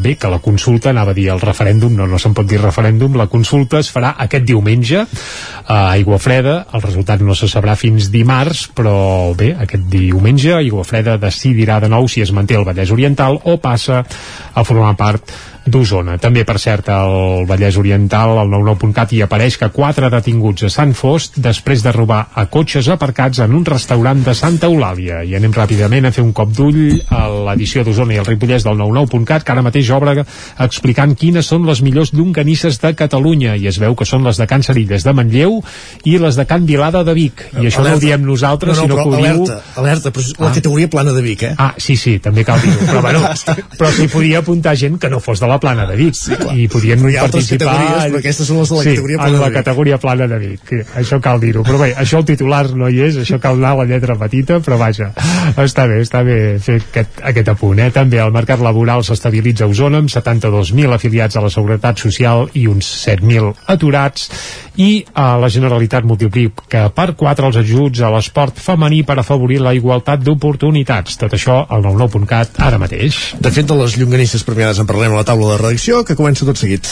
bé, que la consulta, anava a dir el referèndum, no, no se'n pot dir referèndum, la consulta es farà aquest diumenge a Aigua Freda, el resultat no se sabrà fins dimarts, però bé, aquest diumenge Aigua Freda decidirà de nou si es manté el Vallès Oriental o passa a formar part d'Osona. També, per cert, al Vallès Oriental, al 99.cat, hi apareix que quatre detinguts a Sant Fost després de robar a cotxes aparcats en un restaurant de Santa Eulàlia. I anem ràpidament a fer un cop d'ull a l'edició d'Osona i el Ripollès del 99.cat, que ara mateix obre explicant quines són les millors llonganisses de Catalunya. I es veu que són les de Can Cerilles de Manlleu i les de Can Vilada de Vic. I això no ho diem nosaltres, no, no, sinó que ho diu... alerta, alerta, però és la Ah. categoria plana de Vic, eh? Ah, sí, sí, també cal dir-ho. Però, bueno, però s'hi podia apuntar gent que no fos de la plana de Vic. Sí, I podien Hi ha participar... categories, però aquestes són les de la sí, categoria plana en la categoria plana de Vic. Sí, això cal dir-ho. Però bé, això el titular no hi és, això cal anar a la lletra petita, però vaja, està bé, està bé fer aquest, aquest apunt. Eh? També el mercat laboral s'estabilitza a Osona amb 72.000 afiliats a la Seguretat Social i uns 7.000 aturats i a la Generalitat multiplica per 4 els ajuts a l'esport femení per afavorir la igualtat d'oportunitats. Tot això al 99.cat ara mateix. De fet, de les llonganisses premiades en parlem a la taula de redacció, que comença tot seguit.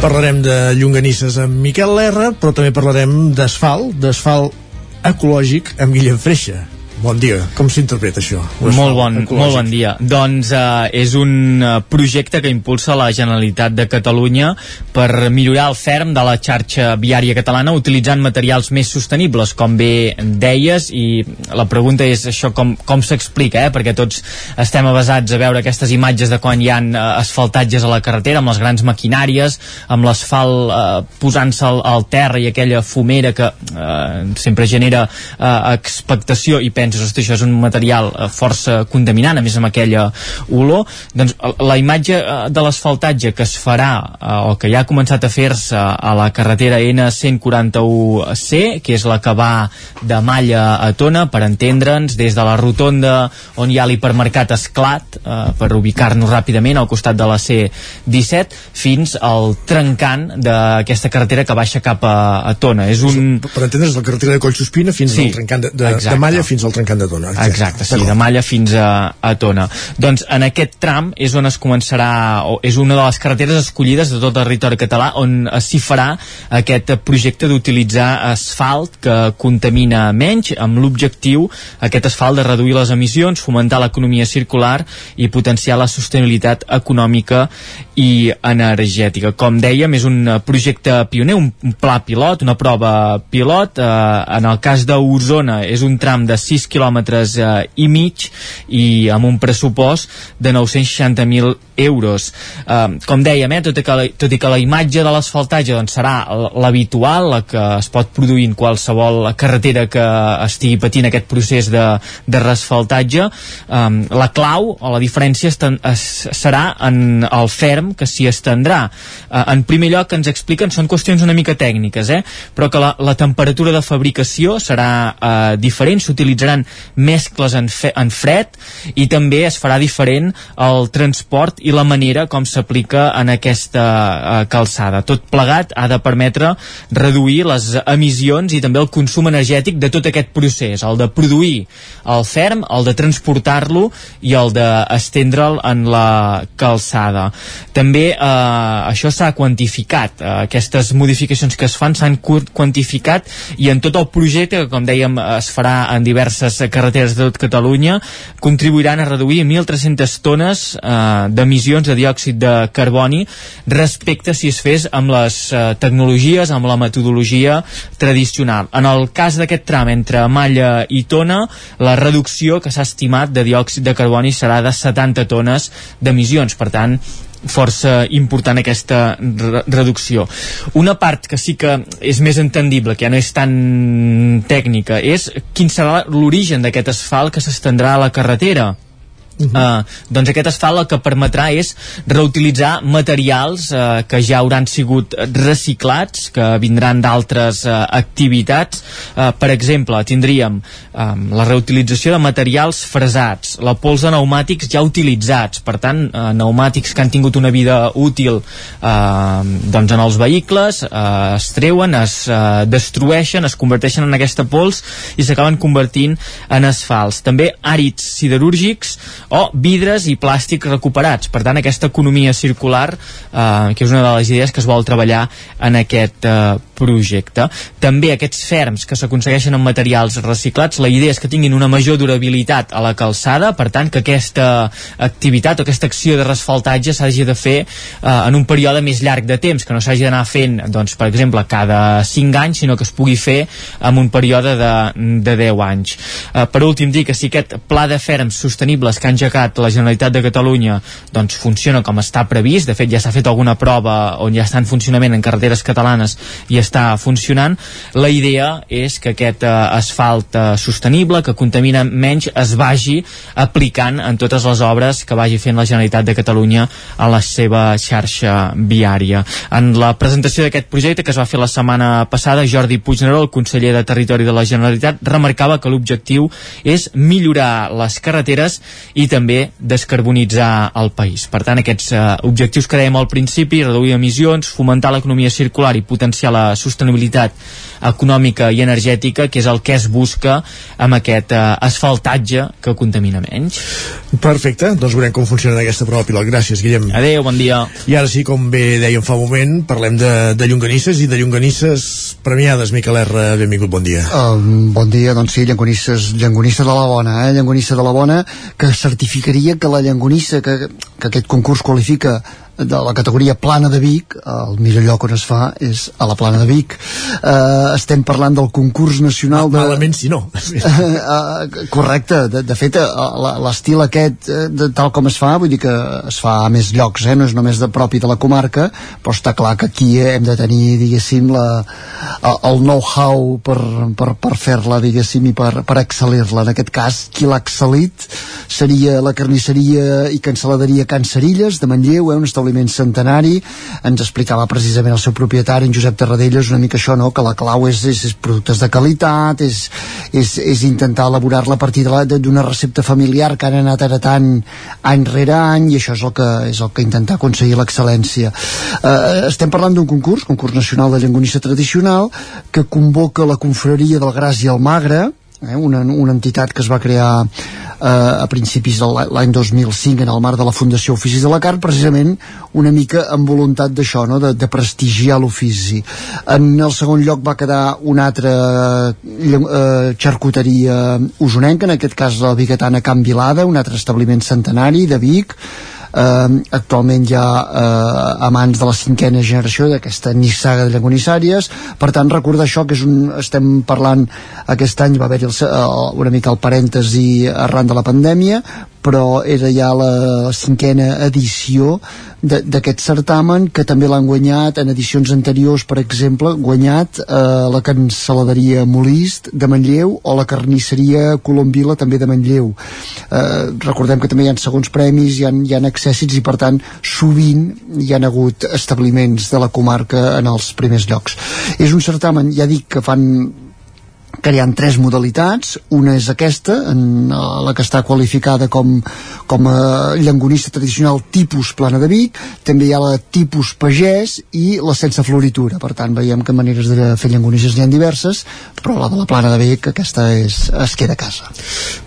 Parlarem de llonganisses amb Miquel Lerra, però també parlarem d'asfalt, d'asfalt ecològic amb Guillem Freixa. Bon dia, com s'interpreta això? Molt bon, ecològic. molt bon dia. Doncs eh, és un eh, projecte que impulsa la Generalitat de Catalunya per millorar el ferm de la xarxa viària catalana utilitzant materials més sostenibles, com bé deies, i la pregunta és això com, com s'explica, eh? perquè tots estem avasats a veure aquestes imatges de quan hi ha eh, asfaltatges a la carretera, amb les grans maquinàries, amb l'asfalt eh, posant-se al, al terra i aquella fumera que eh, sempre genera eh, expectació i penses, hosti, això és un material eh, força contaminant, a més amb aquella olor, doncs la imatge eh, de l'asfaltatge que es farà eh, o que ja ha començat a fer-se a la carretera N141C, que és la que va de Malla a Tona, per entendre'ns, des de la rotonda on hi ha l'hipermercat Esclat, eh, per ubicar-nos ràpidament al costat de la C-17, fins al trencant d'aquesta carretera que baixa cap a, a Tona. És un... Per entendre's, la carretera de Collsospina fins Sí, al trencant de, de, de. Malla fins al trencant de Tona. Exacte, sí, de Malla fins a, a Tona. Doncs en aquest tram és on es començarà, o és una de les carreteres escollides de tot el territori català on s'hi farà aquest projecte d'utilitzar asfalt que contamina menys, amb l'objectiu, aquest asfalt, de reduir les emissions, fomentar l'economia circular i potenciar la sostenibilitat econòmica i energètica. Com dèiem, és un projecte pioner, un un pla pilot, una prova pilot. Eh, en el cas d'Osona és un tram de 6 quilòmetres eh, i mig i amb un pressupost de 960.000 euros. Eh, com dèiem, eh, tot, i que la, tot i que la imatge de l'asfaltatge doncs, serà l'habitual, la que es pot produir en qualsevol carretera que estigui patint aquest procés de, de resfaltatge, eh, la clau o la diferència estan, es, serà en el ferm que s'hi estendrà. Eh, en primer lloc, ens expliquen, són qüestions una mica tècniques, eh? però que la, la temperatura de fabricació serà eh, diferent, s'utilitzaran mescles en, fe, en fred i també es farà diferent el transport i la manera com s'aplica en aquesta eh, calçada. Tot plegat ha de permetre reduir les emissions i també el consum energètic de tot aquest procés, el de produir el ferm, el de transportar-lo i el d'estendre'l en la calçada. També eh, això s'ha quantificat, eh, aquestes modificacions que es fan s'han quantificat i en tot el projecte, que com dèiem es farà en diverses carreteres de tot Catalunya, contribuiran a reduir 1.300 tones eh, d'emissions d'emissions de diòxid de carboni respecte si es fes amb les eh, tecnologies, amb la metodologia tradicional. En el cas d'aquest tram entre Malla i Tona, la reducció que s'ha estimat de diòxid de carboni serà de 70 tones d'emissions. Per tant, força important aquesta re reducció. Una part que sí que és més entendible, que ja no és tan tècnica, és quin serà l'origen d'aquest asfalt que s'estendrà a la carretera Uh -huh. uh, doncs aquest asfalt el que permetrà és reutilitzar materials uh, que ja hauran sigut reciclats, que vindran d'altres uh, activitats. Uh, per exemple, tindríem um, la reutilització de materials fresats, la pols de pneumàtics ja utilitzats, per tant, uh, pneumàtics que han tingut una vida útil uh, doncs en els vehicles, uh, es treuen, es uh, destrueixen, es converteixen en aquesta pols i s'acaben convertint en asfalts. També àrids siderúrgics o vidres i plàstics recuperats. Per tant, aquesta economia circular, eh, que és una de les idees que es vol treballar en aquest eh, projecte. També aquests ferms que s'aconsegueixen amb materials reciclats, la idea és que tinguin una major durabilitat a la calçada, per tant, que aquesta activitat o aquesta acció de resfaltatge s'hagi de fer eh, en un període més llarg de temps, que no s'hagi d'anar fent, doncs, per exemple, cada 5 anys, sinó que es pugui fer en un període de, de 10 anys. Eh, per últim, dir que si aquest pla de ferms sostenibles que han engegat la Generalitat de Catalunya doncs funciona com està previst, de fet ja s'ha fet alguna prova on ja està en funcionament en carreteres catalanes i està funcionant, la idea és que aquest eh, asfalt eh, sostenible, que contamina menys, es vagi aplicant en totes les obres que vagi fent la Generalitat de Catalunya a la seva xarxa viària. En la presentació d'aquest projecte que es va fer la setmana passada, Jordi Puigneró, el conseller de Territori de la Generalitat, remarcava que l'objectiu és millorar les carreteres i també descarbonitzar el país. Per tant, aquests eh, objectius que dèiem al principi, reduir emissions, fomentar l'economia circular i potenciar la sostenibilitat econòmica i energètica, que és el que es busca amb aquest eh, asfaltatge que contamina menys. Perfecte, doncs veurem com funciona aquesta prova pilot. Gràcies, Guillem. Adéu, bon dia. I ara sí, com bé dèiem fa un moment, parlem de, de llonganisses i de llonganisses premiades. Miquel R, benvingut, bon dia. Um, bon dia, doncs sí, llangonisses, llangonisses de la bona, eh? llangonissa de la bona, que certificaria que la llangonissa que, que aquest concurs qualifica de la categoria Plana de Vic, el millor lloc on es fa és a la Plana de Vic. Uh, estem parlant del concurs nacional de... Malament si no. uh, correcte, de, de fet, uh, l'estil aquest, uh, de, tal com es fa, vull dir que es fa a més llocs, eh? no és només de propi de la comarca, però està clar que aquí hem de tenir, diguéssim, la, el know-how per, per, per fer-la, diguéssim, i per, per excel·lir-la. En aquest cas, qui l'ha excel·lit seria la carnisseria i cancel·laderia Can Cerilles, de Manlleu, eh? un establiment establiment centenari ens explicava precisament el seu propietari en Josep Terradellos una mica això, no? que la clau és, és, és productes de qualitat és, és, és intentar elaborar-la a partir d'una recepta familiar que han anat heretant any rere any i això és el que, és el que intentar aconseguir l'excel·lència eh, estem parlant d'un concurs, concurs nacional de llengonissa tradicional que convoca la confraria del Gras i el Magre eh, una, una entitat que es va crear eh, a principis de l'any 2005 en el marc de la Fundació Oficis de la Carn precisament una mica amb voluntat d'això, no? de, de prestigiar l'ofici. En el segon lloc va quedar una altra eh, xarcuteria usonenca, en aquest cas la Bigatana Can Vilada, un altre establiment centenari de Vic, eh, actualment ha eh, amants de la cinquena generació d'aquesta nissaga de llangonissàries. Per tant recordar això que és un, estem parlant aquest any va haver-hi una mica el parèntesi arran de la pandèmia però era ja la cinquena edició d'aquest certamen que també l'han guanyat en edicions anteriors per exemple, guanyat eh, la cancel·laderia Molist de Manlleu o la carnisseria Colombila també de Manlleu. Eh, recordem que també hi ha segons premis hi ha, hi ha accèssits i per tant sovint hi han hagut establiments de la comarca en els primers llocs. És un certamen, ja dic que fan que hi ha tres modalitats. Una és aquesta, en eh, la que està qualificada com, com a llangonista tradicional tipus plana de Vic. També hi ha la tipus pagès i la sense floritura, per tant veiem que maneres de fer llangonisses n'hi ha diverses però la de la plana de Vic aquesta és, es queda a casa.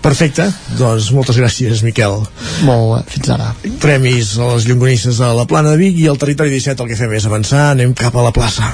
Perfecte, doncs moltes gràcies Miquel. Molt bé, fins ara. Premis a les llangonisses a la plana de Vic i al territori 17 el que fem és avançar, anem cap a la plaça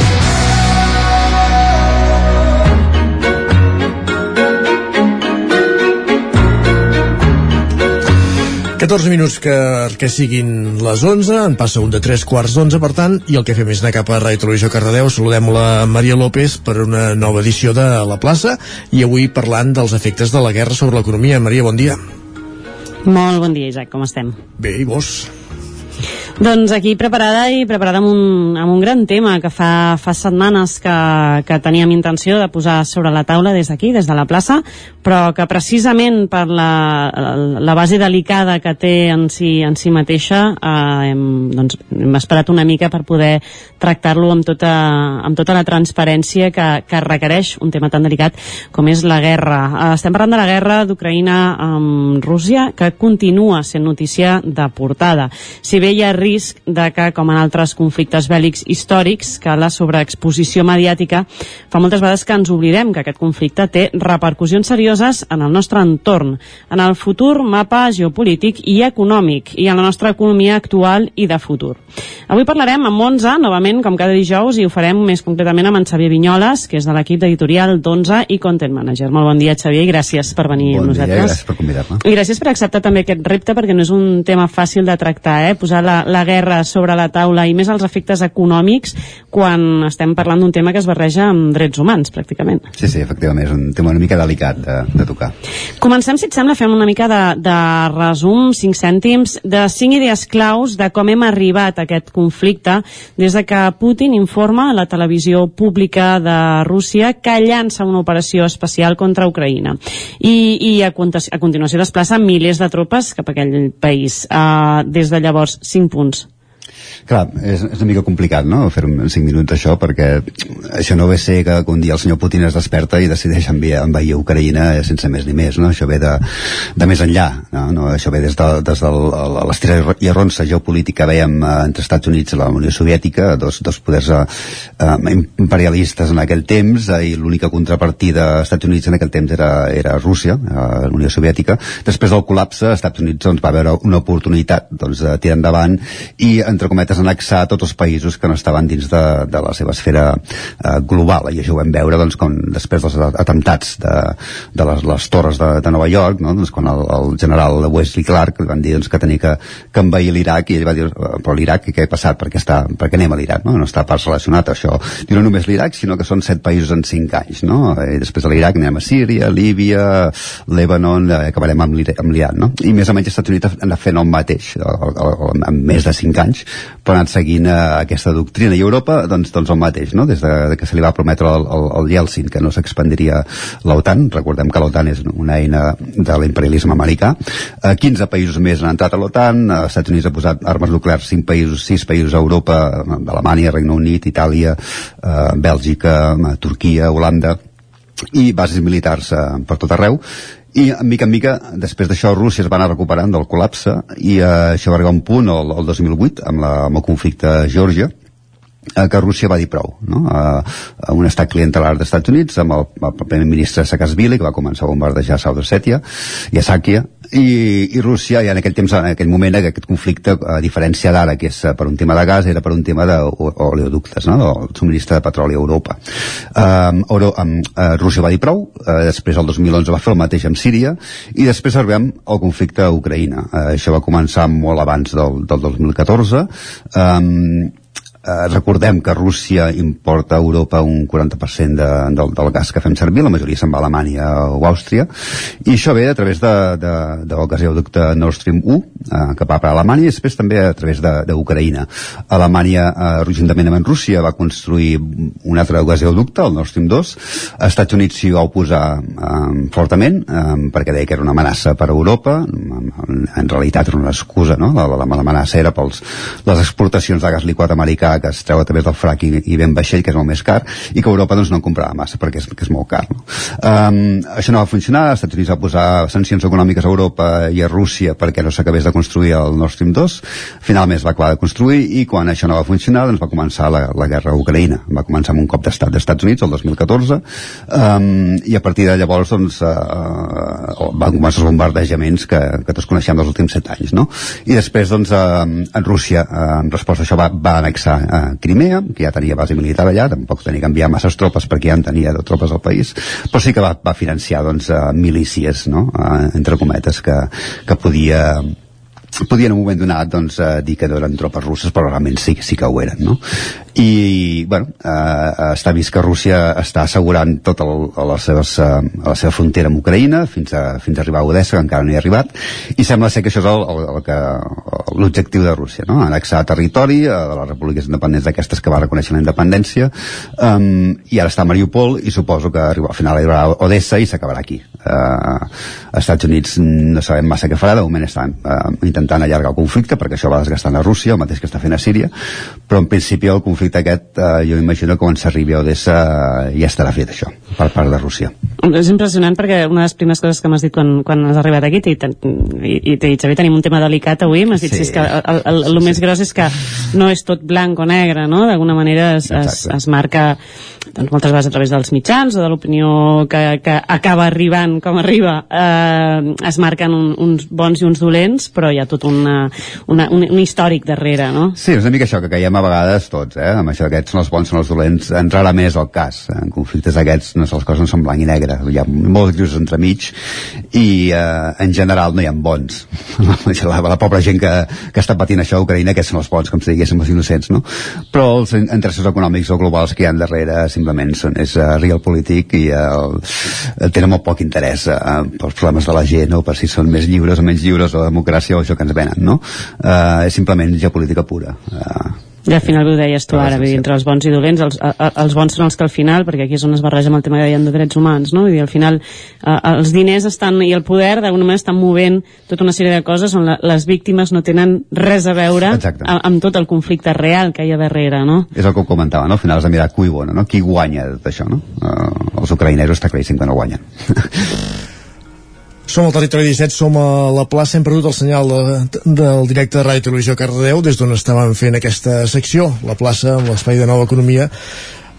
14 minuts que, que siguin les 11, en passa un de 3 quarts d'11, per tant, i el que fem és anar cap a Ràdio Televisió Cardedeu. Saludem la Maria López per una nova edició de La Plaça i avui parlant dels efectes de la guerra sobre l'economia. Maria, bon dia. Molt bon dia, Isaac, com estem? Bé, i vos? Doncs aquí preparada i preparada amb un, amb un gran tema que fa, fa setmanes que, que teníem intenció de posar sobre la taula des d'aquí, des de la plaça, però que precisament per la, la base delicada que té en si, en si mateixa eh, hem, doncs, hem esperat una mica per poder tractar-lo amb, tota, amb tota la transparència que, que requereix un tema tan delicat com és la guerra. Eh, estem parlant de la guerra d'Ucraïna amb Rússia, que continua sent notícia de portada. Si bé hi ha risc de que, com en altres conflictes bèl·lics històrics, que la sobreexposició mediàtica fa moltes vegades que ens oblidem que aquest conflicte té repercussions serioses en el nostre entorn, en el futur mapa geopolític i econòmic i en la nostra economia actual i de futur. Avui parlarem amb Monza, novament, com cada dijous, i ho farem més concretament amb en Xavier Vinyoles, que és de l'equip d'editorial d'Onza i Content Manager. Molt bon dia, Xavier, i gràcies per venir bon amb nosaltres. Dia, gràcies per convidar-me. I gràcies per acceptar també aquest repte, perquè no és un tema fàcil de tractar, eh? posar la, la guerra sobre la taula i més els efectes econòmics quan estem parlant d'un tema que es barreja amb drets humans, pràcticament. Sí, sí, efectivament, és un tema una mica delicat de, de tocar. Comencem, si et sembla, fem una mica de, de resum, 5 cèntims, de 5 idees claus de com hem arribat a aquest conflicte des de que Putin informa a la televisió pública de Rússia que llança una operació especial contra Ucraïna. I, i a, a continuació desplaça milers de tropes cap a aquell país. Uh, des de llavors, 5 punts. alguns. Clar, és, és una mica complicat, no?, fer en 5 minuts això, perquè això no ve ser que un dia el senyor Putin es desperta i decideix enviar, envair Ucraïna sense més ni més, no? Això ve de, de més enllà, no? no? Això ve des de, des de l'estira i arronsa geopolítica veiem eh, entre Estats Units i la Unió Soviètica, dos, dos poders eh, eh, imperialistes en aquell temps, eh, i l'única contrapartida als Estats Units en aquell temps era, era Rússia, eh, la Unió Soviètica. Després del col·lapse, als Estats Units doncs, va veure una oportunitat doncs, de tirar endavant i, entre cometes, annexar tots els països que no estaven dins de, de la seva esfera eh, global i això ho vam veure doncs, com després dels atemptats de, de les, les torres de, de Nova York no? doncs, quan el, el general Wesley Clark van dir doncs, que tenia que, que envair l'Iraq i ell va dir, eh, però l'Iraq què ha passat? Per què, està, per què anem a l'Iraq? No? no està pas relacionat això. I no només l'Iraq, sinó que són set països en cinc anys. No? I després de l'Iraq anem a Síria, Líbia, Lebanon, eh, acabarem amb l'Iran. No? I més o menys els Estats Units han anat fent el mateix en més de cinc anys, però ha anat seguint eh, aquesta doctrina. I Europa, doncs, doncs el mateix, no? des de, de que se li va prometre al, al, Yeltsin que no s'expandiria l'OTAN. Recordem que l'OTAN és una eina de l'imperialisme americà. Eh, 15 països més han entrat a l'OTAN, eh, Estats Units ha posat armes nuclears 5 països, 6 països a Europa, eh, Alemanya, Regne Unit, Itàlia, eh, Bèlgica, eh, Turquia, Holanda, i bases militars eh, per tot arreu i mica en mica, després d'això Rússia es va anar recuperant del col·lapse i eh, això va arribar a un punt el, el 2008 amb, la, amb el conflicte a Geòrgia eh, que Rússia va dir prou no? a un estat clientelar dels Estats Units amb el, el primer ministre Saakashvili que va començar a bombardejar Saud Ossetia i a Sàquia i, i Rússia ja en aquell temps, en aquell moment aquest conflicte, a diferència d'ara que és per un tema de gas, era per un tema d'oleoductes, no? el subministre de petroli a Europa. Um, Euro, um, Rússia va dir prou uh, després el 2011 va fer el mateix amb Síria i després arribem al conflicte a Ucraïna. Uh, això va començar molt abans del, del 2014 um, Eh, recordem que Rússia importa a Europa un 40% de, del, del gas que fem servir, la majoria se'n va a Alemanya o Àustria, i això ve a través de, de, del gasoducte Nord Stream 1, eh, que va per Alemanya, i després també a través d'Ucraïna. Alemanya, eh, juntament amb Rússia, va construir un altre gasoducte, el Nord Stream 2, als Estats Units s'hi va oposar eh, fortament, eh, perquè deia que era una amenaça per a Europa, en, en realitat era una excusa, no? L'amenaça era pels les exportacions de gas liquat americà americà que es treu a través del frac i, i ven vaixell, que és molt més car, i que Europa doncs, no en comprava massa perquè és, que és molt car. No? Um, això no va funcionar, els Estats Units va posar sancions econòmiques a Europa i a Rússia perquè no s'acabés de construir el Nord Stream 2, finalment es va acabar de construir i quan això no va funcionar doncs va començar la, la guerra a Ucraïna, va començar amb un cop d'estat dels Estats Units el 2014 um, i a partir de llavors doncs, uh, van començar els bombardejaments que, que tots coneixem dels últims set anys no? i després doncs, uh, en Rússia uh, en resposta a això va, va annexar uh, Crimea, que ja tenia base militar allà tampoc tenia que enviar masses tropes perquè ja en tenia de tropes al país, però sí que va, va financiar doncs, uh, milícies no? uh, entre cometes que, que podia podien en un moment donat doncs, eh, dir que no eren tropes russes però realment sí, sí que ho eren no? I bueno, eh, està vist que Rússia està assegurant tota la, seves, eh, la seva frontera amb Ucraïna fins a, fins a arribar a Odessa que encara no hi ha arribat i sembla ser que això és el, el, que l'objectiu de Rússia no? annexar territori eh, de les repúbliques independents d'aquestes que va reconèixer la independència um, i ara està a Mariupol i suposo que arriba, al final arribarà a Odessa i s'acabarà aquí eh, als Estats Units no sabem massa què farà de moment estan eh, intentant allargar el conflicte perquè això va desgastant a Rússia, el mateix que està fent a Síria però en principi el conflicte aquest eh, jo imagino que quan s'arribi a Odessa eh, ja estarà fet això per part de Rússia És impressionant perquè una de les primeres coses que m'has dit quan, quan has arribat aquí i, i, t'he dit, Xavier, tenim un tema delicat avui m'has dit, sí. si és que el, el, el, el més gros és que no és tot blanc o negre no? d'alguna manera es, es, es marca doncs, moltes vegades a través dels mitjans o de l'opinió que, que acaba arribant com arriba eh, es marquen un, uns bons i uns dolents però hi ha tot una, una, un, un històric darrere no? Sí, és una mica això que caiem a vegades tots eh? Amb això aquests són els bons, són els dolents en rarament és el cas, en conflictes aquests no, les coses no són blanc i negre, hi ha molts grisos entremig i eh, en general no hi ha bons la, la pobra gent que, que està patint això a Ucraïna que són els bons, com si diguéssim els innocents no? però els interessos econòmics o globals que hi ha darrere simplement són, és uh, real polític i uh, tenen molt poc interès uh, pels problemes de la gent o per si són més lliures o menys lliures o democràcia o això que ens venen no? Uh, és simplement geopolítica pura uh, i al final ho deies tu ara, dir, entre els bons i dolents, els, els bons són els que al final, perquè aquí és on es barreja amb el tema que deien de drets humans, no? Vull dir, al final eh, els diners estan, i el poder d'alguna manera estan movent tota una sèrie de coses on la, les víctimes no tenen res a veure amb, amb tot el conflicte real que hi ha darrere, no? És el que comentava, no? Al final has de mirar qui bona, no? Qui guanya d'això, no? Uh, els ucraïnesos està claríssim que no guanyen. Som al territori 17, som a la plaça, hem perdut el senyal de, del directe de Ràdio Televisió Cardedeu, des d'on estàvem fent aquesta secció, la plaça amb l'espai de nova economia,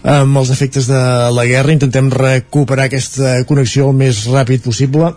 amb els efectes de la guerra. Intentem recuperar aquesta connexió el més ràpid possible.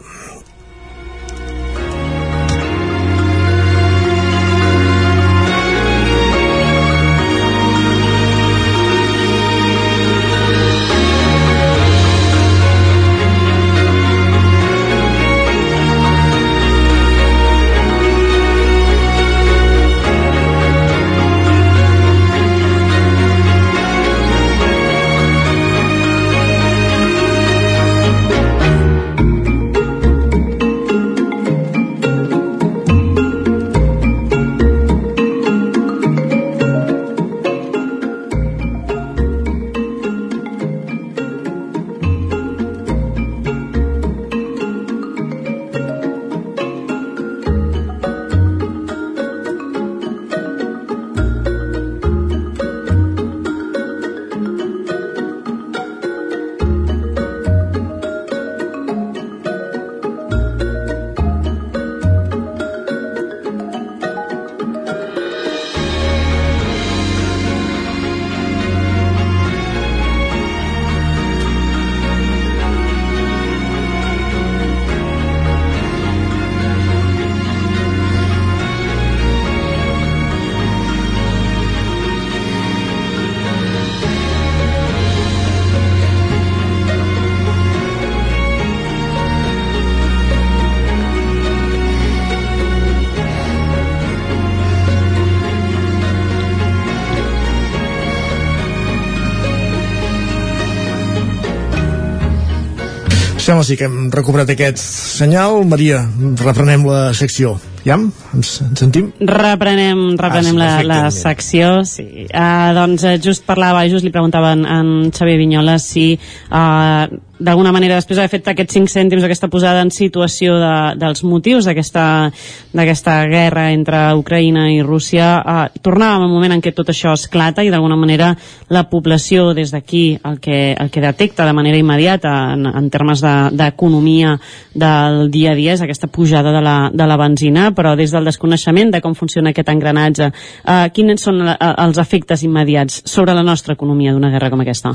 Sí que hem recuperat aquest senyal. Maria, reprenem la secció. Ja? Ens, ens sentim? Reprenem, reprenem Ah, sí, la, la secció, sí. Uh, doncs uh, just parlava, just li preguntava en, en Xavier Vinyola si uh, d'alguna manera després d'haver fet aquests 5 cèntims aquesta posada en situació de, dels motius d'aquesta guerra entre Ucraïna i Rússia uh, tornàvem al moment en què tot això esclata i d'alguna manera la població des d'aquí el, que, el que detecta de manera immediata en, en termes de- d'economia de, del dia a dia és aquesta pujada de la, de la benzina però des del desconeixement de com funciona aquest engranatge uh, quins són la, els efectes immediats sobre la nostra economia d'una guerra com aquesta?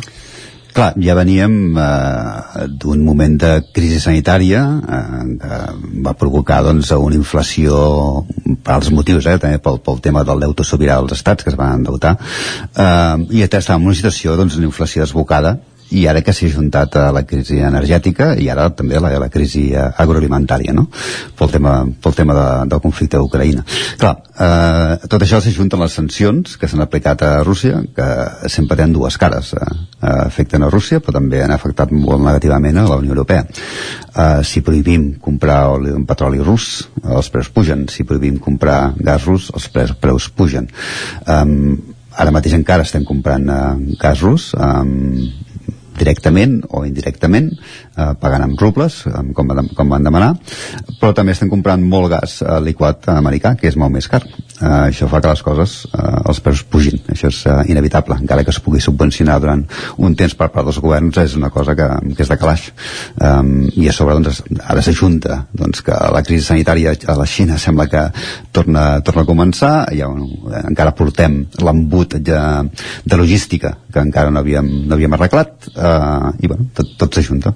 Clar, ja veníem eh, d'un moment de crisi sanitària eh, que va provocar doncs, una inflació per altres motius, eh, també pel, pel tema del deute sobirà dels estats que es van endeutar eh, i estàvem en una situació doncs, inflació desbocada i ara que s'ha juntat a la crisi energètica i ara també a la, la crisi eh, agroalimentària no? pel tema, pel tema de, del conflicte d'Ucraïna clar, eh, tot això s'ajunta les sancions que s'han aplicat a Rússia que sempre tenen dues cares eh, eh, afecten a Rússia però també han afectat molt negativament a la Unió Europea. Eh, si prohibim comprar oli, petroli rus els preus pugen, si prohibim comprar gas rus els preus, preus pugen. Um, ara mateix encara estem comprant uh, gas rus um, directament o indirectament eh, pagant amb rubles com, com van demanar però també estem comprant molt gas eh, liquat americà que és molt més car. Eh, això fa que les coses eh, els preus pugin. Això és eh, inevitable. Encara que es pugui subvencionar durant un temps per part dels governs és una cosa que, que és de calaix. Um, i a sobre doncs, ara s'ajunta doncs, que la crisi sanitària a la Xina sembla que torna, torna a començar. Ja, eh, encara portem l'embut de, de logística que encara no havíem, no havíem arreglat. Eh, i bueno, tot, tot s'ajunta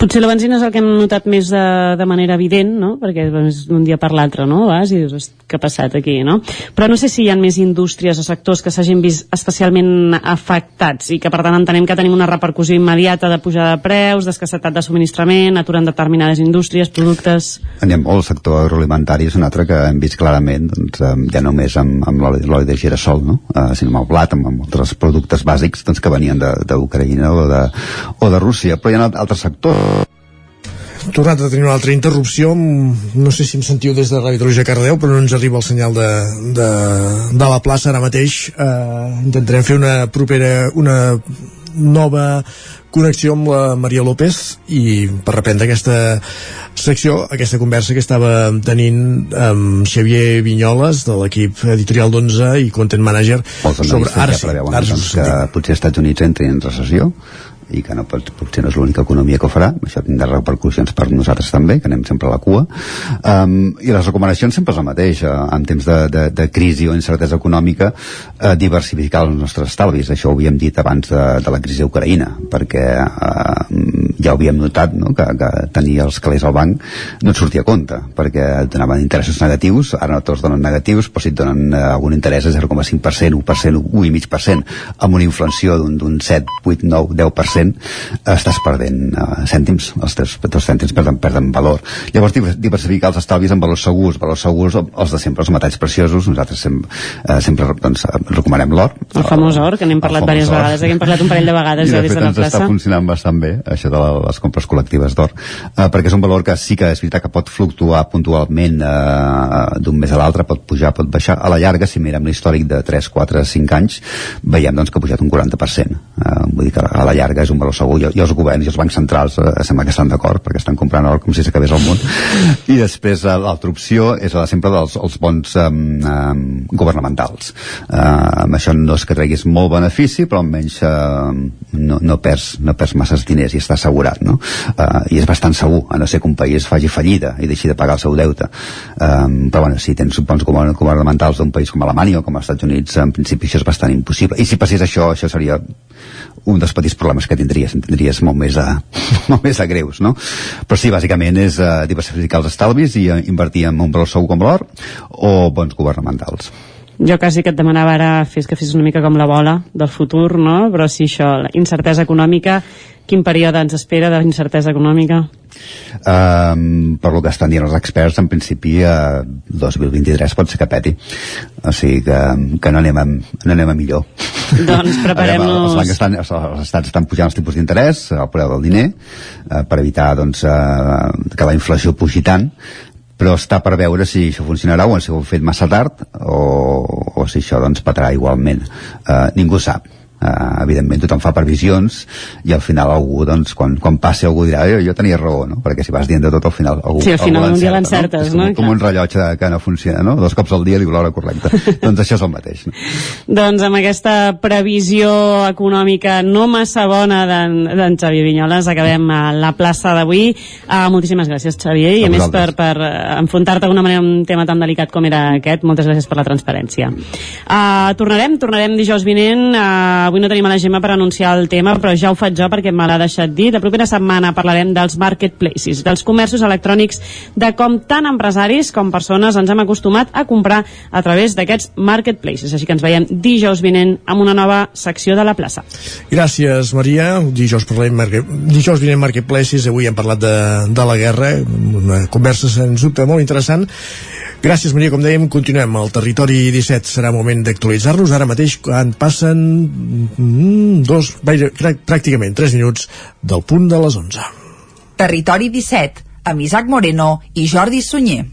Potser la benzina és el que hem notat més de, de manera evident, no? Perquè és d'un dia per l'altre, no? Vas i dius, "Host, què ha passat aquí, no? Però no sé si hi ha més indústries o sectors que s'hagin vist especialment afectats i que per tant entenem que tenim una repercussió immediata de pujada de preus, d'escassetat de subministrament, aturen determinades indústries, productes... N'hi ha molt, el sector agroalimentari és un altre que hem vist clarament, doncs, ja només amb, amb l'oli de girassol, no? eh, sinó amb el blat, amb, amb altres productes bàsics doncs, que venien d'Ucraïna o, de, o de Rússia, però hi ha altres sectors tornat a tenir una altra interrupció mm, no sé si em sentiu des de Ràdio Taruja Cardeu però no ens arriba el senyal de, de, de la plaça ara mateix. Eh, intentarem fer una propera una nova connexió amb la Maria López i per reprendre aquesta secció, aquesta conversa que estava tenint amb Xavier Vinyoles de l'equip editorial d'11 i content manager sobre... Ara sí, ara doncs, que potser els Estats Units entrin en recessió i que no pot, potser no és l'única economia que ho farà això tindrà repercussions per nosaltres també que anem sempre a la cua um, i les recomanacions sempre és el mateix uh, en temps de, de, de crisi o incertesa econòmica uh, diversificar els nostres estalvis això ho havíem dit abans de, de la crisi d'Ucraïna perquè uh, ja ho havíem notat no? que, que tenir els calés al banc no et sortia a compte perquè et donaven interessos negatius ara no tots donen negatius però si et donen uh, algun interès de 0,5% 1%, 1,5% amb una inflació d'un 7, 8, 9, 10% estàs perdent uh, cèntims els teus, teus cèntims perden, perden valor. Llavors diver- diversificar els estalvis amb valors segurs. Valors segurs els de sempre, els metalls preciosos. Nosaltres sem, uh, sempre doncs, recomanem l'or. El famós or, que n'hem parlat diverses vegades, hem parlat un parell de vegades i ja de des fet de la ens està plaça. funcionant bastant bé això de les compres col·lectives d'or eh, perquè és un valor que sí que és veritat que pot fluctuar puntualment eh, d'un mes a l'altre, pot pujar, pot baixar. A la llarga, si mirem l'històric de 3, 4, 5 anys, veiem doncs, que ha pujat un 40% eh, vull dir que a la llarga és un valor segur, i, i els governs i els bancs centrals eh, sembla que estan d'acord perquè estan comprant or com si s'acabés el món. I després eh, l'altra opció és la sempre dels els bons eh, eh, governamentals. Eh, amb això no és que treguis molt benefici però almenys eh, no, no, perds, no perds masses diners i està assegurat no? eh, i és bastant segur a no ser que un país faci fallida i deixi de pagar el seu deute. Eh, però bueno, si tens bons govern- governamentals d'un país com Alemanya o com els Estats Units en principi això és bastant impossible. I si passés això, això seria un dels petits problemes que tindries, en tindries molt més, a, molt més a greus, no? Però sí, bàsicament és uh, diversificar els estalvis i uh, invertir en un valor segur com l'or o bons governamentals. Jo quasi que et demanava ara fes que fes una mica com la bola del futur, no? Però sí, això, la incertesa econòmica, quin període ens espera d'incertesa econòmica? Um, per lo que estan dient els experts, en principi uh, 2023 pot ser que peti. O sigui que, que no, anem a, no anem a millor. Doncs preparem-nos... Els, estan, els, els estats estan pujant els tipus d'interès, el preu del diner, eh, per evitar doncs, eh, que la inflació pugi tant, però està per veure si això funcionarà o si ho hem fet massa tard o, o si això doncs petarà igualment. Uh, ningú sap uh, evidentment tothom fa previsions i al final algú, doncs, quan, quan passi algú dirà jo, jo tenia raó, no? perquè si vas dient de tot al final algú, Sí, al final algú un dia l'encertes, no? no? És com, com un rellotge que no funciona, no? Dos cops al dia diu l'hora correcta. doncs això és el mateix. No? Doncs amb aquesta previsió econòmica no massa bona d'en Xavier Vinyoles acabem a la plaça d'avui. Uh, moltíssimes gràcies, Xavier, i A a, més per, per eh, enfrontar-te d'una manera un tema tan delicat com era aquest. Moltes gràcies per la transparència. Uh, tornarem, tornarem dijous vinent. Uh, avui no tenim a la Gemma per anunciar el tema, però ja ho faig jo perquè me l'ha deixat dir. La propera setmana parlarem dels marketplaces, dels comerços electrònics, de com tant empresaris com persones ens hem acostumat a comprar a través d'aquests marketplaces. Així que ens veiem dijous vinent amb una nova secció de la plaça. Gràcies, Maria. Dijous, parlem, dijous vinent Marketplaces, avui hem parlat de, de la guerra, una conversa, sens dubte, molt interessant. Gràcies, Maria. Com dèiem, continuem. El territori 17 serà moment d'actualitzar-nos. Ara mateix, quan passen mm, dos, pràcticament 3 minuts del punt de les 11. Territori 17, amb Isaac Moreno i Jordi Sunyer.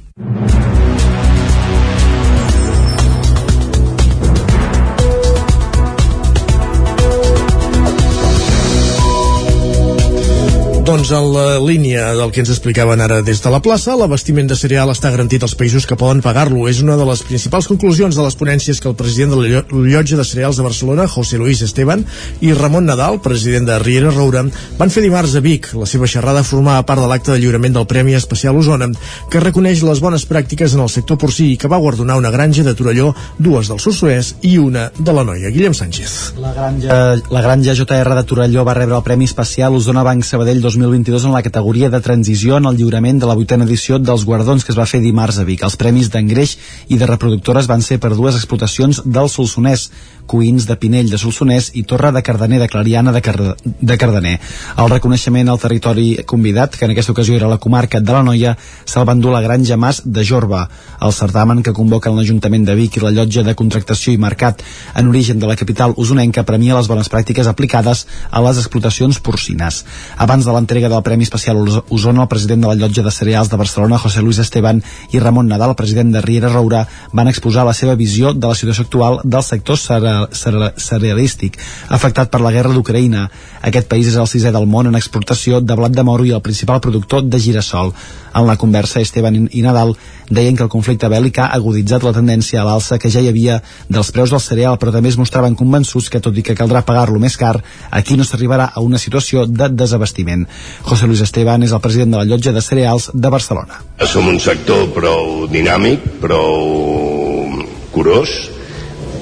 Doncs en la línia del que ens explicaven ara des de la plaça, l'abastiment de cereal està garantit als països que poden pagar-lo. És una de les principals conclusions de les ponències que el president de la Llo- Llotja de Cereals de Barcelona, José Luis Esteban, i Ramon Nadal, president de Riera Roura, van fer dimarts a Vic. La seva xerrada formava part de l'acte de lliurament del Premi Especial Osona, que reconeix les bones pràctiques en el sector porcí i que va guardonar una granja de Torelló, dues del Solsonès i una de la Noia. Guillem Sánchez. La granja, la granja JR de Torelló va rebre el Premi Especial Osona Banc Sabadell 2022 en la categoria de transició en el lliurament de la vuitena edició dels guardons que es va fer dimarts a Vic. Els premis d'engreix i de reproductores van ser per dues explotacions del Solsonès, Cuins de Pinell de Solsonès i Torre de Cardener de Clariana de, Car de Cardener. El reconeixement al territori convidat, que en aquesta ocasió era la comarca de la Noia, se'l va endur la granja Mas de Jorba. El certamen que convoquen l'Ajuntament de Vic i la llotja de contractació i mercat en origen de la capital usonenca premia les bones pràctiques aplicades a les explotacions porcines. Abans de l'entrega del Premi Especial Os- Osona, el president de la llotja de cereals de Barcelona, José Luis Esteban, i Ramon Nadal, president de Riera Roura, van exposar la seva visió de la situació actual del sector cere- cere- cerealístic, afectat per la guerra d'Ucraïna. Aquest país és el sisè del món en exportació de blat de moro i el principal productor de girassol. En la conversa, Esteban i Nadal deien que el conflicte bèl·lic ha aguditzat la tendència a l'alça que ja hi havia dels preus del cereal, però també es mostraven convençuts que, tot i que caldrà pagar-lo més car, aquí no s'arribarà a una situació de desabastiment. José Luis Esteban és el president de la llotja de cereals de Barcelona. Som un sector prou dinàmic, prou curós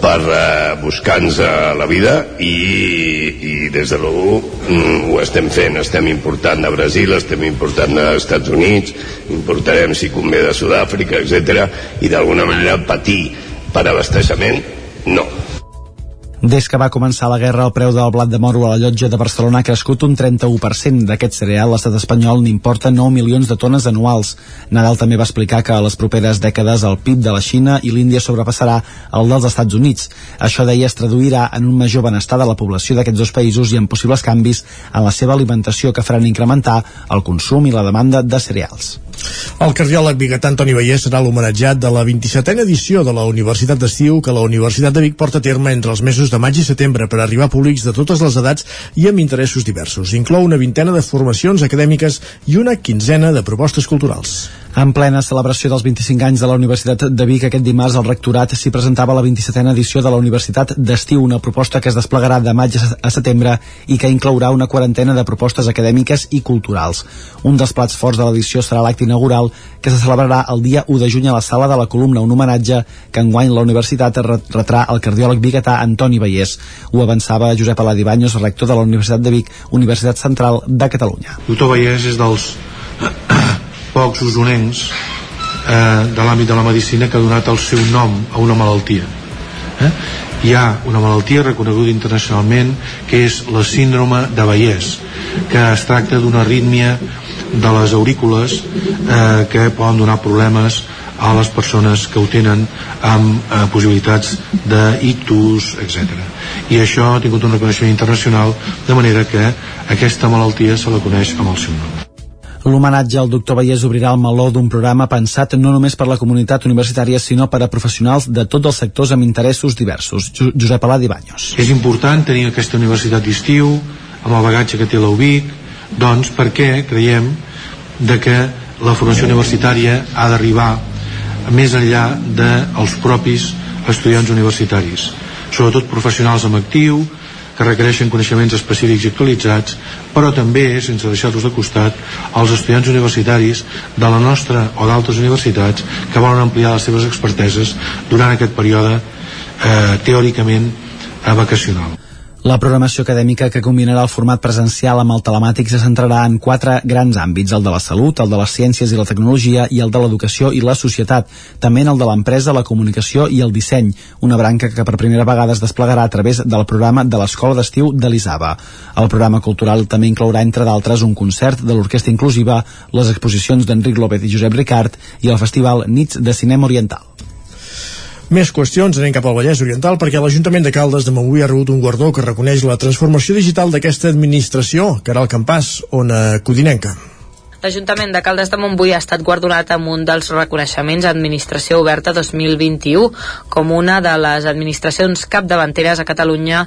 per eh, buscar-nos la vida i, i des de l'1 mm, ho estem fent, estem important de Brasil, estem important dels Estats Units, importarem si convé de Sud-àfrica, etc. i d'alguna manera patir per abasteixement, no. Des que va començar la guerra, el preu del blat de moro a la llotja de Barcelona ha crescut un 31%. D'aquest cereal, l'estat espanyol n'importa 9 milions de tones anuals. Nadal també va explicar que a les properes dècades el PIB de la Xina i l'Índia sobrepassarà el dels Estats Units. Això, deia, es traduirà en un major benestar de la població d'aquests dos països i en possibles canvis en la seva alimentació que faran incrementar el consum i la demanda de cereals. El cardiòleg biguetà Antoni Vallès serà l'homenatjat de la 27a edició de la Universitat d'Estiu que la Universitat de Vic porta a terme entre els mesos de maig i setembre per arribar a públics de totes les edats i amb interessos diversos. Inclou una vintena de formacions acadèmiques i una quinzena de propostes culturals. En plena celebració dels 25 anys de la Universitat de Vic, aquest dimarts el rectorat s'hi presentava la 27a edició de la Universitat d'Estiu, una proposta que es desplegarà de maig a setembre i que inclourà una quarantena de propostes acadèmiques i culturals. Un dels plats forts de l'edició serà l'acte inaugural que se celebrarà el dia 1 de juny a la sala de la columna, un homenatge que enguany la Universitat re- retrà al cardiòleg biguetà Antoni Vallès. Ho avançava Josep Aladi Baños, rector de la Universitat de Vic, Universitat Central de Catalunya. Doctor Vallès és dels pocs usonencs eh, de l'àmbit de la medicina que ha donat el seu nom a una malaltia. Eh? Hi ha una malaltia reconeguda internacionalment que és la síndrome de Vallès, que es tracta d'una arrítmia de les aurícules eh, que poden donar problemes a les persones que ho tenen amb eh, possibilitats d'ictus, etc. I això ha tingut un reconeixement internacional de manera que aquesta malaltia se la coneix amb el seu nom. L'homenatge al doctor Vallès obrirà el meló d'un programa pensat no només per la comunitat universitària, sinó per a professionals de tots els sectors amb interessos diversos. Jo Josep Aladi Banyos. És important tenir aquesta universitat d'estiu, amb el bagatge que té la doncs perquè creiem de que la formació universitària ha d'arribar més enllà dels propis estudiants universitaris, sobretot professionals amb actiu, que requereixen coneixements específics i actualitzats, però també, sense deixar-los de costat, els estudiants universitaris de la nostra o d'altres universitats que volen ampliar les seves experteses durant aquest període eh, teòricament eh, vacacional. La programació acadèmica que combinarà el format presencial amb el telemàtic se centrarà en quatre grans àmbits, el de la salut, el de les ciències i la tecnologia i el de l'educació i la societat, també en el de l'empresa, la comunicació i el disseny, una branca que per primera vegada es desplegarà a través del programa de l'Escola d'Estiu de l'Isaba. El programa cultural també inclourà, entre d'altres, un concert de l'Orquestra Inclusiva, les exposicions d'Enric López i Josep Ricard i el Festival Nits de Cinema Oriental. Més qüestions, anem cap al Vallès Oriental perquè l'Ajuntament de Caldes de Montbui ha rebut un guardó que reconeix la transformació digital d'aquesta administració, Caral Campàs, ona codinenca. L'Ajuntament de Caldes de Montbui ha estat guardonat amb un dels reconeixements Administració Oberta 2021 com una de les administracions capdavanteres a Catalunya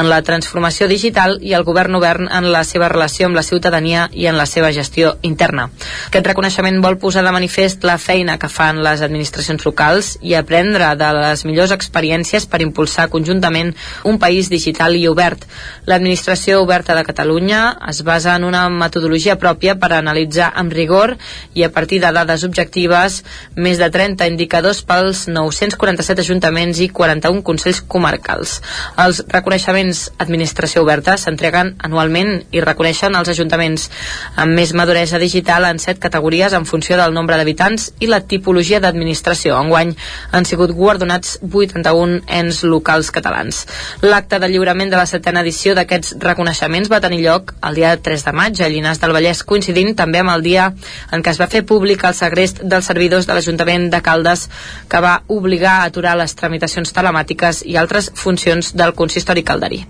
en la transformació digital i el govern obert en la seva relació amb la ciutadania i en la seva gestió interna. Aquest reconeixement vol posar de manifest la feina que fan les administracions locals i aprendre de les millors experiències per impulsar conjuntament un país digital i obert. L'Administració Oberta de Catalunya es basa en una metodologia pròpia per analitzar amb rigor i a partir de dades objectives més de 30 indicadors pels 947 ajuntaments i 41 consells comarcals. Els reconeixements Administració Oberta s'entreguen anualment i reconeixen els ajuntaments amb més maduresa digital en set categories en funció del nombre d'habitants i la tipologia d'administració. Enguany han sigut guardonats 81 ens locals catalans. L'acte de lliurament de la setena edició d'aquests reconeixements va tenir lloc el dia 3 de maig a Llinars del Vallès, coincidint també amb el dia en què es va fer públic el segrest dels servidors de l'Ajuntament de Caldes que va obligar a aturar les tramitacions telemàtiques i altres funcions del consistori calderí.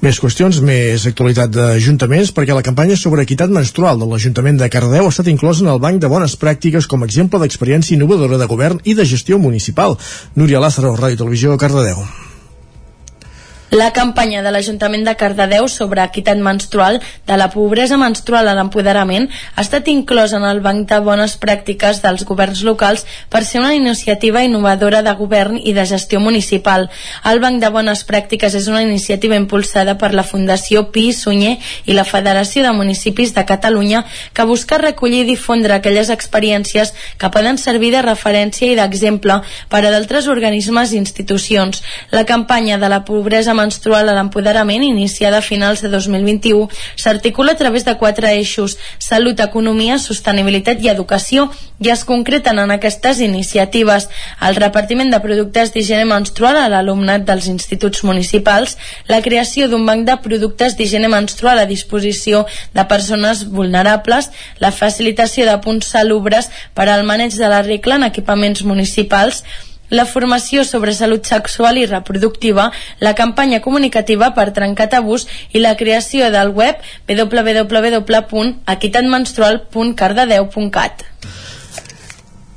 Més qüestions, més actualitat d'ajuntaments, perquè la campanya sobre equitat menstrual de l'Ajuntament de Cardedeu ha estat inclosa en el banc de bones pràctiques com a exemple d'experiència innovadora de govern i de gestió municipal. Núria Lázaro, Ràdio Televisió, Cardedeu. La campanya de l'Ajuntament de Cardedeu sobre equitat menstrual de la pobresa menstrual a l'empoderament ha estat inclosa en el banc de bones pràctiques dels governs locals per ser una iniciativa innovadora de govern i de gestió municipal. El banc de bones pràctiques és una iniciativa impulsada per la Fundació Pi Sunyer i la Federació de Municipis de Catalunya que busca recollir i difondre aquelles experiències que poden servir de referència i d'exemple per a d'altres organismes i institucions. La campanya de la pobresa menstrual a l'empoderament, iniciada a finals de 2021, s'articula a través de quatre eixos, salut, economia, sostenibilitat i educació, i es concreten en aquestes iniciatives. El repartiment de productes d'higiene menstrual a l'alumnat dels instituts municipals, la creació d'un banc de productes d'higiene menstrual a disposició de persones vulnerables, la facilitació de punts salubres per al maneig de la regla en equipaments municipals, la formació sobre salut sexual i reproductiva, la campanya comunicativa per trencar tabús i la creació del web www.equitatmenstrual.cardedeu.cat.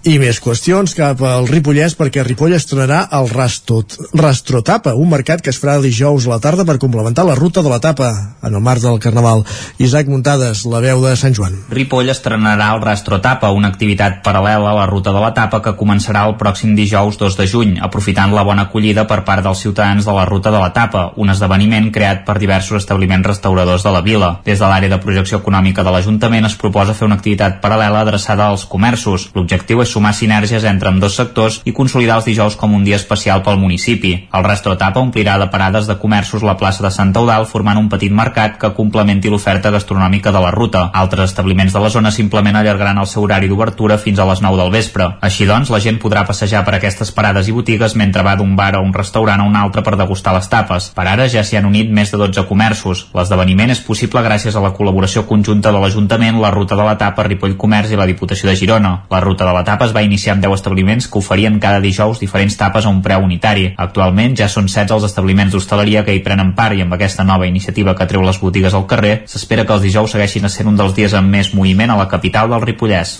I més qüestions cap al Ripollès perquè Ripoll estrenarà el Rastot, Rastrotapa, un mercat que es farà dijous a la tarda per complementar la ruta de la tapa en el marc del Carnaval. Isaac Muntades, la veu de Sant Joan. Ripoll estrenarà el Rastrotapa, una activitat paral·lela a la ruta de la tapa que començarà el pròxim dijous 2 de juny, aprofitant la bona acollida per part dels ciutadans de la ruta de la tapa, un esdeveniment creat per diversos establiments restauradors de la vila. Des de l'àrea de projecció econòmica de l'Ajuntament es proposa fer una activitat paral·lela adreçada als comerços. L'objectiu és sumar sinergies entre amb dos sectors i consolidar els dijous com un dia especial pel municipi. El Rastro Tapa omplirà de parades de comerços la plaça de Sant Eudal formant un petit mercat que complementi l'oferta gastronòmica de la ruta. Altres establiments de la zona simplement allargaran el seu horari d'obertura fins a les 9 del vespre. Així doncs, la gent podrà passejar per aquestes parades i botigues mentre va d'un bar a un restaurant a un altre per degustar les tapes. Per ara ja s'hi han unit més de 12 comerços. L'esdeveniment és possible gràcies a la col·laboració conjunta de l'Ajuntament, la Ruta de la Tapa, Ripoll Comerç i la Diputació de Girona. La Ruta de la Tapa es va iniciar amb 10 establiments que oferien cada dijous diferents tapes a un preu unitari. Actualment ja són 16 els establiments d'hostaleria que hi prenen part i amb aquesta nova iniciativa que treu les botigues al carrer, s'espera que els dijous segueixin a ser un dels dies amb més moviment a la capital del Ripollès.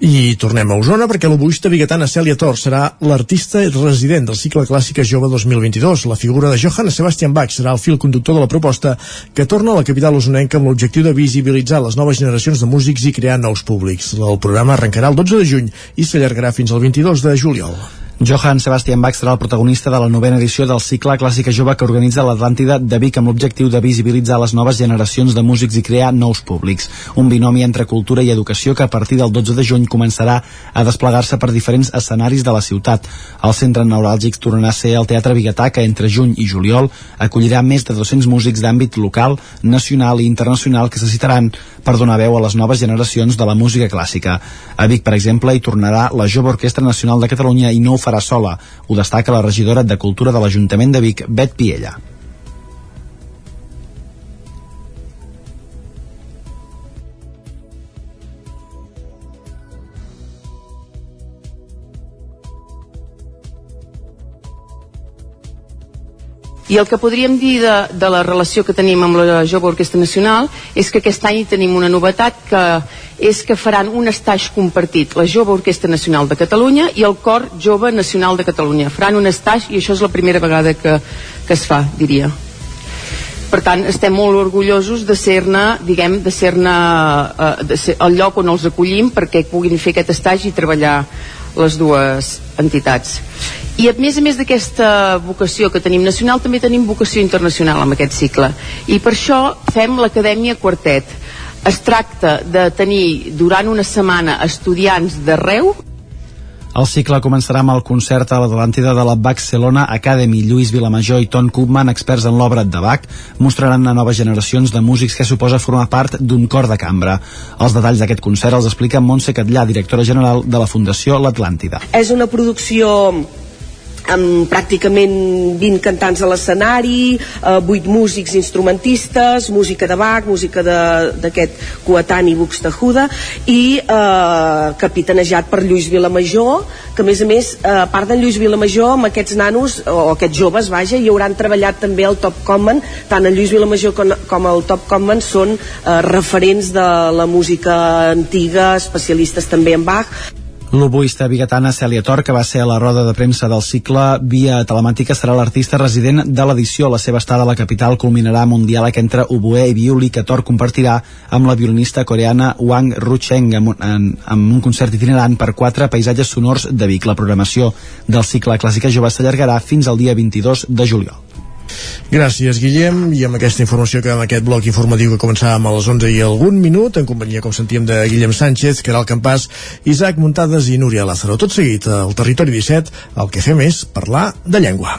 I tornem a Osona perquè l'oboista biguetana Cèlia Tor serà l'artista resident del cicle Clàssica Jove 2022. La figura de Johann Sebastian Bach serà el fil conductor de la proposta que torna a la capital osonenca amb l'objectiu de visibilitzar les noves generacions de músics i crear nous públics. El programa arrencarà el 12 de juny i s'allargarà fins al 22 de juliol. Johann Sebastian Bach serà el protagonista de la novena edició del cicle Clàssica Jove que organitza l'Atlàntida de Vic amb l'objectiu de visibilitzar les noves generacions de músics i crear nous públics. Un binomi entre cultura i educació que a partir del 12 de juny començarà a desplegar-se per diferents escenaris de la ciutat. El centre neuràlgic tornarà a ser el Teatre Biguetà que entre juny i juliol acollirà més de 200 músics d'àmbit local, nacional i internacional que se citaran per donar veu a les noves generacions de la música clàssica. A Vic, per exemple, hi tornarà la Jove Orquestra Nacional de Catalunya i no ho sola. Ho destaca la regidora de Cultura de l'Ajuntament de Vic, Bet Piella. I el que podríem dir de, de la relació que tenim amb la Jove Orquestra Nacional és que aquest any tenim una novetat que és que faran un estatge compartit la Jove Orquestra Nacional de Catalunya i el Cor Jove Nacional de Catalunya. Faran un estatge i això és la primera vegada que, que es fa, diria. Per tant, estem molt orgullosos de ser-ne, diguem, de ser-ne eh, ser el lloc on els acollim perquè puguin fer aquest estatge i treballar les dues entitats. I a més a més d'aquesta vocació que tenim nacional, també tenim vocació internacional amb aquest cicle. I per això fem l'Acadèmia Quartet. Es tracta de tenir durant una setmana estudiants d'arreu El cicle començarà amb el concert a l'Atlàntida de la Barcelona Academy. Lluís Vilamajor i Ton Koopman, experts en l'obra de Bach, mostraran a noves generacions de músics que suposa formar part d'un cor de cambra. Els detalls d'aquest concert els explica Montse Catllà, directora general de la Fundació L'Atlàntida. És una producció amb pràcticament 20 cantants a l'escenari, eh, 8 músics instrumentistes, música de Bach, música de- d'aquest coetani Buxtehude i eh, capitanejat per Lluís Vilamajor, que a més a més, eh, a part d'en Lluís Vilamajor, amb aquests nanos, o aquests joves, vaja, hi hauran treballat també el Top Common, tant en Lluís Vilamajor com, com el Top Common són eh, referents de la música antiga, especialistes també en Bach, L'oboista biguetana Cèlia Tor, que va ser a la roda de premsa del cicle via telemàtica, serà l'artista resident de l'edició. La seva estada a la capital culminarà amb un diàleg entre oboè i violí que Tor compartirà amb la violinista coreana Wang Rucheng amb, un- en, amb un concert itinerant per quatre paisatges sonors de Vic. La programació del cicle Clàssica Jove s'allargarà fins al dia 22 de juliol. Gràcies, Guillem, i amb aquesta informació que amb aquest bloc informatiu que començàvem a les 11 i algun minut, en companyia, com sentíem, de Guillem Sánchez, Caral Campàs, Isaac Muntades i Núria Lázaro. Tot seguit, al Territori 17, el que fem és parlar de llengua.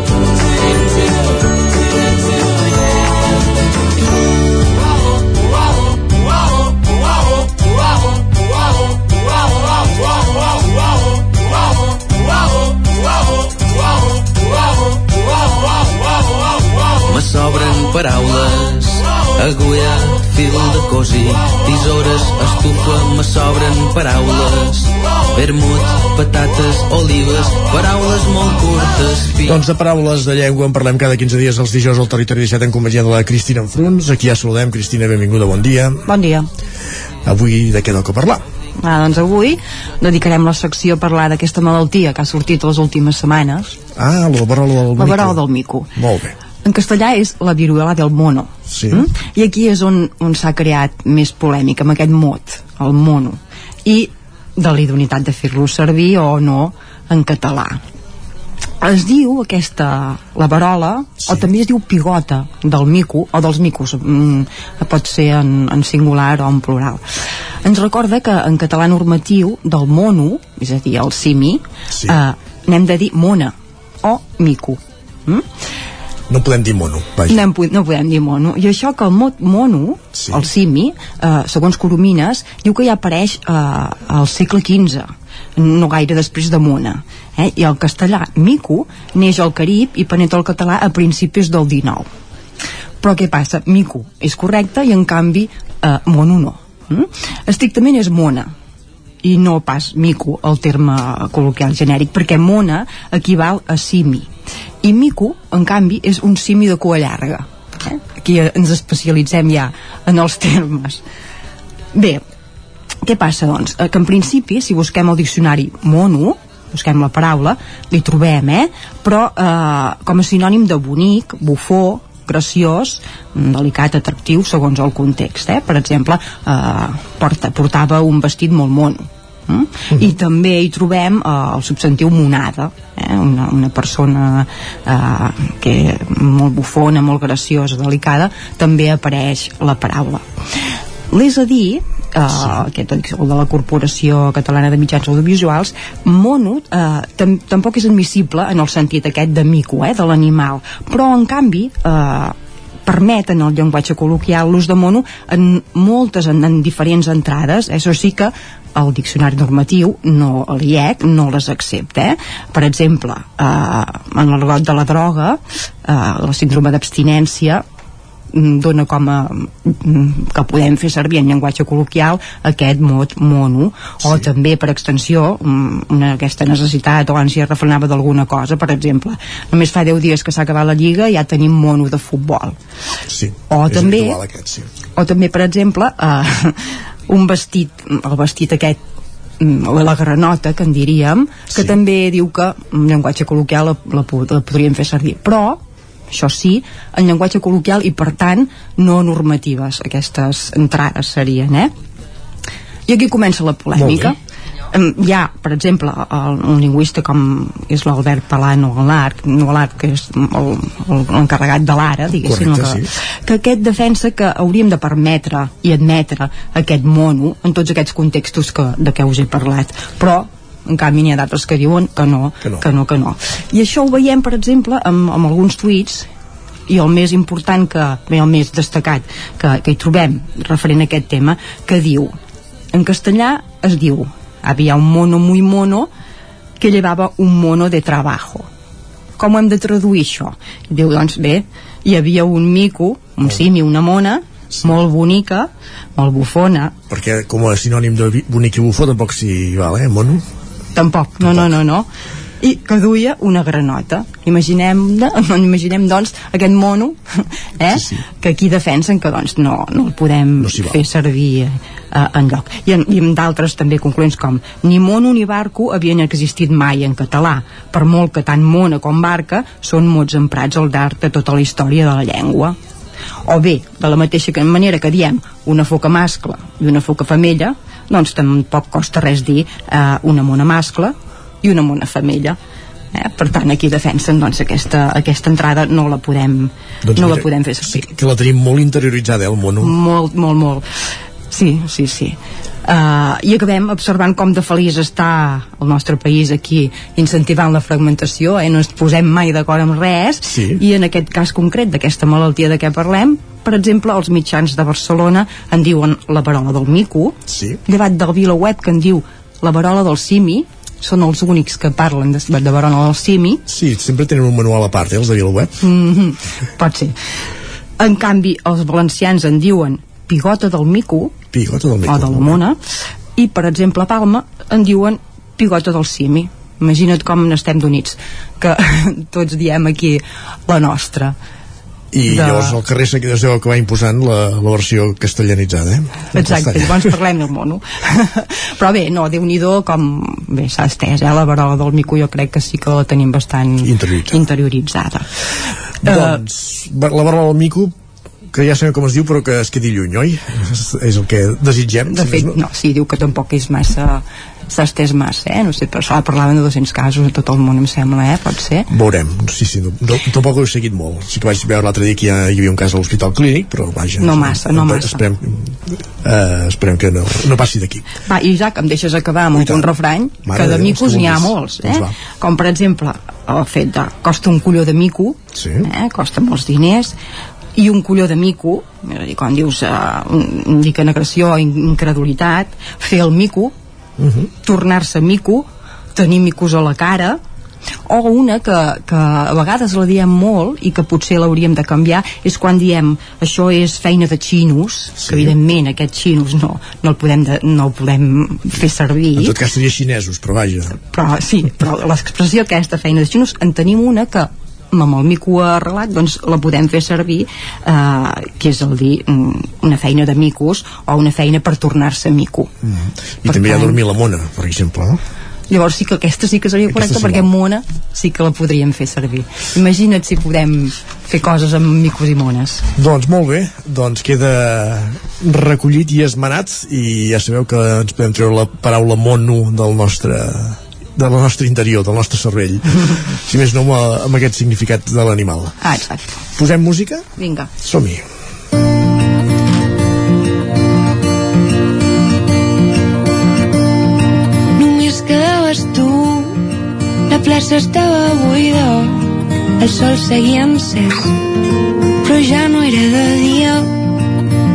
Paraules, agulla, fil de cosir, tisores, estufa, me sobren paraules, vermut, patates, olives, paraules molt curtes, fi... Doncs de paraules de llengua en parlem cada 15 dies els dijous al Territori 17 en companyia de la Cristina Enfruns. Aquí ja saludem. Cristina, benvinguda, bon dia. Bon dia. Avui de què toca parlar? Ah, doncs avui dedicarem la secció a parlar d'aquesta malaltia que ha sortit les últimes setmanes, Ah, la verola del la mico. verola del mico. Molt bé. En castellà és la viruela del mono. Sí. Mm? I aquí és on, on s'ha creat més polèmica, amb aquest mot, el mono. I de la idoneïtat de fer-lo servir o no en català. es diu aquesta, la varola, sí. o també es diu pigota del mico, o dels micos, mm, pot ser en, en singular o en plural. Ens recorda que en català normatiu del mono, és a dir, el simi, sí. eh, n'hem de dir mona o mico. Mm? No podem dir mono, vaja. No, no podem dir mono. I això que el mot mono, sí. el simi, eh, segons Coromines, diu que ja apareix eh, al segle XV, no gaire després de mona. Eh? I el castellà mico neix al Carib i penetra el català a principis del XIX. Però què passa? Mico és correcte i en canvi eh, mono no. Mm? Estrictament és mona i no pas mico, el terme col·loquial genèric, perquè mona equival a simi. I mico, en canvi, és un simi de cua llarga. Eh? Aquí ens especialitzem ja en els termes. Bé, què passa, doncs? Eh, Que en principi, si busquem el diccionari mono, busquem la paraula, li trobem, eh? Però eh, com a sinònim de bonic, bufó, graciós, delicat, atractiu, segons el context, eh? Per exemple, eh, porta, portava un vestit molt mono. Mm? i també hi trobem eh, el substantiu monada eh? una, una persona eh, que molt bufona, molt graciosa, delicada també apareix la paraula l'és a dir Uh, sí. aquest el de la Corporació Catalana de Mitjans Audiovisuals mono tam tampoc és admissible en el sentit aquest de mico, eh, de l'animal però en canvi uh, permet en el llenguatge col·loquial l'ús de mono en moltes, en, en diferents entrades això sí que el diccionari normatiu, no l'IEC, no les accepta. Eh? Per exemple, eh, en l'argot de la droga, eh, la síndrome d'abstinència, dona com a mm, que podem fer servir en llenguatge col·loquial aquest mot mono. O també per extensió mm, una, aquesta necessitat o ànsia refrenava d'alguna cosa per exemple, només fa 10 dies que s'ha acabat la lliga i ja tenim mono de futbol. Sí, o també habitual aquest, sí. o també per exemple eh, un vestit el vestit aquest mm, la granota que en diríem que Sí. també diu que en llenguatge col·loquial la, la, la podríem fer servir. Però això sí, en llenguatge col·loquial i per tant no normatives aquestes entrades serien eh? i aquí comença la polèmica hi ha, per exemple, el, un lingüista com és l'Albert Palano a l'ARC, no a l'ARC, que és l'encarregat de l'ara, diguéssim, Correcte, que, sí. que aquest defensa que hauríem de permetre i admetre aquest mono en tots aquests contextos que, de què us he parlat, però en canvi n'hi ha d'altres que diuen que no, Que no. que no, que no. I això ho veiem, per exemple, amb, amb alguns tuits i el més important que, bé, el més destacat que, que hi trobem referent a aquest tema, que diu en castellà es diu había un mono muy mono que llevava un mono de trabajo com ho hem de traduir això? Diu, doncs bé, hi havia un mico, un simi, una mona, molt bonica, molt bufona, Perquè com a sinònim de bonic i bufó tampoc s'hi val, eh, mono? Tampoc, no, no, no, no, i que duia una granota. Imaginem, imaginem doncs, aquest mono, eh, sí, sí. que aquí defensen que doncs no, no el podem no fer servir eh, en lloc. I, en, i amb d'altres també concloents com ni mono ni barco havien existit mai en català, per molt que tant mona com barca són mots emprats al llarg de tota la història de la llengua. O bé, de la mateixa manera que diem una foca mascle i una foca femella, doncs tampoc costa res dir eh, una mona mascle i una mona femella. Eh? Per tant, aquí defensen doncs, aquesta, aquesta entrada no la podem, no la mira, podem fer servir. Que la tenim molt interioritzada, eh, el mono. Molt, molt, molt. Sí, sí, sí. Uh, I acabem observant com de feliç està el nostre país aquí incentivant la fragmentació, eh? no ens posem mai d'acord amb res Sí. i en aquest cas concret d'aquesta malaltia de què parlem per exemple, els mitjans de Barcelona en diuen la varola del mico sí. llevat del VilaWeb que en diu la varola del simi són els únics que parlen de, de varola del simi Sí, sempre tenen un manual a part, eh, els de VilaWeb. Mm -hmm, pot ser. En canvi, els valencians en diuen pigota del mico, Pigota del mico. o de la mona, i, per exemple, a Palma en diuen pigota del simi. Imagina't com n'estem d'units, que tots diem aquí la nostra. I de- llavors al carrer es deu acabar imposant la, la versió castellanitzada, eh? En Exacte, castellà. llavors parlem del mono. Però bé, no, déu nhi com bé s'ha estès, eh? la varola del mico jo crec que sí que la tenim bastant Interioritzada. interioritzada. Doncs, la barba del mico, que ja sabem com es diu, però que es quedi lluny, oi? És, és el que desitgem. De fet, no, sí, diu que tampoc és massa s'ha estès massa, eh? No sé, però s'ha parlaven de 200 casos a tot el món, em sembla, eh? Pot ser? Veurem, sí, sí, no, no, tampoc ho he seguit molt. Sí que vaig veure l'altre dia que hi, ha, hi havia un cas a l'Hospital Clínic, però vaja... No massa, no massa. Esperem, eh, esperem que no, no passi d'aquí. Va, i ja que em deixes acabar amb un refrany, Mare que de micos n'hi ha molts, eh? Doncs. Com, per exemple, el fet de costa un colló de mico, sí. eh? costa molts diners, i un colló de mico, és a dir, quan dius eh, un- indica negreció o in- incredulitat, fer el mico, tornar-se mico, tenir micos a la cara, o una que, que a vegades la diem molt i que potser l'hauríem de canviar és quan diem això és feina de xinos sí. que evidentment aquest xinos no, no, el podem de, no el podem fer servir En tot cas seria xinesos, però vaja. però sí, però l'expressió aquesta feina de xinos en tenim una que amb el mico arrelat doncs la podem fer servir eh, que és el dir mm, una feina de micos o una feina per tornar-se mico. I també hi ha dormir la mona, per exemple, no? llavors sí que aquesta sí que seria correcta sí, perquè mona sí que la podríem fer servir. Imagina't si podem fer coses amb micos i mones. Doncs molt bé, doncs queda recollit i esmenat i ja sabeu que ens podem treure la paraula mono del nostre del nostre interior, del nostre cervell. Si més no amb, amb aquest significat de l'animal. Ah, exacte. Posem música? vinga. Som-hi. Només quedaves tu, la plaça estava buida, el sol seguia encès, però ja no era de dia.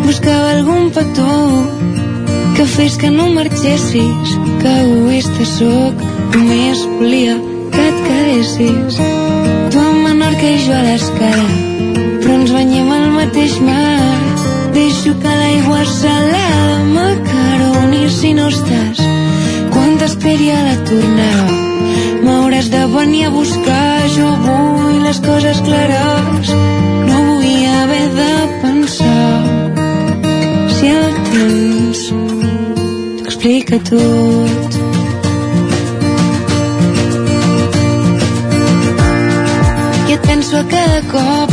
Buscava algun petó que fes que no marxessis, que egoista sóc, només volia que et quedessis. Tu a Menorca i jo a l'escala, però ens banyem al mateix mar. Deixo que l'aigua salada m'acaroni si no estàs quan t'esperi a la tornada m'hauràs de venir a buscar jo vull les coses clares no vull haver de pensar si el temps t'explica tot i et penso a cada cop.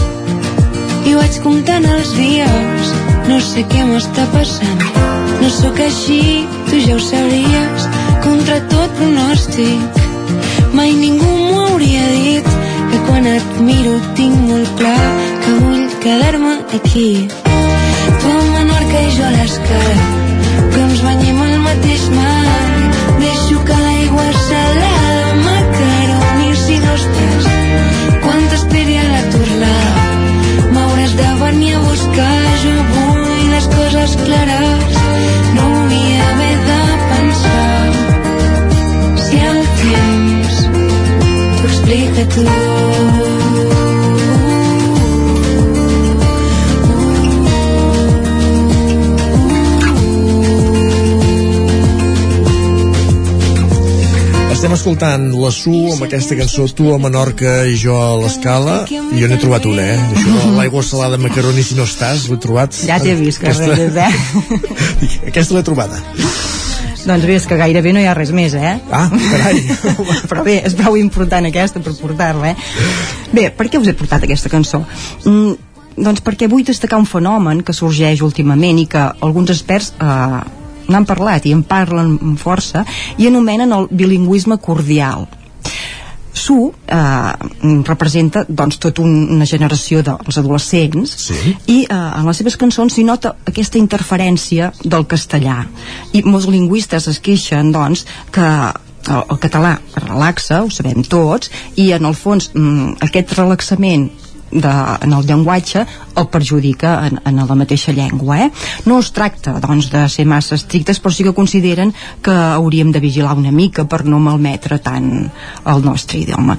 I vaig comptant els dies. No sé què m'està passant. No sóc així, tu ja ho sabries. Contra tot pronòstic. Mai ningú m'ho hauria dit. Que quan et miro tinc molt clar que vull quedar-me aquí. Tu a Menorca i jo a l'escala ens banyem al mateix mar. Deixo que l'aigua salada m'acaroni. Si no estàs quan t'esperi a la tornada m'hauràs de venir a buscar. Jo vull les coses clares. No vull haver de pensar. Si el temps t'ho explica tot Estem escoltant la Su amb aquesta cançó Tu a Menorca i jo a l'Escala i jo n'he trobat una, eh? Això de l'aigua salada macaroni si no estàs, l'he trobat ja t'he vist que aquesta, res, eh? aquesta l'he trobada doncs bé, és que gairebé no hi ha res més, eh? Ah, carai Però bé, és prou important aquesta per portar-la, eh? Bé, per què us he portat aquesta cançó? Mm, doncs perquè vull destacar un fenomen que sorgeix últimament i que alguns experts eh, n'han parlat i en parlen amb força i anomenen el bilingüisme cordial Su eh, representa doncs tot un, una generació dels adolescents sí. i eh, en les seves cançons s'hi nota aquesta interferència del castellà i molts lingüistes es queixen doncs que el, el català relaxa, ho sabem tots i en el fons mm, aquest relaxament de, en el llenguatge el perjudica en, en la mateixa llengua eh? no es tracta doncs, de ser massa estrictes però sí que consideren que hauríem de vigilar una mica per no malmetre tant el nostre idioma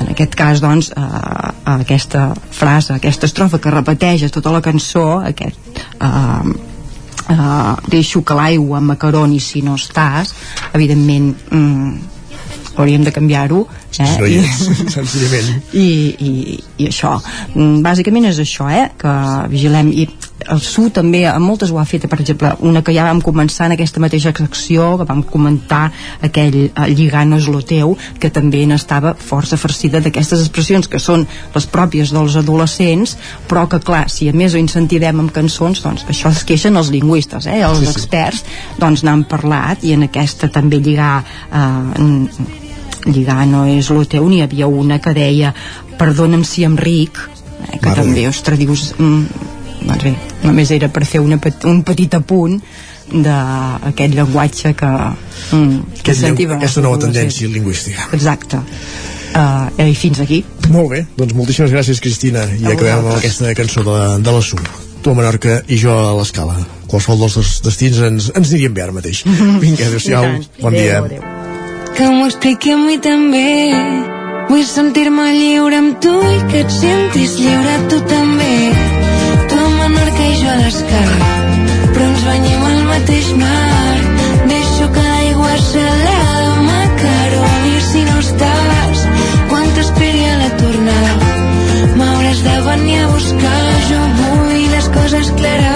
en aquest cas doncs eh, aquesta frase, aquesta estrofa que repeteix a tota la cançó aquest eh, uh, deixo que l'aigua m'acaroni si no estàs evidentment mm, hauríem de canviar-ho Eh? no hi és, senzillament. I, i, i això Mm, bàsicament és això eh? que vigilem i el SU també a moltes ho ha fet per exemple una que ja vam començar en aquesta mateixa secció que vam comentar aquell eh, lligant és lo teu que també n'estava força farcida d'aquestes expressions que són les pròpies dels adolescents però que clar, si a més ho incentivem amb cançons doncs això es queixen els lingüistes eh? els Sí, sí. experts doncs n'han parlat i en aquesta també lligar eh, lligar no és lo teu n'hi havia una que deia perdona'm si em ric eh, que Mare també, ostres, dius mm, doncs bé, només era per fer una, un petit apunt d'aquest llenguatge que, mm, que incentiva aquesta nova tendència lingüística. exacte. Uh, i fins aquí. Molt bé, doncs moltíssimes gràcies Cristina i acabem amb aquesta cançó de, de la SU tu a Menorca i jo a l'Escala. Qualsevol dels destins ens, ens anirien bé ara mateix. Vinga, tant. bon dia. Adéu, adéu. Que m'ho expliqui a mi també. Vull sentir-me lliure amb tu i que et sentis lliure tu també. Tu a Menorca i jo a l'escala però ens banyem al mateix mar. Deixo que l'aigua salada m'acaroni. Si no estàs quan t'esperi a la tornada m'hauràs de venir a buscar. Jo vull les coses clares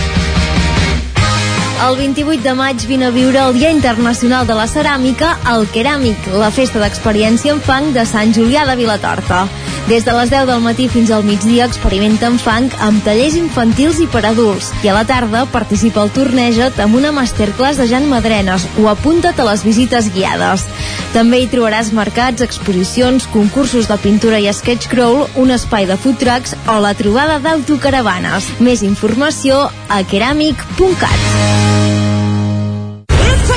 El 28 de maig vine a viure el Dia Internacional de la Ceràmica al Keràmic, la festa d'experiència en fang de Sant Julià de Vilatorta. Des de les 10 del matí fins al migdia experimenta en fang amb tallers infantils i per adults. I a la tarda participa al Torneja't amb una masterclass de Jan Madrenes o apunta't a les visites guiades. També hi trobaràs mercats, exposicions, concursos de pintura i sketch crawl, un espai de food trucks o la trobada d'autocaravanes. Més informació a keramic.cat.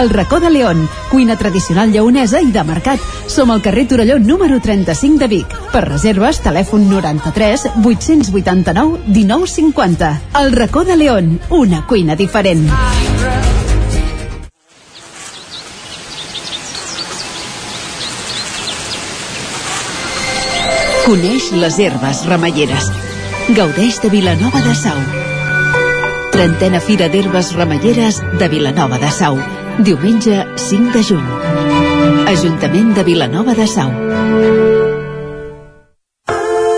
El racó de León, cuina tradicional lleonesa i de mercat. Som al carrer Torelló número 35 de Vic. Per reserves, telèfon 93 889 1950. El racó de León, una cuina diferent. Coneix les herbes remeieres. Gaudeix de Vilanova de Sau. Trentena Fira d'Herbes Remeieres de Vilanova de Sau. Diumenge 5 de juny. Ajuntament de Vilanova de Sau.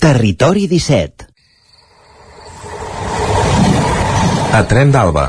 Territori 17. A Tren d'Alba.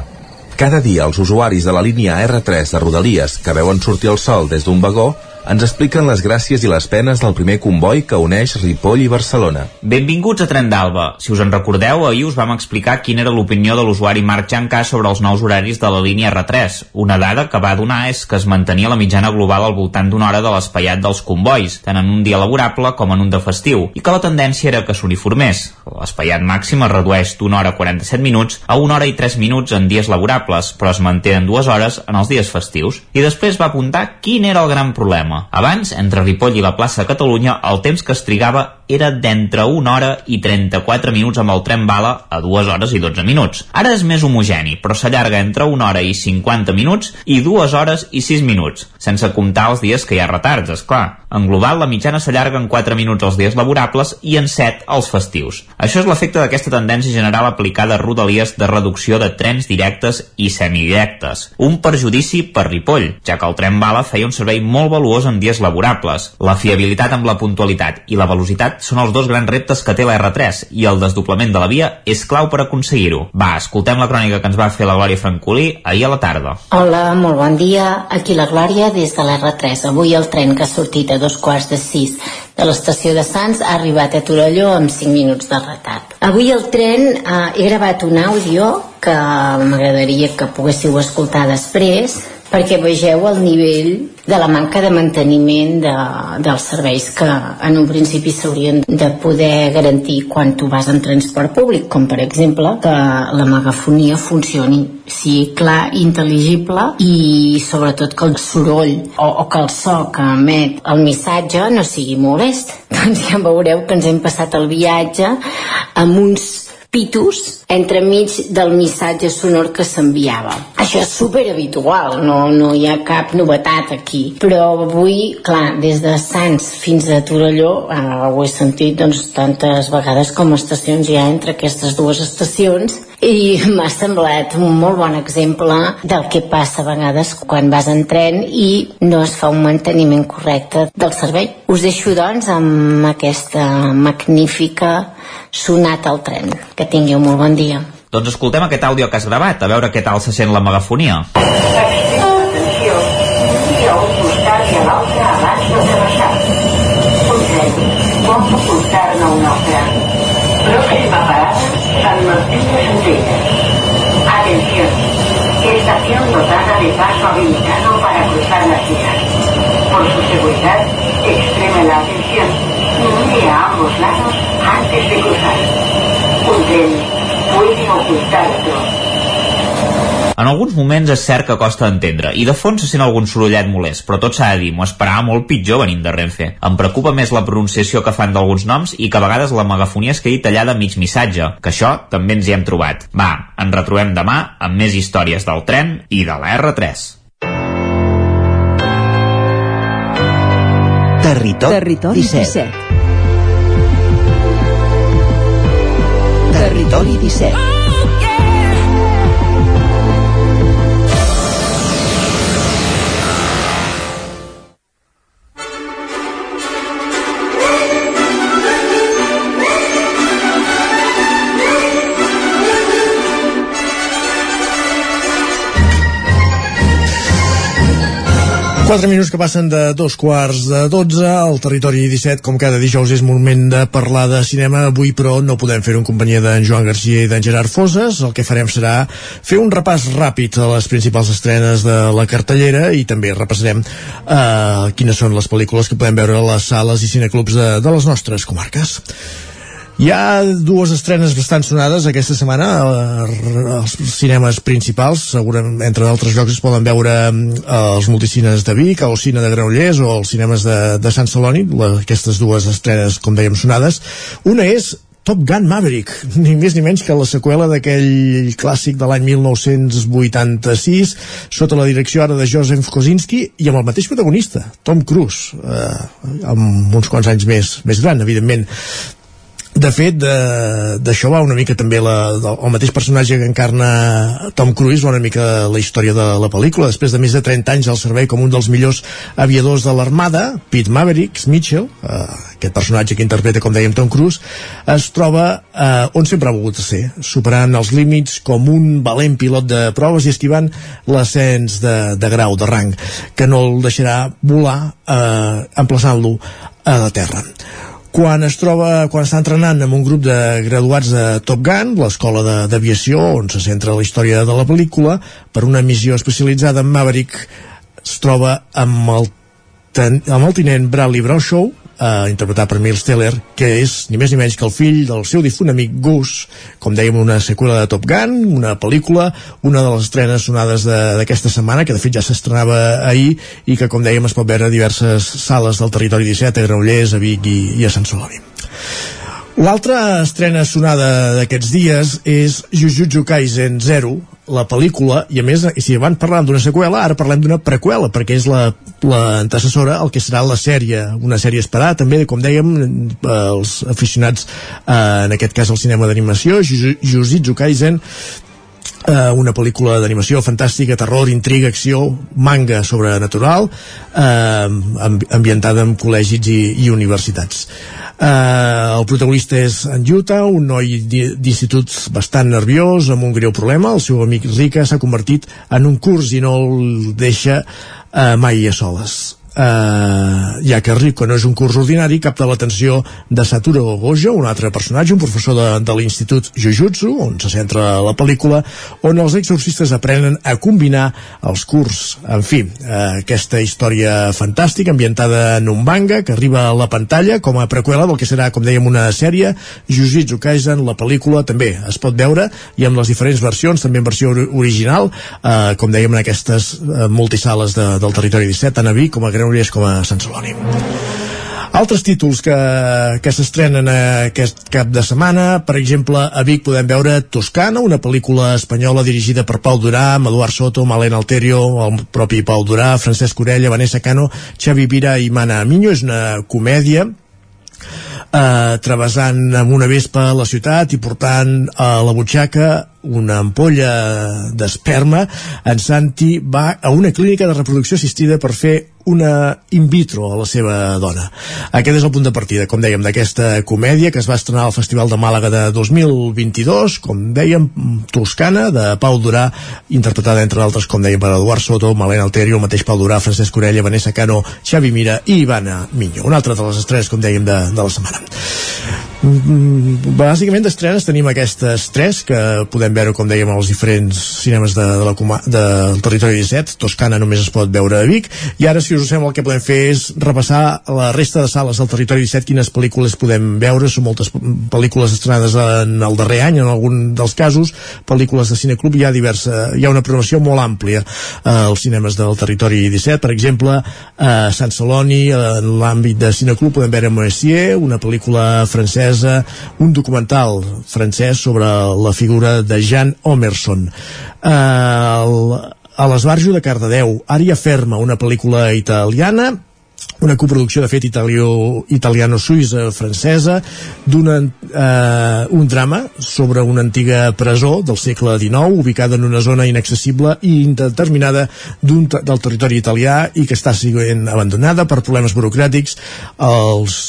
Cada dia els usuaris de la línia R3 de Rodalies que veuen sortir el sol des d'un vagó ens expliquen les gràcies i les penes del primer comboi que uneix Ripoll i Barcelona. Benvinguts a Tren d'Alba. Si us en recordeu, ahir us vam explicar quina era l'opinió de l'usuari Marc Jancà sobre els nous horaris de la línia R3. Una dada que va donar és que es mantenia la mitjana global al voltant d'una hora de l'espaiat dels combois, tant en un dia laborable com en un de festiu, i que la tendència era que s'uniformés. L'espaiat màxim es redueix d'una hora 47 minuts a una hora i 3 minuts en dies laborables, però es manté en dues hores en els dies festius. I després va apuntar quin era el gran problema. Abans, entre Ripoll i la plaça de Catalunya, el temps que es trigava era d'entre una hora i 34 minuts amb el tren bala a 2 hores i 12 minuts. Ara és més homogeni, però s'allarga entre una hora i 50 minuts i 2 hores i 6 minuts, sense comptar els dies que hi ha retards, és clar. En global, la mitjana s'allarga en 4 minuts els dies laborables i en 7 els festius. Això és l'efecte d'aquesta tendència general aplicada a rodalies de reducció de trens directes i semidirectes. Un perjudici per Ripoll, ja que el tren bala feia un servei molt valuós en dies laborables. La fiabilitat amb la puntualitat i la velocitat són els dos grans reptes que té la R3 i el desdoblament de la via és clau per aconseguir-ho. Va, escoltem la crònica que ens va fer la Glòria Francolí ahir a la tarda. Hola, molt bon dia. Aquí la Glòria des de la R3. Avui el tren que ha sortit a dos quarts de sis de l'estació de Sants ha arribat a Torelló amb 5 minuts de retard. Avui el tren eh, he gravat un àudio que m'agradaria que poguéssiu escoltar després perquè vegeu el nivell de la manca de manteniment de, dels serveis que en un principi s'haurien de poder garantir quan tu vas en transport públic, com per exemple que la megafonia funcioni sigui clar, intel·ligible i sobretot que el soroll o, o que el so que emet el missatge no sigui molest. Doncs ja veureu que ens hem passat el viatge amb uns pitos entremig del missatge sonor que s'enviava. Això és super habitual, no, no hi ha cap novetat aquí. Però avui, clar, des de Sants fins a Torelló, eh, ho he sentit doncs, tantes vegades com estacions hi ha entre aquestes dues estacions i m'ha semblat un molt bon exemple del que passa a vegades quan vas en tren i no es fa un manteniment correcte del servei. Us deixo, doncs, amb aquesta magnífica sonat al tren. Que tingueu molt bon dia. Doncs escoltem aquest àudio que has gravat, a veure què tal se sent la megafonia. Atenció, un dia a un costat i a l'altre abans de travessar. Un tren, pot ocultar-ne un altre. Próxima parada, Martín de. Atención, estación dotada de paso habilitado para cruzar la ciudad. Por su seguridad, extreme la atención mire a ambos lados antes de cruzar. Un tren puede ocultarlo. En alguns moments és cert que costa d'entendre i de fons se sent algun sorollet molest, però tot s'ha de dir, m'ho esperava molt pitjor venint de Renfe. Em preocupa més la pronunciació que fan d'alguns noms i que a vegades la megafonia es quedi tallada mig missatge, que això també ens hi hem trobat. Va, ens retrobem demà amb més històries del tren i de la R3. Territori, Territori 17. 17. Territori 17. Quatre minuts que passen de dos quarts de dotze al territori 17, com cada dijous és moment de parlar de cinema. Avui, però, no podem fer-ho en companyia d'en Joan Garcia i d'en Gerard Foses. El que farem serà fer un repàs ràpid a les principals estrenes de la cartellera i també repassarem eh, quines són les pel·lícules que podem veure a les sales i cineclubs de, de les nostres comarques. Hi ha dues estrenes bastant sonades aquesta setmana als cinemes principals, segurament entre d'altres llocs es poden veure eh, als multicines de Vic, al cine de Granollers o als cinemes de, de Sant Celoni, aquestes dues estrenes, com dèiem, sonades. Una és Top Gun Maverick, ni més ni menys que la seqüela d'aquell clàssic de l'any 1986, sota la direcció ara de Joseph Kosinski i amb el mateix protagonista, Tom Cruise, eh, amb uns quants anys més, més gran, evidentment de fet, d'això va una mica també la, el mateix personatge que encarna Tom Cruise, una mica la història de la pel·lícula. Després de més de 30 anys al servei com un dels millors aviadors de l'armada, Pete Maverick Mitchell, eh, aquest personatge que interpreta, com dèiem, Tom Cruise, es troba eh, on sempre ha volgut ser, superant els límits com un valent pilot de proves i esquivant l'ascens de, de grau, de rang, que no el deixarà volar eh, emplaçant-lo a la terra quan es troba, quan està entrenant amb un grup de graduats de Top Gun, l'escola d'aviació on se centra la història de la pel·lícula, per una missió especialitzada en Maverick es troba amb el, ten, amb el tinent Bradley Bradshaw, eh, interpretat per Miles Teller, que és ni més ni menys que el fill del seu difunt amic Gus, com dèiem, una seqüela de Top Gun, una pel·lícula, una de les estrenes sonades de- d'aquesta setmana, que de fet ja s'estrenava ahir, i que, com dèiem, es pot veure a diverses sales del territori 17, a Granollers, a Vic i, i a Sant Celoni. L'altra estrena sonada d'aquests dies és Jujutsu Kaisen 0, la pel·lícula, i a més, si abans parlàvem d'una seqüela, ara parlem d'una preqüela, perquè és la, la el que serà la sèrie, una sèrie esperada, també, com dèiem, eh, els aficionats, eh, en aquest cas al cinema d'animació, Juju- Jujutsu Kaisen, eh, una pel·lícula d'animació fantàstica, terror, intriga, acció, manga sobrenatural, eh, amb, ambientada en col·legis i, i universitats. Eh, el protagonista és en Yuta, un noi di- d'institut bastant nerviós, amb un greu problema. El seu amic Rika s'ha convertit en un curs i no el deixa eh, mai a soles eh, ja que Rico no és un curs ordinari, capta l'atenció de Satoru Gojo, un altre personatge, un professor de, de l'Institut Jujutsu, on se centra la pel·lícula, on els exorcistes aprenen a combinar els curs. En fi, eh, aquesta història fantàstica, ambientada en un manga, que arriba a la pantalla com a preqüela del que serà, com dèiem, una sèrie, Jujutsu Kaisen, la pel·lícula, també es pot veure, i amb les diferents versions, també en versió ori- original, eh, com dèiem, en aquestes eh, multisales de, del territori 17, tant a Vic com a Granollers com a Sant Celoni. Altres títols que, que s'estrenen aquest cap de setmana, per exemple, a Vic podem veure Toscana, una pel·lícula espanyola dirigida per Pau Durà, amb Eduard Soto, Malena Alterio, el propi Pau Durà, Francesc Orella, Vanessa Cano, Xavi Vira i Mana Miño. És una comèdia eh, travessant amb una vespa la ciutat i portant a la butxaca una ampolla d'esperma, en Santi va a una clínica de reproducció assistida per fer una in vitro a la seva dona. Aquest és el punt de partida, com dèiem, d'aquesta comèdia que es va estrenar al Festival de Màlaga de 2022, com dèiem, Toscana, de Pau Durà, interpretada entre altres, com dèiem, per Eduard Soto, Malena Alterio, el mateix Pau Durà, Francesc Orella, Vanessa Cano, Xavi Mira i Ivana Miño. Una altra de les estrenes, com dèiem, de, de la setmana. Mm, Bàsicament d'estrenes tenim aquestes tres que podem veure, com dèiem, als diferents cinemes de, de la, del territori 17. Toscana només es pot veure a Vic. I ara, si us sembla, el que podem fer és repassar la resta de sales del territori 17, quines pel·lícules podem veure. Són moltes pel·lícules estrenades en el darrer any, en algun dels casos, pel·lícules de cineclub. Hi ha, diversa, hi ha una programació molt àmplia eh, als cinemes del territori 17. Per exemple, a Sant Celoni, en l'àmbit de cineclub, podem veure Moessier, una pel·lícula francesa, un documental francès sobre la figura de Jean Omerson. Eh, el, a l'Esbarjo de Cardedeu, Ària Ferma, una pel·lícula italiana, una coproducció de fet italiano-suïssa francesa d'una eh, un drama sobre una antiga presó del segle XIX ubicada en una zona inaccessible i indeterminada d'un del territori italià i que està sent abandonada per problemes burocràtics els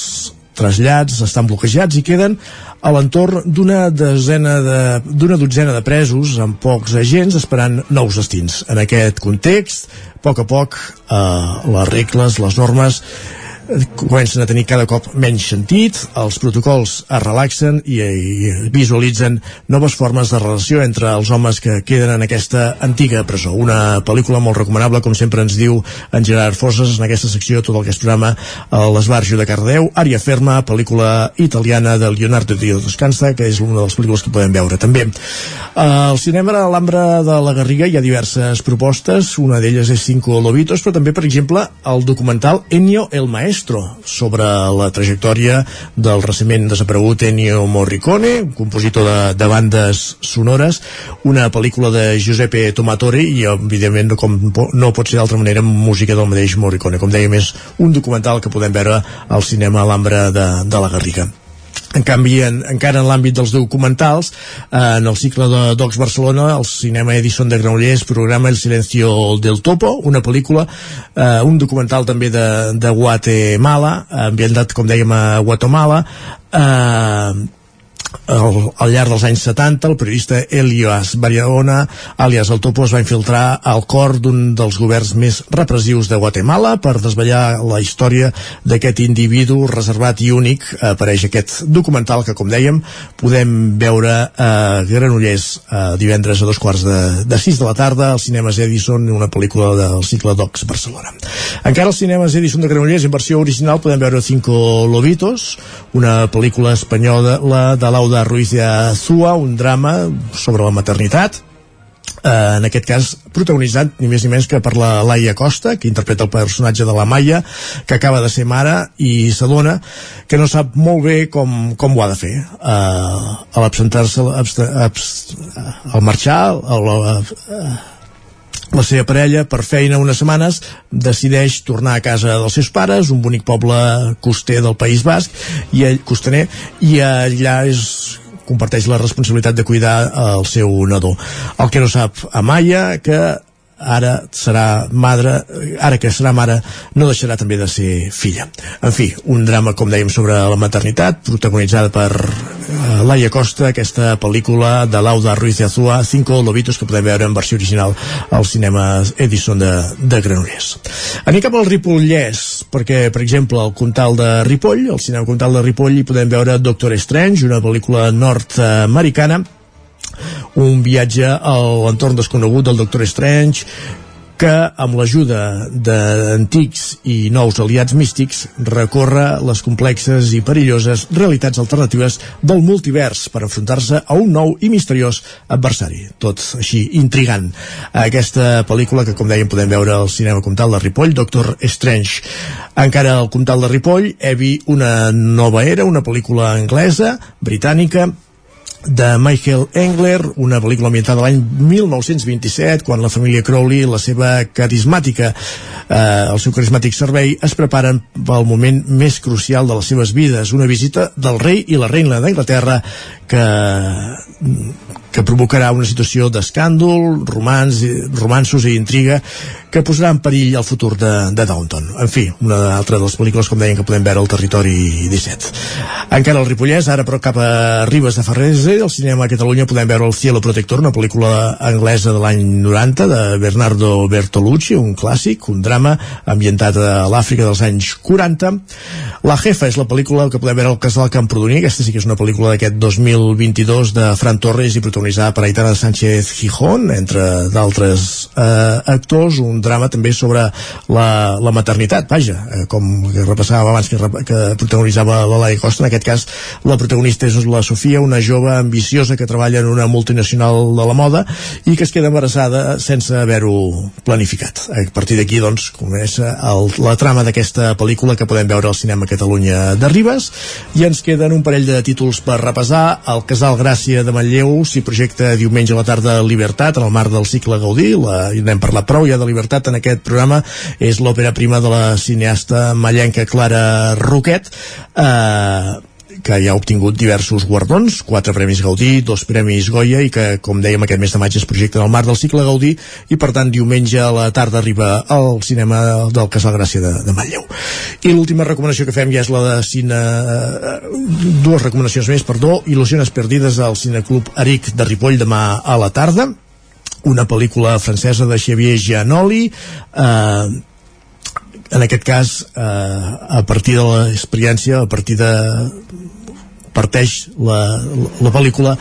trasllats estan bloquejats i queden a l'entorn d'una desena de, d'una dotzena de presos amb pocs agents esperant nous destins. En aquest context, a poc a poc, eh, les regles, les normes comencen a tenir cada cop menys sentit, els protocols es relaxen i, i visualitzen noves formes de relació entre els homes que queden en aquesta antiga presó. Una pel·lícula molt recomanable, com sempre ens diu en Gerard Fosses en aquesta secció, tot el que és programa a l'Esbarjo de Cardeu, Ària Ferma, pel·lícula italiana de Leonardo Di Toscanza, que és una de les pel·lícules que podem veure també. Al cinema a l'Ambra de la Garriga hi ha diverses propostes, una d'elles és Cinco Lobitos, però també, per exemple, el documental Ennio el Maestro, sobre la trajectòria del recentment desaparegut Ennio Morricone, compositor de, de bandes sonores, una pel·lícula de Giuseppe Tomatore i, evidentment, com no pot ser d'altra manera, música del mateix Morricone. Com dèiem, és un documental que podem veure al cinema a l'Ambra de, de la Garriga. En canvi, en, encara en l'àmbit dels documentals, eh, en el cicle de Docs Barcelona, el cinema Edison de Granollers programa El silencio del topo, una pel·lícula, eh, un documental també de, de Guatemala, ambientat, com dèiem, a Guatemala, eh, al, al llarg dels anys 70 el periodista Elias Barahona alias El Topo es va infiltrar al cor d'un dels governs més repressius de Guatemala per desvetllar la història d'aquest individu reservat i únic. Apareix aquest documental que com dèiem podem veure a Granollers a divendres a dos quarts de, de sis de la tarda. Als cinemes Edison una pel·lícula del cicle Docs Barcelona. Encara als cinemes Edison de Granollers en versió original podem veure Cinco Lobitos una pel·lícula espanyola de Lauda Ruiz de Azua, un drama sobre la maternitat, eh, en aquest cas protagonitzat ni més ni menys que per la Laia Costa que interpreta el personatge de la Maia que acaba de ser mare i s'adona que no sap molt bé com, com ho ha de fer. Eh, a l'absentar-se al marxar al, la seva parella, per feina unes setmanes, decideix tornar a casa dels seus pares, un bonic poble coster del País Basc, i ell, costaner, i allà és comparteix la responsabilitat de cuidar el seu nadó. El que no sap Amaya, que ara serà madre, ara que serà mare, no deixarà també de ser filla. En fi, un drama, com dèiem, sobre la maternitat, protagonitzada per uh, Laia Costa, aquesta pel·lícula de Lauda Ruiz de Azúa, Cinco Lobitos, que podem veure en versió original al cinema Edison de, de Granollers. Anem cap al Ripollès, perquè, per exemple, al Comtal de Ripoll, al cinema Comtal de Ripoll, hi podem veure Doctor Strange, una pel·lícula nord-americana, un viatge a l'entorn desconegut del Doctor Strange que amb l'ajuda d'antics i nous aliats místics recorre les complexes i perilloses realitats alternatives del multivers per enfrontar-se a un nou i misteriós adversari. Tot així intrigant. Aquesta pel·lícula que, com dèiem, podem veure al cinema Comtal de Ripoll, Doctor Strange. Encara al Comtal de Ripoll, Evi, una nova era, una pel·lícula anglesa, britànica, de Michael Engler, una pel·lícula ambientada l'any 1927, quan la família Crowley i la seva carismàtica, eh, el seu carismàtic servei, es preparen pel moment més crucial de les seves vides, una visita del rei i la reina d'Anglaterra que que provocarà una situació d'escàndol, romans, romansos i intriga que posarà en perill el futur de, de Downton. En fi, una altra de les pel·lícules, com deien, que podem veure al territori 17. Encara al Ripollès, ara però cap a Ribes de Ferrese, al cinema a Catalunya podem veure El cielo protector, una pel·lícula anglesa de l'any 90 de Bernardo Bertolucci, un clàssic, un drama ambientat a l'Àfrica dels anys 40. La Jefa és la pel·lícula que podem veure al Casal Camprodoní, aquesta sí que és una pel·lícula d'aquest 2022 de Fran Torres i protagonitzada per Aitana Sánchez Gijón, entre d'altres eh, actors, un drama també sobre la, la maternitat, vaja, eh, com que repassàvem abans que, que protagonitzava la Laia Costa, en aquest cas la protagonista és la Sofia, una jove ambiciosa que treballa en una multinacional de la moda i que es queda embarassada sense haver-ho planificat. A partir d'aquí, doncs, comença el, la trama d'aquesta pel·lícula que podem veure al cinema Catalunya de Ribes i ens queden un parell de títols per repassar. El Casal Gràcia de Manlleu s'hi projecta diumenge a la tarda Libertat en el marc del cicle Gaudí, la, n'hem parlat prou ja de Libertat en aquest programa, és l'òpera prima de la cineasta mallenca Clara Roquet, eh, que ja ha obtingut diversos guardons, quatre premis Gaudí, dos premis Goya i que, com dèiem, aquest mes de maig es projecta en el marc del cicle Gaudí i, per tant, diumenge a la tarda arriba al cinema del Casal Gràcia de, de Manlleu. I l'última recomanació que fem ja és la de cine... dues recomanacions més, perdó, Il·lusiones perdides al Cineclub Aric de Ripoll demà a la tarda, una pel·lícula francesa de Xavier Giannoli eh, en aquest cas eh, a partir de l'experiència a partir de parteix la, la, la pel·lícula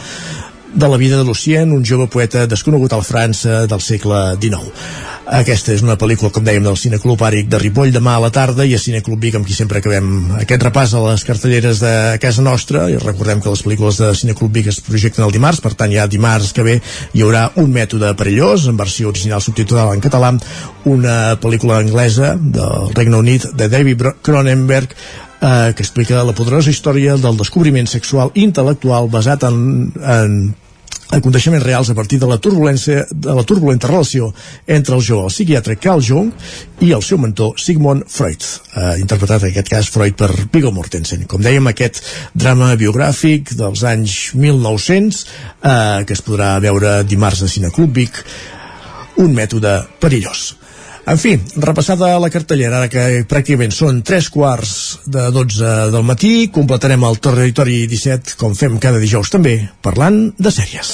de la vida de Lucien, un jove poeta desconegut a la França del segle XIX. Aquesta és una pel·lícula, com dèiem, del Cineclub Àric de Ripoll demà a la tarda i a Cineclub Vic, amb qui sempre acabem aquest repàs a les cartelleres de casa nostra. I recordem que les pel·lícules de Cineclub Vic es projecten el dimarts, per tant ja dimarts que ve hi haurà un mètode perillós, en versió original subtitulada en català, una pel·lícula anglesa del Regne Unit de David Cronenberg eh, que explica la poderosa història del descobriment sexual intel·lectual basat en, en aconteixements reals a partir de la turbulència de la turbulenta relació entre el jove, el psiquiatre Carl Jung i el seu mentor Sigmund Freud. Eh, interpretat en aquest cas Freud per Viggo Mortensen. Com dèiem aquest drama biogràfic dels anys 1900 eh, que es podrà veure dimarts a Cineclub Vic un mètode perillós en fi, repassada la cartellera, ara que pràcticament són tres quarts de 12 del matí, completarem el Territori 17, com fem cada dijous també, parlant de sèries.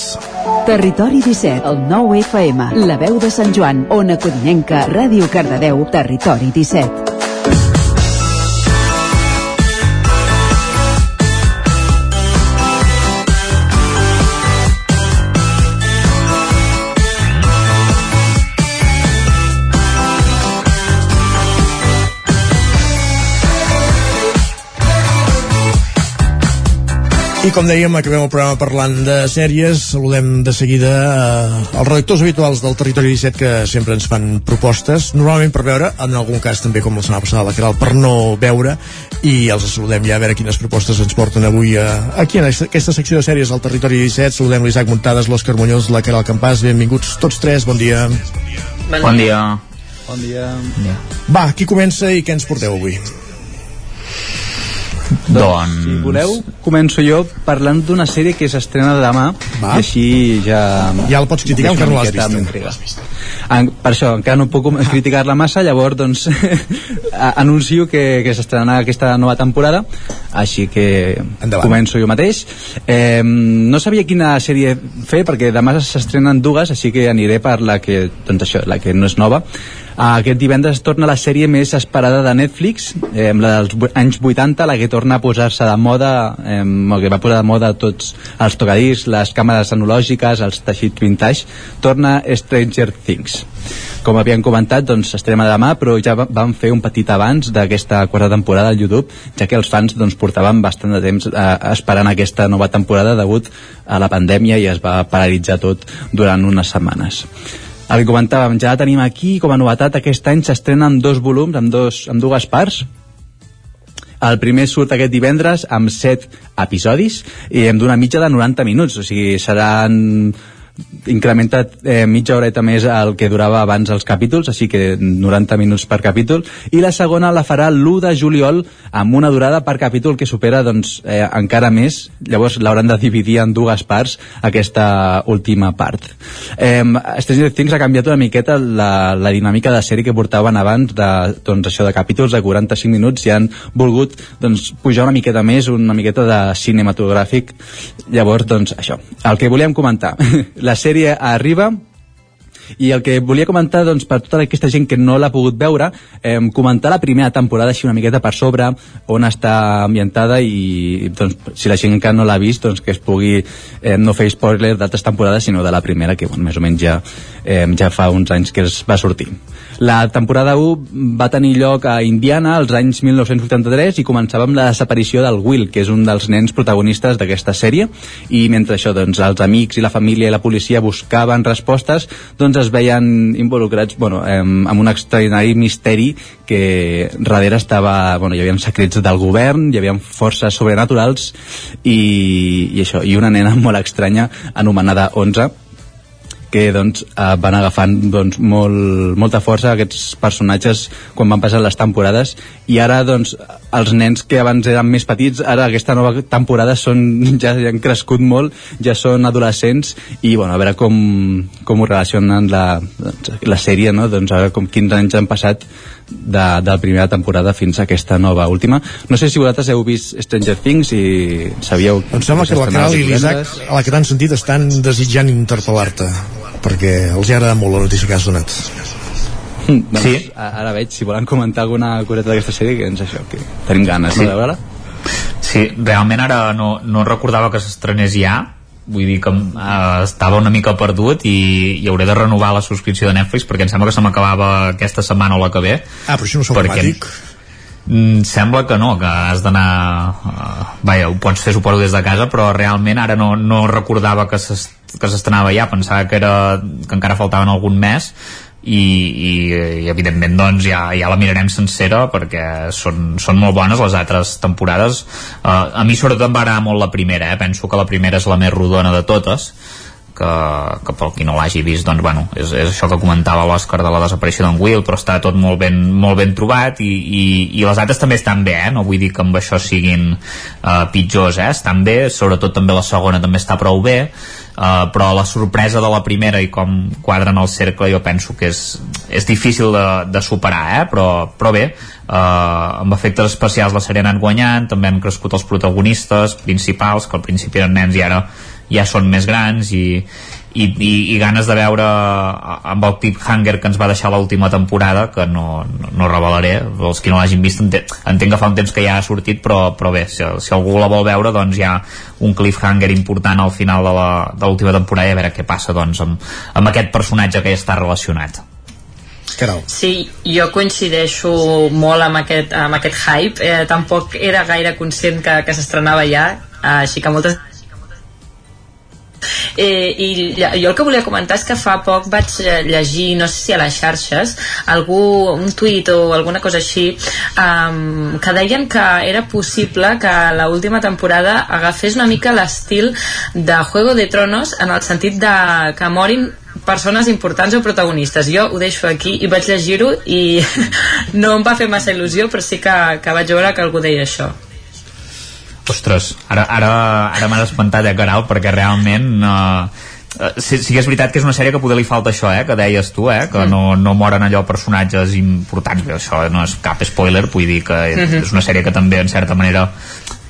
Territori 17, el 9 FM, la veu de Sant Joan, Ona Codinenca, Ràdio Cardedeu, Territori 17. I com dèiem, acabem el programa parlant de sèries. Saludem de seguida eh, els redactors habituals del Territori 17 que sempre ens fan propostes, normalment per veure, en algun cas també com la setmana passada la Caral, per no veure, i els saludem ja a veure quines propostes ens porten avui a, aquí en aquesta secció de sèries del Territori 17. Saludem l'Isaac Muntades, l'Òscar Muñoz, la Caral Campàs, benvinguts tots tres, bon dia. Bon dia. Bon dia. Va, qui comença i què ens porteu avui? Doncs... Si voleu, començo jo parlant d'una sèrie que s'estrena demà Va. i així ja... Ja la pots criticar, encara no l'has vist. m'intriga. En, per això, encara no puc criticar-la massa, llavors doncs anuncio que, que s'estrenarà aquesta nova temporada, així que Endavant. començo jo mateix. Eh, no sabia quina sèrie fer perquè demà s'estrenen dues, així que aniré per la que, doncs això, la que no és nova. Ah, Aquest divendres torna la sèrie més esperada de Netflix, eh, la dels anys 80, la que torna a posar-se de moda, eh, o que va posar de moda tots els tocadís, les càmeres analògiques, els teixits vintage, torna Stranger Things. Com havien comentat, doncs s'estrena demà, però ja va- van fer un petit abans d'aquesta quarta temporada al YouTube, ja que els fans doncs, portaven bastant de temps eh, esperant aquesta nova temporada degut a la pandèmia i es va paralitzar tot durant unes setmanes. El que comentàvem, ja la tenim aquí, com a novetat, aquest any s'estrena amb dos volums, amb, dos, amb dues parts. El primer surt aquest divendres amb 7 episodis i amb d'una mitja de 90 minuts, o sigui, seran incrementat eh, mitja horeta més el que durava abans els capítols, així que 90 minuts per capítol, i la segona la farà l'1 de juliol amb una durada per capítol que supera doncs, eh, encara més, llavors l'hauran de dividir en dues parts aquesta última part. Eh, Stranger Things ha canviat una miqueta la, la dinàmica de sèrie que portaven abans de, doncs, això de capítols de 45 minuts i han volgut doncs, pujar una miqueta més, una miqueta de cinematogràfic. Llavors, doncs, això, el que volíem comentar la sèrie arriba. I el que volia comentar doncs, per tota aquesta gent que no l'ha pogut veure eh, comentar la primera temporada així una miqueta per sobre on està ambientada i doncs, si la gent encara no l'ha vist doncs, que es pugui eh, no fer spoiler d'altres temporades sinó de la primera que bueno, més o menys ja, eh, ja fa uns anys que es va sortir la temporada 1 va tenir lloc a Indiana als anys 1983 i començava amb la desaparició del Will, que és un dels nens protagonistes d'aquesta sèrie, i mentre això, doncs, els amics i la família i la policia buscaven respostes, doncs es veien involucrats bueno, amb un extraordinari misteri que darrere estava, bueno, hi havia secrets del govern, hi havia forces sobrenaturals i, i això, i una nena molt estranya anomenada 11 que doncs, eh, van agafant doncs, molt, molta força aquests personatges quan van passar les temporades i ara doncs, els nens que abans eren més petits, ara aquesta nova temporada són, ja, ja han crescut molt ja són adolescents i bueno, a veure com, com ho relacionen la, doncs, la sèrie no? doncs, a veure com quins anys han passat de, de la primera temporada fins a aquesta nova última no sé si vosaltres heu vist Stranger Things i sabíeu Em sembla que la Caral i l'Isaac, a la que t'han sentit, estan desitjant interpel·lar-te perquè els ha agradat molt la notícia que has donat. doncs, sí. ara veig, si volen comentar alguna coseta d'aquesta sèrie, que ens això, que tenim ganes Sí. no, de veure-la. Sí, realment ara no, no recordava que s'estrenés ja, vull dir que eh, estava una mica perdut i, i hauré de renovar la subscripció de Netflix perquè em sembla que se m'acabava aquesta setmana o la que ve. Ah, però això no és automàtic? Mm, sembla que no, que has d'anar uh, vaja, ho pots fer suposo des de casa però realment ara no, no recordava que s'es- que s'estrenava ja, pensava que, era, que encara faltaven algun mes i, i, i evidentment doncs ja, ja la mirarem sencera perquè són, són molt bones les altres temporades uh, a mi sobretot em va agradar molt la primera eh? penso que la primera és la més rodona de totes que, que pel qui no l'hagi vist doncs bueno, és, és això que comentava l'Òscar de la desaparició d'en Will però està tot molt ben, molt ben trobat i, i, i les altres també estan bé eh? no vull dir que amb això siguin uh, pitjors eh? estan bé, sobretot també la segona també està prou bé Uh, però la sorpresa de la primera i com quadren el cercle jo penso que és, és difícil de, de superar eh? però, però bé uh, amb efectes especials la sèrie ha anat guanyant també han crescut els protagonistes principals que al principi eren nens i ara ja són més grans i, i, i, i ganes de veure amb el cliffhanger que ens va deixar l'última temporada que no, no, no revelaré els que no l'hagin vist entenc, entenc que fa un temps que ja ha sortit però, però bé, si, si algú la vol veure doncs hi ha un cliffhanger important al final de l'última temporada i a veure què passa doncs amb, amb aquest personatge que ja està relacionat. Sí, jo coincideixo molt amb aquest, amb aquest hype. Eh, tampoc era gaire conscient que, que s'estrenava ja, eh, així que moltes Eh, I jo el que volia comentar és que fa poc vaig eh, llegir, no sé si a les xarxes, algú, un tuit o alguna cosa així, um, que deien que era possible que la última temporada agafés una mica l'estil de Juego de Tronos en el sentit de que morin persones importants o protagonistes. Jo ho deixo aquí i vaig llegir-ho i no em va fer massa il·lusió, però sí que, que vaig veure que algú deia això. Ostres, ara, ara, ara m'ha espantat, eh, Caral, perquè realment... Eh, sí, sí que és veritat que és una sèrie que poder li falta això, eh, que deies tu, eh, que mm. no, no moren allò personatges importants, bé, això no és cap spoiler, vull dir que és, mm -hmm. és una sèrie que també en certa manera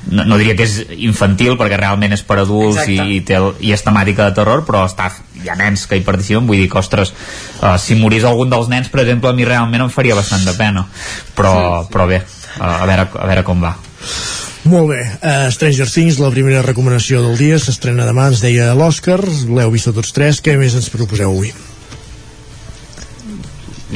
no, no diria que és infantil perquè realment és per adults i, i, té, i és temàtica de terror però està, hi ha nens que hi participen vull dir que, ostres, uh, si morís algun dels nens per exemple, a mi realment em faria bastant de pena però, sí, sí. però bé, uh, a, veure, a veure com va molt bé, uh, Stranger Things, la primera recomanació del dia, s'estrena demà, ens deia l'Òscar, l'heu vist tots tres, què més ens proposeu avui?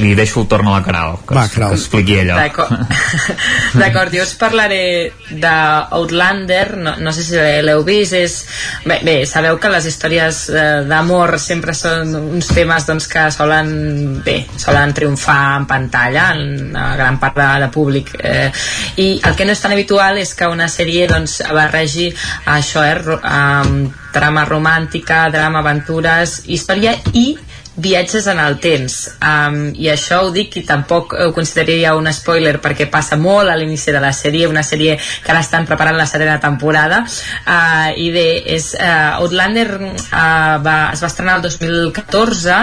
Li deixo el torn a la Caral que, Va, Caral. que expliqui ella d'acord, jo us parlaré d'Outlander no, no sé si l'heu vist és... Bé, bé, sabeu que les històries eh, d'amor sempre són uns temes doncs, que solen bé, solen triomfar en pantalla en una gran part de, de públic eh, i el que no és tan habitual és que una sèrie doncs, barregi això eh, um, trama romàntica, drama, aventures, història i viatges en el temps. Um, i això ho dic i tampoc ho consideraria un spoiler perquè passa molt a l'inici de la sèrie una sèrie que ara estan preparant la setena temporada. Uh, i bé, és, uh, Outlander uh, va, es va estrenar el 2014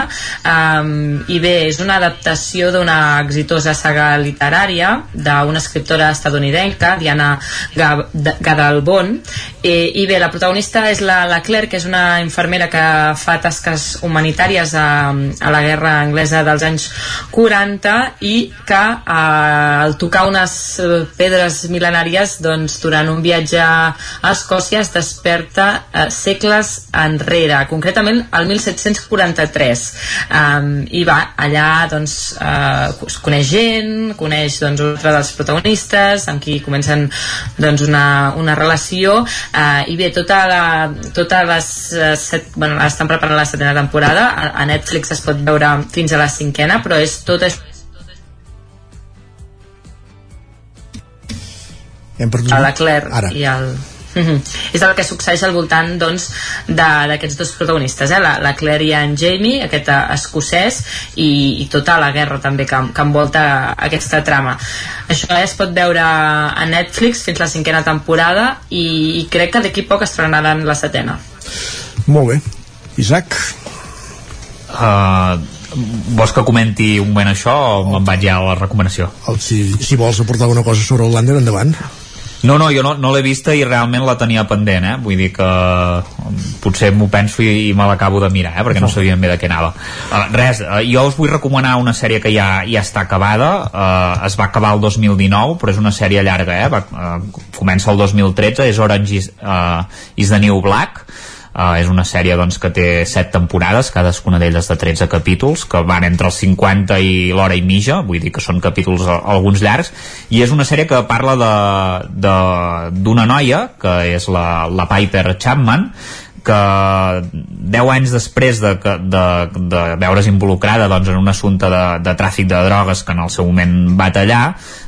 um, i bé, és una adaptació d'una exitosa saga literària d'una escriptora estadounidenca Diana Gadalbon. I, i bé, la protagonista és la, la Claire que és una infermera que fa tasques humanitàries a a la guerra anglesa dels anys 40 i que eh, al tocar unes eh, pedres mil·lenàries doncs, durant un viatge a Escòcia es desperta eh, segles enrere, concretament el 1743 um, i va allà doncs, eh, es coneix gent, coneix doncs, un altre dels protagonistes amb qui comencen doncs, una, una relació eh, i bé, tota la, totes les set, bueno, estan preparant la setena temporada a, a Netflix Netflix es pot veure fins a la cinquena, però és tot això Hem perdut... a la Claire Ara. i el Mm -hmm. és el que succeeix al voltant doncs, d'aquests dos protagonistes eh? la, la Claire i en Jamie aquest eh, escocès i, i tota la guerra també que, que envolta aquesta trama això es pot veure a Netflix fins la cinquena temporada i, i crec que d'aquí poc estrenaran la setena molt bé Isaac uh, vols que comenti un moment això o me'n vaig ja a la recomanació? Si, si vols aportar una cosa sobre el Lander, endavant. No, no, jo no, no l'he vista i realment la tenia pendent, eh? Vull dir que um, potser m'ho penso i, i me l'acabo de mirar, eh? Perquè no sabia bé de què anava. Uh, res, uh, jo us vull recomanar una sèrie que ja, ja està acabada, uh, es va acabar el 2019, però és una sèrie llarga, eh? Va, uh, comença el 2013, és Orange is, uh, is the New Black, Uh, és una sèrie doncs, que té 7 temporades, cadascuna d'elles de 13 capítols, que van entre els 50 i l'hora i mitja, vull dir que són capítols alguns llargs, i és una sèrie que parla d'una noia, que és la, la Piper Chapman, que 10 anys després de, de, de veure's involucrada doncs, en un assumpte de, de tràfic de drogues que en el seu moment va tallar,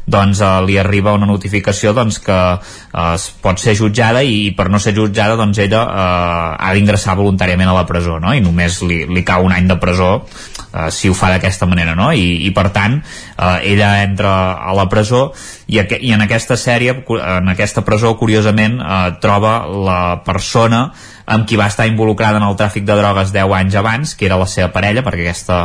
doncs eh, li arriba una notificació doncs, que eh, pot ser jutjada i per no ser jutjada doncs ella eh, ha d'ingressar voluntàriament a la presó no? i només li, li cau un any de presó eh, si ho fa d'aquesta manera no? I, i per tant eh, ella entra a la presó i, aqu i en aquesta sèrie en aquesta presó curiosament eh, troba la persona amb qui va estar involucrada en el tràfic de drogues 10 anys abans, que era la seva parella, perquè aquesta,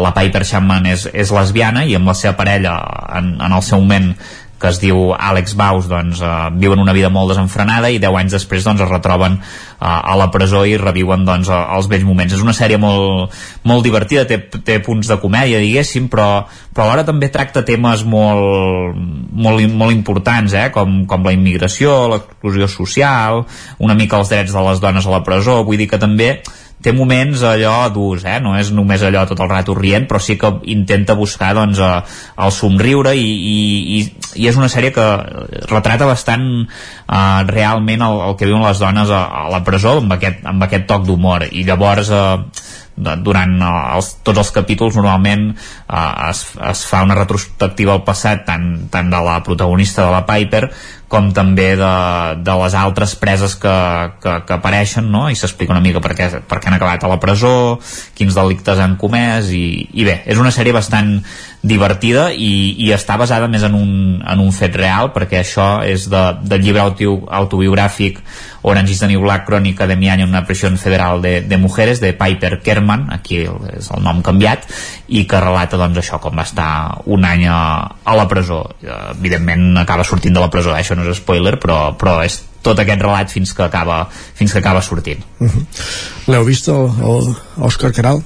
la Piper Chapman és, és lesbiana i amb la seva parella en, en el seu moment que es diu Àlex Baus doncs, eh, viuen una vida molt desenfrenada i 10 anys després doncs, es retroben eh, a la presó i reviuen doncs, els vells moments. És una sèrie molt, molt divertida, té, té punts de comèdia, diguéssim, però, però alhora també tracta temes molt, molt, molt importants, eh? com, com la immigració, l'exclusió social, una mica els drets de les dones a la presó, vull dir que també té moments allò durs, eh? no és només allò tot el rato rient, però sí que intenta buscar doncs, el somriure i, i, i, és una sèrie que retrata bastant eh, realment el, el que viuen les dones a, a la presó amb aquest, amb aquest toc d'humor i llavors eh, durant els, tots els capítols normalment eh, es, es fa una retrospectiva al passat tant, tant de la protagonista de la Piper com també de, de les altres preses que, que, que apareixen no? i s'explica una mica per què, per què han acabat a la presó quins delictes han comès i, i bé, és una sèrie bastant divertida i, i està basada més en un, en un fet real perquè això és de, del llibre autobiogràfic Orange is the New Black Crónica de mi en una prisión federal de, de mujeres de Piper Kerman, aquí és el nom canviat i que relata doncs això com va estar un any a, a la presó evidentment acaba sortint de la presó, eh? això no és spoiler però, però és tot aquest relat fins que acaba, fins que acaba sortint. Uh -huh. L'heu vist, l'Òscar Caral?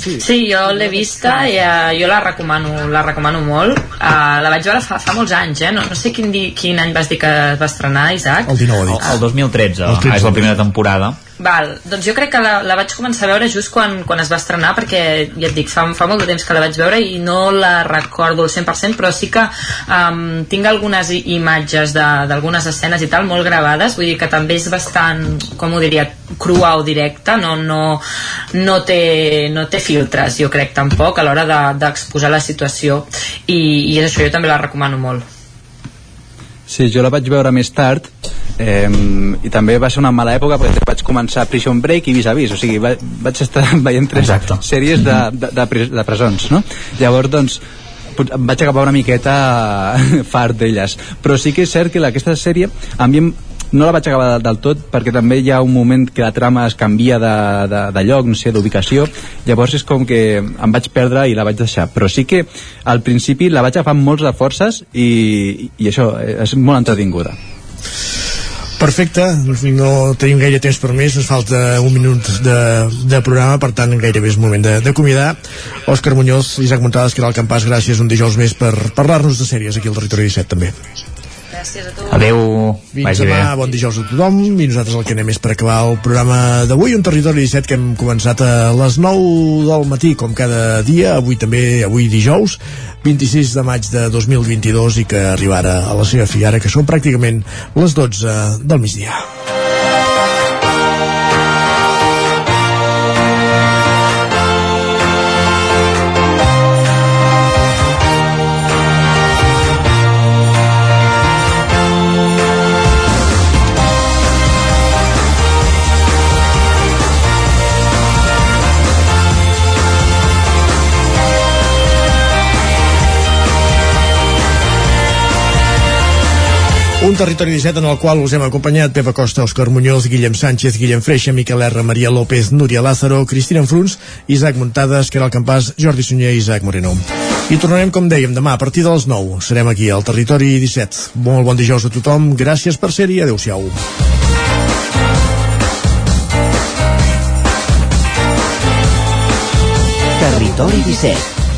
Sí, sí jo l'he vista i uh, jo la recomano, la recomano molt. Uh, la vaig veure fa, fa molts anys, eh? No, no sé quin, di, quin any vas dir que es va estrenar, Isaac. El 19, el, el 2013, el 13. Ah, és la primera temporada. Val, doncs jo crec que la, la vaig començar a veure just quan, quan es va estrenar perquè, ja et dic, fa, fa molt de temps que la vaig veure i no la recordo al 100% però sí que um, tinc algunes imatges d'algunes escenes i tal molt gravades, vull dir que també és bastant, com ho diria, crua o directa, no, no, no, té, no té filtres, jo crec tampoc a l'hora d'exposar de, la situació. I, i és això, jo també la recomano molt. Sí, jo la vaig veure més tard eh, i també va ser una mala època perquè vaig començar Prison Break i Vis a Vis, o sigui, va, vaig estar veient tres Exacte. sèries de, de, de, de presons, no? Llavors, doncs, vaig acabar una miqueta fart d'elles però sí que és cert que aquesta sèrie a mi no la vaig acabar del tot perquè també hi ha un moment que la trama es canvia de, de, de lloc, no sé, d'ubicació llavors és com que em vaig perdre i la vaig deixar, però sí que al principi la vaig agafar amb molts de forces i, i això és molt entretinguda Perfecte, doncs no tenim gaire temps per més, ens falta un minut de, de programa, per tant gairebé és moment d'acomiadar. Òscar Muñoz, Isaac Montades, que era el campàs, gràcies un dijous més per parlar-nos de sèries aquí al Territori 17 també. Gràcies a tu. Adéu. Fins demà, bé. bon dijous a tothom i nosaltres el que anem és per acabar el programa d'avui, un territori 17 que hem començat a les 9 del matí, com cada dia, avui també, avui dijous, 26 de maig de 2022 i que arribarà a la seva fi ara, que són pràcticament les 12 del migdia. Un territori 17 en el qual us hem acompanyat Pepa Costa, Òscar Muñoz, Guillem Sánchez, Guillem Freixa, Miquel R, Maria López, Núria Lázaro, Cristina Enfruns, Isaac Muntades, Caral Campàs, Jordi Sunyer i Isaac Moreno. I tornarem, com dèiem, demà a partir de les 9. Serem aquí al Territori 17. Molt bon dijous a tothom, gràcies per ser-hi, adeu-siau. Territori 17